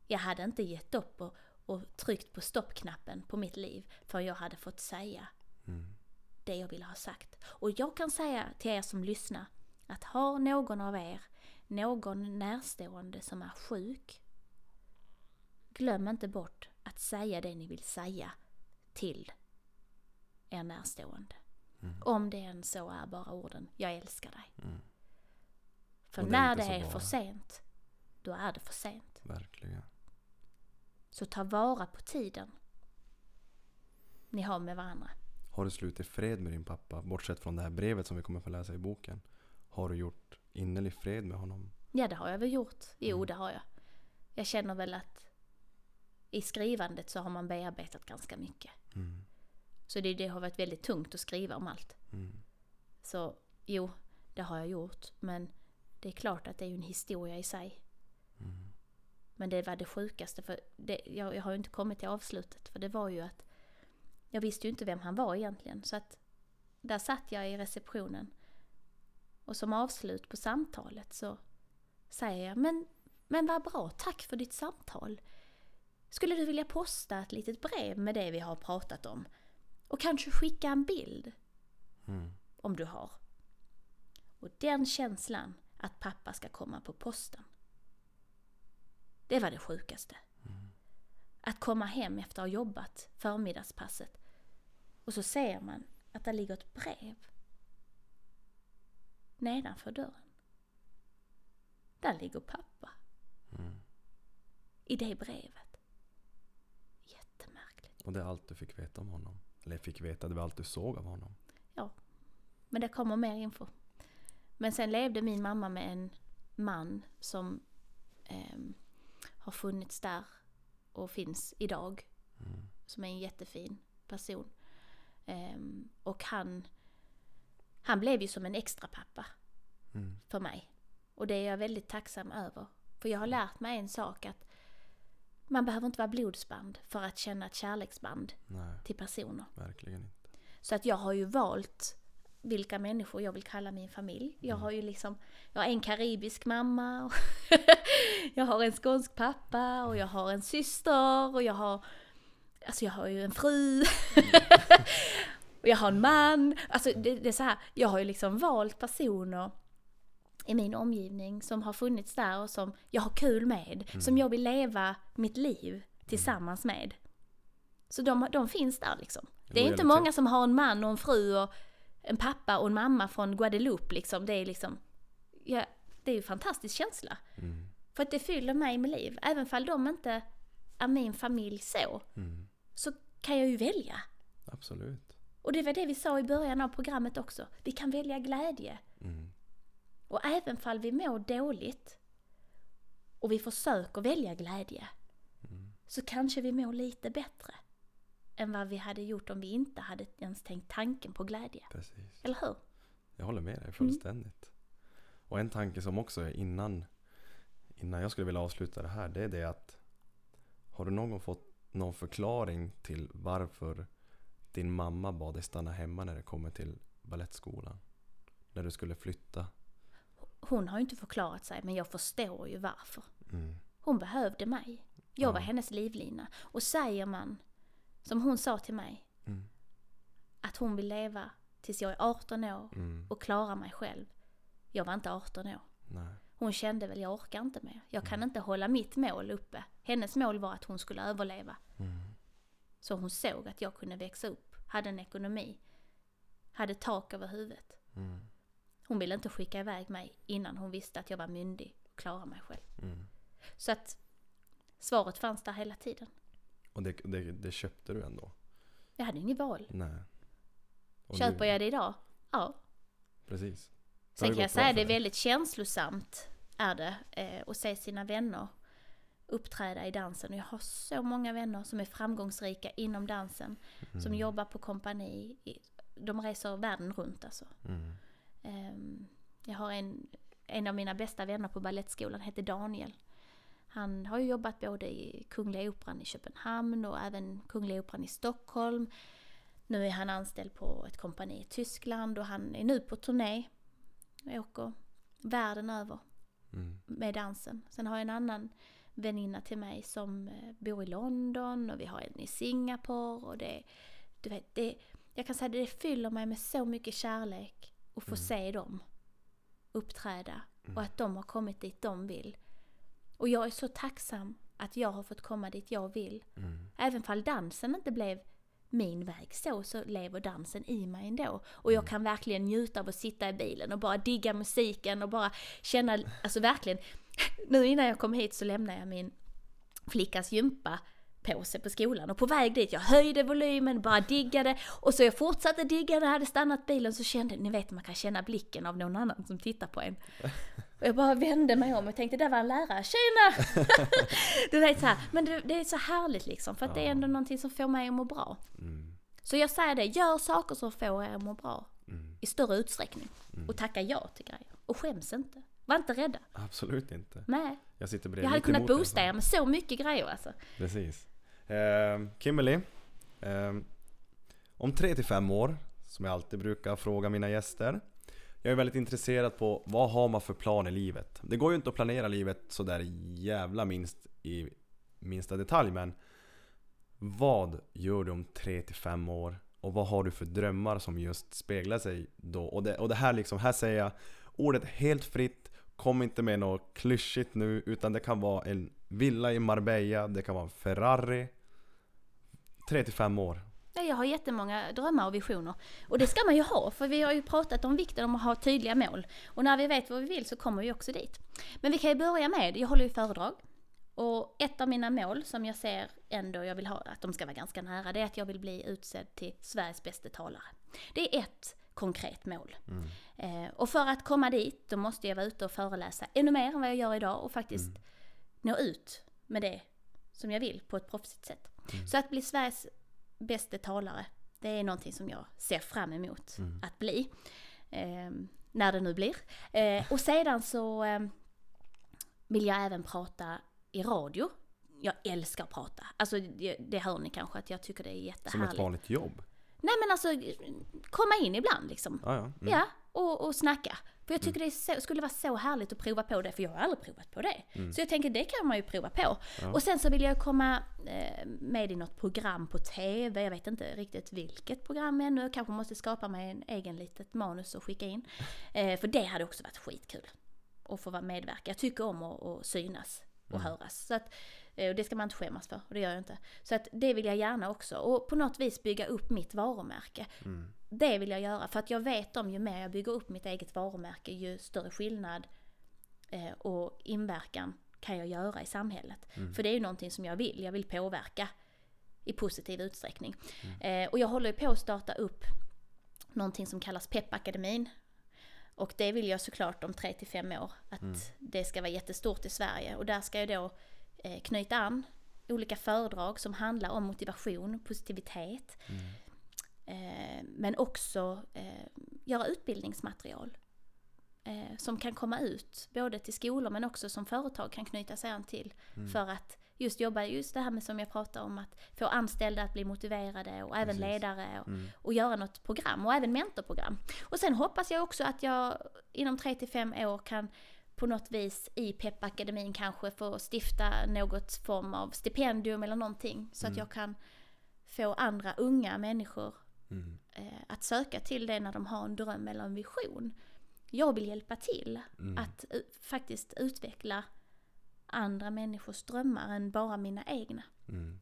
Jag hade inte gett upp och, och tryckt på stoppknappen på mitt liv för jag hade fått säga Mm. det jag ville ha sagt. Och jag kan säga till er som lyssnar att har någon av er någon närstående som är sjuk, glöm inte bort att säga det ni vill säga till er närstående. Om det än så är bara orden ”jag älskar dig”. Mm. För det är när inte det är bara. för sent, då är det för sent. Verkligen. Så ta vara på tiden ni har med varandra. Har du slutit fred med din pappa? Bortsett från det här brevet som vi kommer få läsa i boken. Har du gjort innerlig fred med honom? Ja, det har jag väl gjort. Jo, Mm. det har jag. Jag känner väl att i skrivandet så har man bearbetat ganska mycket. Mm. Så det, det har varit väldigt tungt att skriva om allt. Mm. Så jo, det har jag gjort. Men det är klart att det är en historia i sig. Mm. Men det var det sjukaste, för det, jag, jag har ju inte kommit till avslutet. För det var ju att jag visste ju inte vem han var egentligen. Så att där satt jag i receptionen. Och som avslut på samtalet så säger jag, men, men vad bra, tack för ditt samtal. Skulle du vilja posta ett litet brev med det vi har pratat om? Och kanske skicka en bild, Mm. om du har. Och den känslan att pappa ska komma på posten. Det var det sjukaste. Att komma hem efter att ha jobbat förmiddagspasset och så ser man att det ligger ett brev nedanför dörren. Där ligger pappa. Mm. I det brevet. Jättemärkligt. Och det är allt du fick veta om honom? Eller fick veta, det var allt du såg av honom? Men det kommer mer info. Men sen levde min mamma med en man som ehm, har funnits där och finns idag. Mm. Som är en jättefin person. Ehm, och han, han blev ju som en extra pappa Mm. för mig. Och det är jag väldigt tacksam över. För jag har lärt mig en sak att man behöver inte vara blodsband för att känna ett kärleksband Nej, till personer. verkligen inte. Så att jag har ju valt vilka människor jag vill kalla min familj. Jag har ju liksom, jag har en karibisk mamma, och jag har en skånsk pappa och jag har en syster och jag har, alltså jag har ju en fru. och jag har en man. Alltså det, det är så här, jag har ju liksom valt personer i min omgivning som har funnits där och som jag har kul med. Som jag vill leva mitt liv tillsammans med. Så de, de finns där liksom. Det är inte många som har en man och en fru och en pappa och en mamma från Guadeloupe liksom. Det är liksom, ja, det är ju en fantastisk känsla. Mm. För att det fyller mig med liv. Även fall de inte är min familj så, Mm. så kan jag ju välja. Absolut. Och det var det vi sa i början av programmet också. Vi kan välja glädje. Mm. Och även fall vi mår dåligt och vi försöker välja glädje så kanske vi mår lite bättre än vad vi hade gjort om vi inte hade ens tänkt tanken på glädje. Precis. Eller hur? Jag håller med dig fullständigt. Och en tanke som också är innan, innan jag skulle vilja avsluta det här, det är det att har du någon gång fått någon förklaring till varför din mamma bad dig stanna hemma när det kommer till ballettskolan? När du skulle flytta? Hon har ju inte förklarat sig men jag förstår ju varför. Mm. Hon behövde mig. Jag var Ja. hennes livlina. Och säger man, som hon sa till mig, Mm. att hon vill leva tills jag är 18 år Mm. och klara mig själv. Jag var inte 18 år. Nej. Hon kände väl, jag orkar inte mer. Jag kan inte hålla mitt mål uppe. Hennes mål var att hon skulle överleva. Mm. Så hon såg att jag kunde växa upp, hade en ekonomi, hade tak över huvudet. Hon ville inte skicka iväg mig innan hon visste att jag var myndig och klarade mig själv. Mm. Så att svaret fanns där hela tiden. Och det, det, det köpte du ändå? Jag hade inget val. Nej. Och Köper nu- jag det idag? Ja. Precis. Det Sen kan jag säga för det är dig. väldigt känslosamt är det eh, att se sina vänner uppträda i dansen. Och jag har så många vänner som är framgångsrika inom dansen. Som Mm. jobbar på kompani. De reser världen runt alltså. Mm. Ehm, Jag har en, en av mina bästa vänner på Balettskolan heter Daniel. Han har ju jobbat både i Kungliga Operan i Köpenhamn och även Kungliga Operan i Stockholm. Nu är han anställd på ett kompani i Tyskland och han är nu på turné. Och åker världen över Mm. med dansen. Sen har jag en annan väninna till mig som eh, bor i London och vi har en i Singapore och det, du vet, det, jag kan säga det fyller mig med så mycket kärlek att få se dem uppträda och att de har kommit dit de vill. Och jag är så tacksam att jag har fått komma dit jag vill. Mm. Även fall dansen inte blev min väg så, så lever dansen i mig ändå. Och jag kan verkligen njuta av att sitta i bilen och bara digga musiken och bara känna, alltså verkligen. Nu innan jag kom hit så lämnade jag min flickas gympa påse på skolan och på väg dit, jag höjde volymen, bara diggade och så jag fortsatte digga när jag hade stannat bilen så kände, ni vet man kan känna blicken av någon annan som tittar på en. Och jag bara vände mig om och tänkte, där var en lärare, tjena! du vet så här, men det, det är så härligt liksom för att det är ändå någonting som får mig att må bra. Mm. Så jag säger det, gör saker som får er att må bra. Mm. I större utsträckning. Och tacka ja till grejer. Och skäms inte. Var inte rädda. Absolut inte. Nej. Jag sitter bredvid Jag hade kunnat boosta er med så mycket grejer alltså. Precis. Eh, Kimberly. Eh, om tre till fem år, som jag alltid brukar fråga mina gäster. Jag är väldigt intresserad på vad har man för plan i livet? Det går ju inte att planera livet sådär jävla minst i minsta detalj men vad gör du om tre till fem år? Och vad har du för drömmar som just speglar sig då? Och det, och det här liksom, här säger jag ordet helt fritt Kom inte med något klyschigt nu utan det kan vara en villa i Marbella, det kan vara en Ferrari 3 till 5 år Ja, jag har jättemånga drömmar och visioner. Och det ska man ju ha, för vi har ju pratat om vikten om att ha tydliga mål. Och när vi vet vad vi vill så kommer vi också dit. Men vi kan ju börja med, jag håller ju föredrag. Och ett av mina mål som jag ser ändå jag vill ha, att de ska vara ganska nära, det är att jag vill bli utsedd till Sveriges bästa talare. Det är ett konkret mål. Eh, och för att komma dit, då måste jag vara ute och föreläsa ännu mer än vad jag gör idag och faktiskt nå ut med det som jag vill på ett proffsigt sätt. Så att bli Sveriges bästa talare, det är någonting som jag ser fram emot att bli. Eh, när det nu blir. Eh, och sedan så eh, vill jag även prata i radio. Jag älskar att prata. Alltså det, det hör ni kanske att jag tycker det är Som ett jättehärligt. vanligt jobb Nej men alltså, komma in ibland liksom. Ja, ja. Mm. Ja, och, och snacka. För jag tycker det är så, skulle vara så härligt att prova på det, för jag har aldrig provat på det. Så jag tänker det kan man ju prova på. Mm. Ja. Och sen så vill jag komma eh, med i något program på TV, jag vet inte riktigt vilket program ännu. Jag kanske måste skapa mig en egen litet manus och skicka in. Eh, för det hade också varit skitkul. Att få vara medverka. Jag tycker om att, att synas och höras. Så att, eh, det ska man inte skämmas för, och det gör jag inte. Så att det vill jag gärna också. Och på något vis bygga upp mitt varumärke. Mm. Det vill jag göra för att jag vet om ju mer jag bygger upp mitt eget varumärke ju större skillnad eh, och inverkan kan jag göra i samhället. För det är ju någonting som jag vill, jag vill påverka i positiv utsträckning. Eh, och jag håller ju på att starta upp någonting som kallas Peppakademin. Och det vill jag såklart om 3 till 5 år att det ska vara jättestort i Sverige. Och där ska jag då eh, knyta an olika föredrag som handlar om motivation, positivitet. Eh, men också eh, göra utbildningsmaterial. Eh, som kan komma ut både till skolor men också som företag kan knyta sig an till. För att just jobba, just det här med som jag pratar om att få anställda att bli motiverade och även Precis. ledare och, Mm. och göra något program och även mentorprogram. Och sen hoppas jag också att jag inom 3 till 5 år kan på något vis i Peppakademin kanske få stifta något form av stipendium eller någonting så att jag kan få andra unga människor Mm. eh, att söka till det när de har en dröm eller en vision. Jag vill hjälpa till Mm. att faktiskt utveckla andra människors drömmar än bara mina egna. Mm.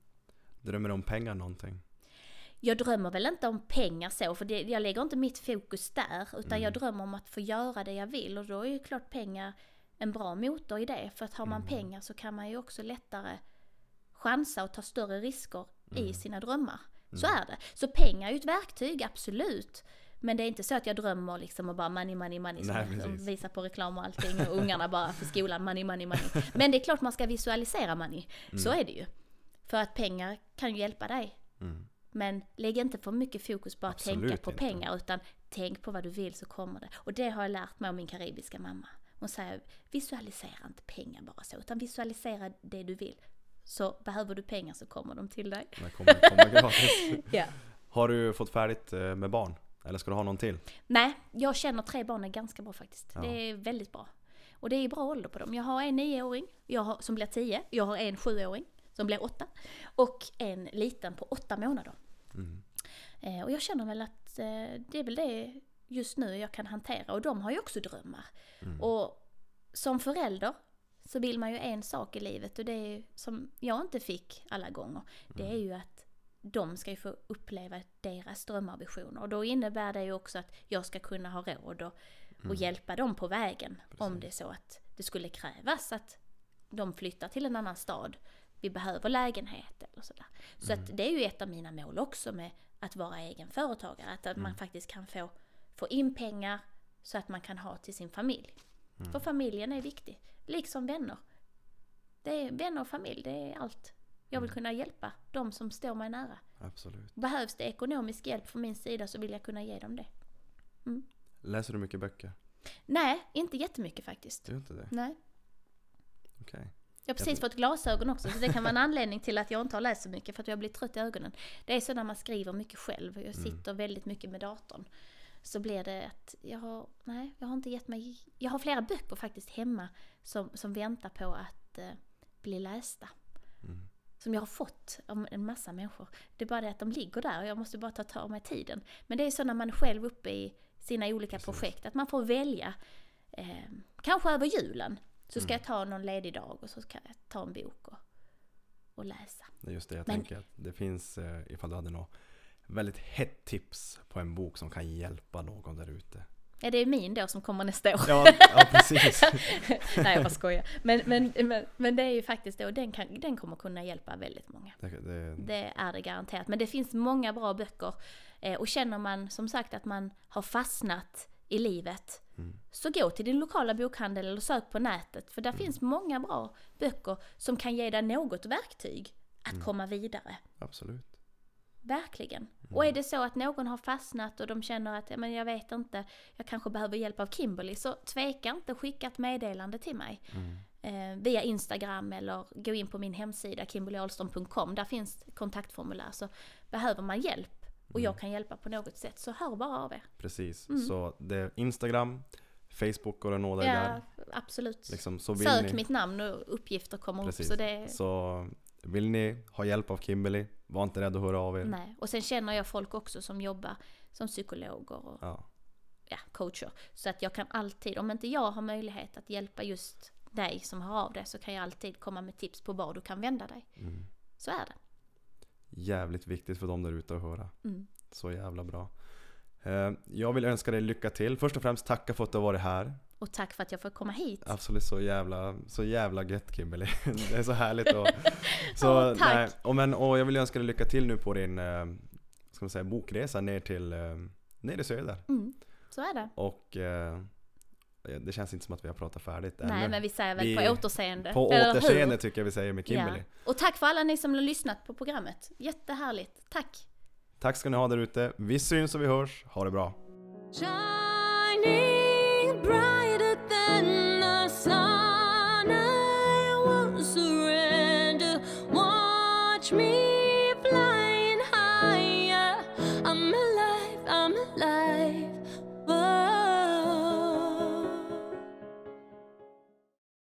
Drömmer du om pengar någonting? Jag drömmer väl inte om pengar så, för det, jag lägger inte mitt fokus där, utan jag drömmer om att få göra det jag vill och då är ju klart pengar en bra motor i det. För att har man pengar så kan man ju också lättare chansa och ta större risker i sina drömmar. Så är det. Så pengar är ju ett verktyg, absolut. Men det är inte så att jag drömmer liksom och bara money, money, money som Nej, jag precis. visar på reklam och allting och ungarna bara för skolan money, money, money. Men det är klart man ska visualisera money. Så är det ju. För att pengar kan ju hjälpa dig. Mm. Men lägg inte för mycket fokus på att Absolut tänka på inte. pengar utan tänk på vad du vill så kommer det. Och det har jag lärt mig av min karibiska mamma. Hon säger visualisera inte pengar bara så utan visualisera det du vill. Så behöver du pengar så kommer de till dig. Det kommer komma gratis. Ja. Har du fått färdigt eh, med barn? Eller ska du ha någon till? Nej, jag känner tre barn är ganska bra faktiskt. Ja. Det är väldigt bra. Och det är bra ålder på dem. Jag har en nioåring jag har, som blir tio. Jag har en sjuåring som blir åtta. Och en liten på åtta månader. Mm. Eh, och jag känner väl att eh, det är väl det just nu jag kan hantera. Och de har ju också drömmar. Mm. Och som förälder så vill man ju en sak i livet och det är som jag inte fick alla gånger. Det Mm. är ju att de ska ju få uppleva deras drömmar och då innebär det ju också att jag ska kunna ha råd och, och hjälpa dem på vägen. Om det är så att det skulle krävas att de flyttar till en annan stad. Vi behöver lägenhet eller sådär. Så att det är ju ett av mina mål också med att vara egen företagare. Att, att man faktiskt kan få, få in pengar så att man kan ha till sin familj. För familjen är viktig. Liksom vänner. Det är vänner och familj, det är allt. Jag vill kunna hjälpa de som står mig nära. Absolut. Behövs det ekonomisk hjälp från min sida så vill jag kunna ge dem det. Läser du mycket böcker? Nej, inte jättemycket faktiskt. Du gör inte det? Nej. Okej. Jag har precis fått glasögon också, så det kan vara en anledning till att jag inte har läst så mycket, för att jag blir trött i ögonen. Det är så när man skriver mycket själv, och jag sitter väldigt mycket med datorn. Så blir det att jag har, nej, jag har inte gett mig, jag har flera böcker faktiskt hemma som, som väntar på att eh, bli lästa. Mm. Som jag har fått av en massa människor. Det är bara det att de ligger där och jag måste bara ta, ta mig tiden. Men det är så när man är själv uppe i sina olika projekt, att man får välja. Eh, kanske över julen så ska jag ta någon ledig dag och så ska jag ta en bok och, och läsa. Det är just det jag Men- tänker. Att det finns, eh, ifall du hade något väldigt hett tips på en bok som kan hjälpa någon där ute. Ja, det är min då som kommer nästa år. Ja, ja precis. Nej, jag bara skojar. Men, men, men, men det är ju faktiskt då, den, kan, den kommer kunna hjälpa väldigt många. Det, det, Det är det garanterat. Men det finns många bra böcker. Eh, och känner man som sagt att man har fastnat i livet, Mm. så gå till din lokala bokhandel eller sök på nätet. För där finns många bra böcker som kan ge dig något verktyg att komma vidare. absolut. Verkligen. Och är det så att någon har fastnat och de känner att "Ja, men jag vet inte, jag kanske behöver hjälp av Kimberly, så tveka inte, skicka ett meddelande till mig. Eh, via Instagram eller gå in på min hemsida kimberlyahlström.com. Där finns kontaktformulär. Så behöver man hjälp och jag kan hjälpa på något sätt så hör bara av er. Precis. Mm. Så det är Instagram, Facebook går att nå dig Ja, där. absolut. Liksom, Sök ni, mitt namn och uppgifter kommer Precis. upp. Så det, Så vill ni ha hjälp av Kimberly, var inte rädd att höra av er. nej. Och sen känner jag folk också som jobbar som psykologer och Ja, ja, coacher. Så att jag kan alltid, om inte jag har möjlighet att hjälpa just dig som hör av dig så kan jag alltid komma med tips på var du kan vända dig. mm. Så är det. Jävligt viktigt för dem där ute att höra. Mm. Så jävla bra. Eh, Jag vill önska dig lycka till. Först och främst tacka för att du har varit här. Och tack för att jag får komma hit. Absolut så jävla, så jävla gött Kimberly. Det är så härligt och, så, Ja, tack. nej, och, men, och jag vill önska dig lycka till nu på din eh, ska man säga, bokresa ner till eh, ner i söder. Mm. Så är det. Och det känns inte som att vi har pratat färdigt Nej ännu. men vi säger väl Vi- på återseende. På återseende tycker jag vi säger med Kimberly. Ja. Och tack för alla ni som har lyssnat på programmet. Jättehärligt. Tack. Tack ska ni ha där ute. Vi syns och vi hörs. Ha det bra.